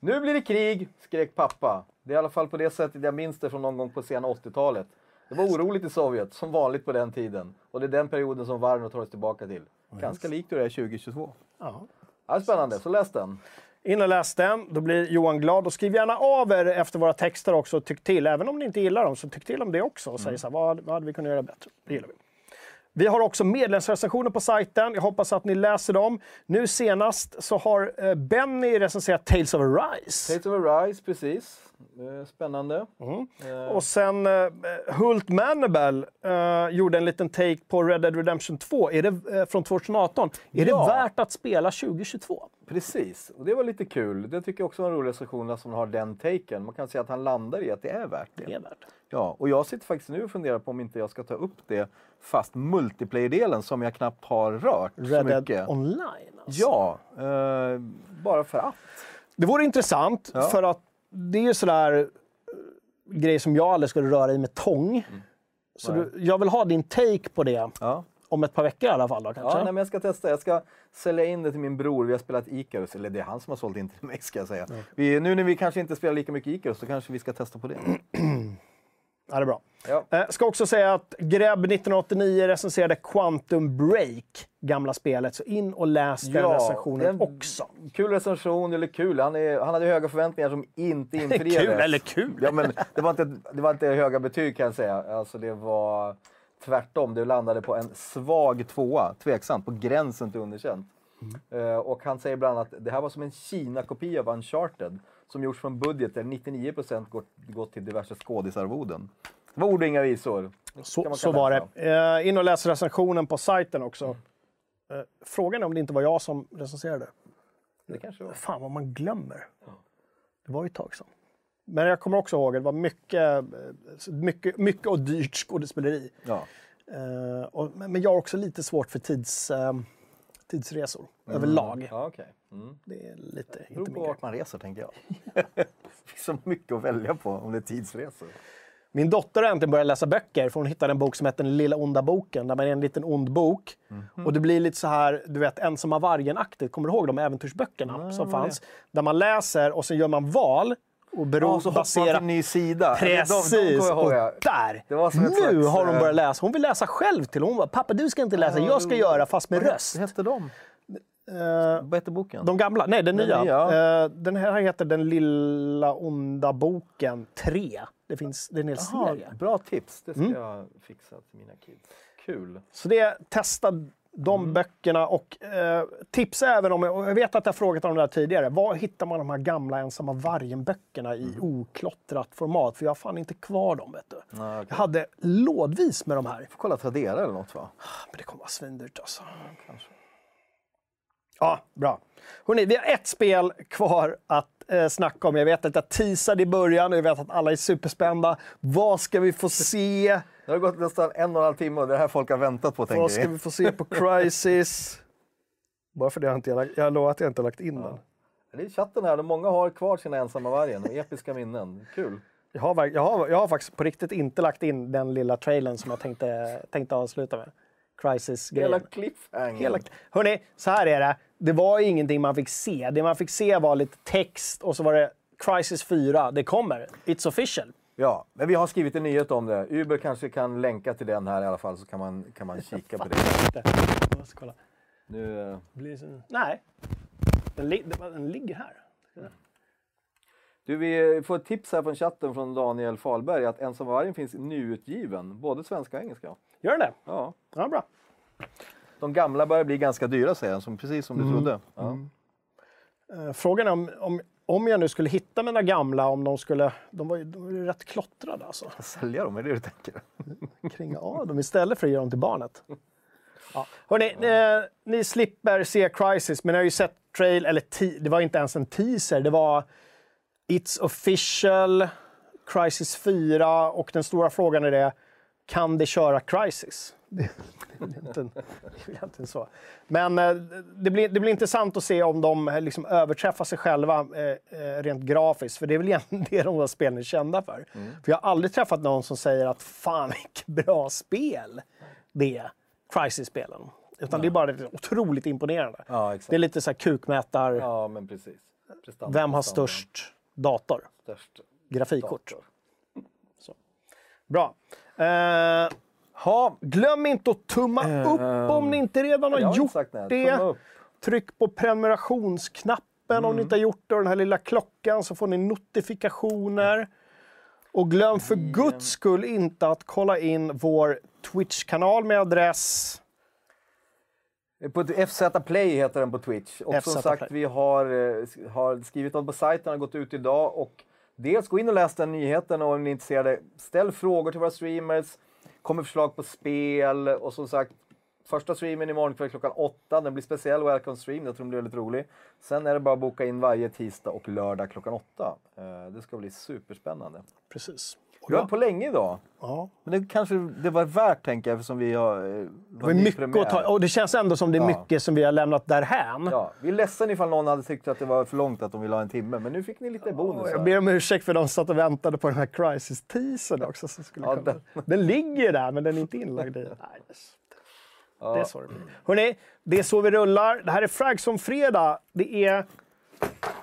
Speaker 2: Nu blir det krig, skrek pappa. Det är i alla fall på det sättet jag minns det från någon gång på sena 80-talet. Det var oroligt i Sovjet, som vanligt på den tiden. Och det är den perioden som Varno tar oss tillbaka till. Ganska likt hur det är 2022.
Speaker 1: Ja.
Speaker 2: Ja, spännande, så läs den.
Speaker 1: In och läs den, då blir Johan glad. Och skriv gärna av er efter våra texter också och tyck till. Även om ni inte gillar dem, så tyck till om det också. Och säg så här, vad, vad hade vi kunnat göra bättre? Det gillar vi. Vi har också medlemsrecensioner på sajten. Jag hoppas att ni läser dem. Nu senast så har eh, Benny recenserat Tales of Arise.
Speaker 2: Tales of Arise, precis. Eh, Spännande.
Speaker 1: Mm.
Speaker 2: Eh,
Speaker 1: Och sen eh, Hult Manibel eh, gjorde en liten take på Red Dead Redemption 2 är det, eh, från 2018. Är
Speaker 2: Ja.
Speaker 1: det värt att spela 2022?
Speaker 2: Precis, och det var lite kul. Det tycker jag också var en rolig recension som har den taken. Man kan säga att han landar i att det är värt det.
Speaker 1: Det är värt.
Speaker 2: Ja, och jag sitter faktiskt nu och funderar på om inte jag ska ta upp det fast multiplayer-delen som jag knappt har rört så
Speaker 1: Red
Speaker 2: mycket.
Speaker 1: Dead Online alltså.
Speaker 2: Ja, bara för att.
Speaker 1: Det vore intressant,
Speaker 2: Ja.
Speaker 1: för att det är ju sådär eh, grej som jag aldrig skulle röra i med tång. Så
Speaker 2: Mm. Nej.
Speaker 1: du, jag vill ha din take på det
Speaker 2: Ja.
Speaker 1: om ett par veckor i alla fall. Då,
Speaker 2: Ja,
Speaker 1: kanske?
Speaker 2: nej, men jag ska testa. Jag ska sälja in det till min bror. Vi har spelat Icarus, eller det är han som har sålt in till mig ska jag säga. Vi, nu när vi kanske inte spelar lika mycket Icarus så kanske vi ska testa på det.
Speaker 1: Ja, det är bra.
Speaker 2: Ja.
Speaker 1: Eh, ska också säga att Greb 1989 recenserade Quantum Break, gamla spelet. Så in och läs den
Speaker 2: Ja,
Speaker 1: recensionen
Speaker 2: den-
Speaker 1: också.
Speaker 2: Kul recension, eller kul. Han, är, han hade höga förväntningar som inte infriades.
Speaker 1: Kul eller kul?
Speaker 2: Ja, men det, var inte, det var inte höga betyg kan jag säga. Alltså, det var tvärtom. Det landade på en svag tvåa, tveksamt, på gränsen till underkänt. Eh, och han säger bland annat att det här var som en Kina-kopia av Uncharted som gjorts från budget där 99% gått, gått till diverse skådisarvoden. Det var ord och inga visor.
Speaker 1: Så, så var
Speaker 2: det.
Speaker 1: Eh, in och läs recensionen på sajten också. Eh, frågan är om det inte var jag som recenserade.
Speaker 2: Det kanske var.
Speaker 1: Fan vad man glömmer. Det var ju ett tag sedan. Men jag kommer också ihåg att det var mycket, eh, mycket, mycket och dyrt skådespeleri.
Speaker 2: Ja.
Speaker 1: Eh, och, men men jag har också lite svårt för tids, tidsresor överlag.
Speaker 2: Ja, okej. Mm.
Speaker 1: Det är lite,
Speaker 2: Det beror på vart man reser, tänker jag. det finns så mycket att välja på om det är tidsresor.
Speaker 1: Min dotter har äntligen börjat läsa böcker, för hon hittade en bok som heter Den lilla onda boken, där man är en liten ond bok.
Speaker 2: Mhm.
Speaker 1: Och det blir lite så här, du vet, ensamma vargen-aktigt. Kommer du ihåg de äventyrsböckerna som fanns? Där man läser och sen gör man val och bero,
Speaker 2: Ja, så man till
Speaker 1: baserar...
Speaker 2: en ny sida.
Speaker 1: Precis!
Speaker 2: De, de,
Speaker 1: och där! Nu
Speaker 2: slags,
Speaker 1: har hon
Speaker 2: eh,
Speaker 1: börjat läsa. Hon vill läsa själv till Hon bara, pappa du ska inte läsa, jag ska göra fast med
Speaker 2: Vad
Speaker 1: röst.
Speaker 2: hette de?
Speaker 1: Eh,
Speaker 2: Vad hette boken?
Speaker 1: de gamla? Nej, den,
Speaker 2: Den
Speaker 1: nya.
Speaker 2: nya.
Speaker 1: Eh, den här heter Den lilla onda boken 3. Det finns det är en hel
Speaker 2: Jaha,
Speaker 1: serie.
Speaker 2: bra tips. Det ska
Speaker 1: Mm.
Speaker 2: jag fixa till mina kids. Kul.
Speaker 1: Så det, testa de
Speaker 2: Mm.
Speaker 1: böckerna och eh, tipsa även om, jag vet att jag frågat om det här tidigare, var hittar man de här gamla ensamma vargen-böckerna i
Speaker 2: Mm.
Speaker 1: oklottrat format? För jag har fan inte kvar dem. Vet du.
Speaker 2: Ja, okej.
Speaker 1: Jag hade lådvis med de här.
Speaker 2: får kolla Tradera eller något va?
Speaker 1: Men det kommer vara svindyrt alltså.
Speaker 2: Kanske.
Speaker 1: Ja, bra. Hörrni, vi har ett spel kvar att eh, snacka om. Jag vet att jag teasade i början och jag vet att alla är superspända. Vad ska vi få se?
Speaker 2: Det har gått nästan en och en halv timme och det är det här folk har väntat på
Speaker 1: Vad ska
Speaker 2: vi.
Speaker 1: få se på Crisis? Bara för det har jag inte jag lovar att jag inte har lagt in den.
Speaker 2: Det är chatten här, många har kvar sina ensamma vargen och episka minnen. Kul.
Speaker 1: Jag har, jag, har, jag har faktiskt på riktigt inte lagt in den lilla trailern som jag tänkte, tänkte avsluta med.
Speaker 2: Hela
Speaker 1: Crisis-grejen. Hela... Hörni, så här är det. Det var ingenting man fick se. Det man fick se var lite text och så var det Crisis 4. Det kommer. It's official.
Speaker 2: Ja, men vi har skrivit en nyhet om det. Uber kanske kan länka till den här i alla fall så kan man, kan man kika på det.
Speaker 1: Jag måste kolla.
Speaker 2: Nu, eh,
Speaker 1: Blir det- Nej. Den, li- den ligger här.
Speaker 2: du, vi får ett tips här från chatten från Daniel Falberg att Ensam vargen finns nyutgiven, både svenska och engelska.
Speaker 1: Gör den det?
Speaker 2: Ja.
Speaker 1: Ja, bra.
Speaker 2: De gamla börjar bli ganska dyra säger han, som, precis som du trodde. Ja.
Speaker 1: Eh, Frågan är om, om, om jag nu skulle hitta mina gamla, om de skulle... De var ju, de var ju rätt klottrade alltså.
Speaker 2: Sälja dem, är det du tänker?
Speaker 1: Kring av dem istället för att ge dem till barnet. Ja. Hörrni, eh, ni slipper se Crisis, men ni har ju sett trail, eller det var inte ens en teaser, det var It's official, Crisis 4 och den stora frågan är det, kan det köra Crisis? Det, är egentligen så. Men eh, det blir, det blir intressant att se om de eh, liksom överträffar sig själva eh, rent grafiskt, för det är väl egentligen det de där spelen är kända för. För jag har aldrig träffat någon som säger att fan vilket bra spel det är, Crisis-spelen. Utan det är bara otroligt imponerande.
Speaker 2: Ja.
Speaker 1: Det är lite så här kukmätar,
Speaker 2: Ja, men precis. Prestanda,
Speaker 1: vem har
Speaker 2: prestanda.
Speaker 1: störst dator?
Speaker 2: Störst
Speaker 1: Grafikkort.
Speaker 2: dator.
Speaker 1: Bra. Eh, ha, glöm inte att tumma upp om ni inte redan har
Speaker 2: har
Speaker 1: gjort det.
Speaker 2: Upp.
Speaker 1: Tryck på prenumerationsknappen om ni inte har gjort det och den här lilla klockan så får ni notifikationer. Och glöm för guds skull inte att kolla in vår Twitch-kanal med adress
Speaker 2: På FZ Play heter den på Twitch. Och som
Speaker 1: FZ
Speaker 2: sagt,
Speaker 1: Play.
Speaker 2: vi har, eh, har skrivit om på sajten, har gått ut idag. Och dels gå in och läs den nyheten och om ni är intresserade, ställ frågor till våra streamers. Kommer förslag på spel och som sagt, första streamen imorgon kväll klockan åtta. Den blir speciell welcome stream, jag tror den blir väldigt rolig. Sen är det bara att boka in varje tisdag och lördag klockan åtta. Eh, det ska bli superspännande.
Speaker 1: Precis.
Speaker 2: Vi har på länge idag.
Speaker 1: ja.
Speaker 2: Men det kanske det var värt tänker jag eftersom vi har... eh,
Speaker 1: Det, var mycket att ta, och det känns ändå som det är
Speaker 2: Ja.
Speaker 1: mycket som vi har lämnat därhän.
Speaker 2: Ja, vi är ledsen ifall någon hade tyckt att det var för långt att de ville ha en timme, men nu fick ni lite bonus.
Speaker 1: Jag
Speaker 2: här.
Speaker 1: ber om ursäkt för de satt och väntade på den här Crisis-teasern också. Som skulle
Speaker 2: Ja, den-
Speaker 1: den... ligger där, men den är inte inlagd i.
Speaker 2: Ja.
Speaker 1: Det är så det blir. Hörrni, det är så vi rullar. Det här är Fragson fredag. Det är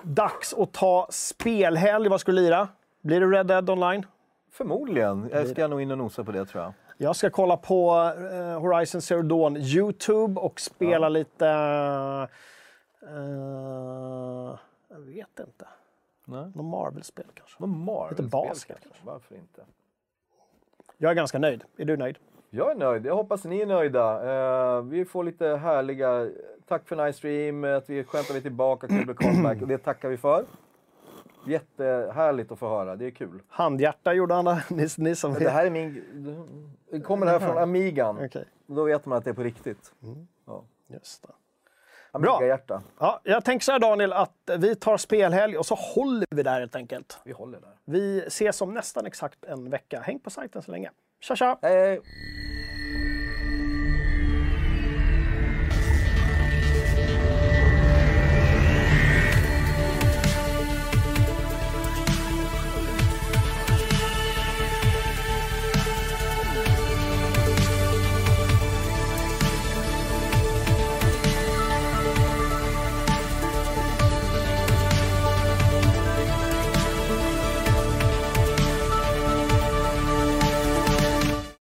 Speaker 1: dags att ta spelhelg. Vad ska du lira? Blir det Red Dead Online?
Speaker 2: Förmodligen. Jag ska nog in och nosa på det tror jag.
Speaker 1: Jag ska kolla på eh, Horizon Zero Dawn YouTube och spela lite... eh, jag vet inte.
Speaker 2: Nej.
Speaker 1: Någon Marvel-spel kanske.
Speaker 2: Men Marvel
Speaker 1: Lite basket.
Speaker 2: Varför inte?
Speaker 1: Jag är ganska nöjd. Är du nöjd?
Speaker 2: Jag är nöjd. Jag hoppas ni är nöjda. Eh, vi får lite härliga... Tack för nice stream. Att vi att vi tillbaka. Kul comeback. Och det tackar vi för. Jättehärligt att få höra. Det är kul.
Speaker 1: Handhjärta gjorde han. Ni, ni som
Speaker 2: Det här är min... Det kommer det här från Amigan.
Speaker 1: Okej,
Speaker 2: Då vet man att det är på riktigt.
Speaker 1: just det.
Speaker 2: Amiga-hjärta.
Speaker 1: Ja, jag tänker så här Daniel, att vi tar spelhelg och så håller vi där helt enkelt.
Speaker 2: Vi håller där.
Speaker 1: Vi ses om nästan exakt en vecka. Häng på sajten så länge. Tja tja!
Speaker 2: Hej.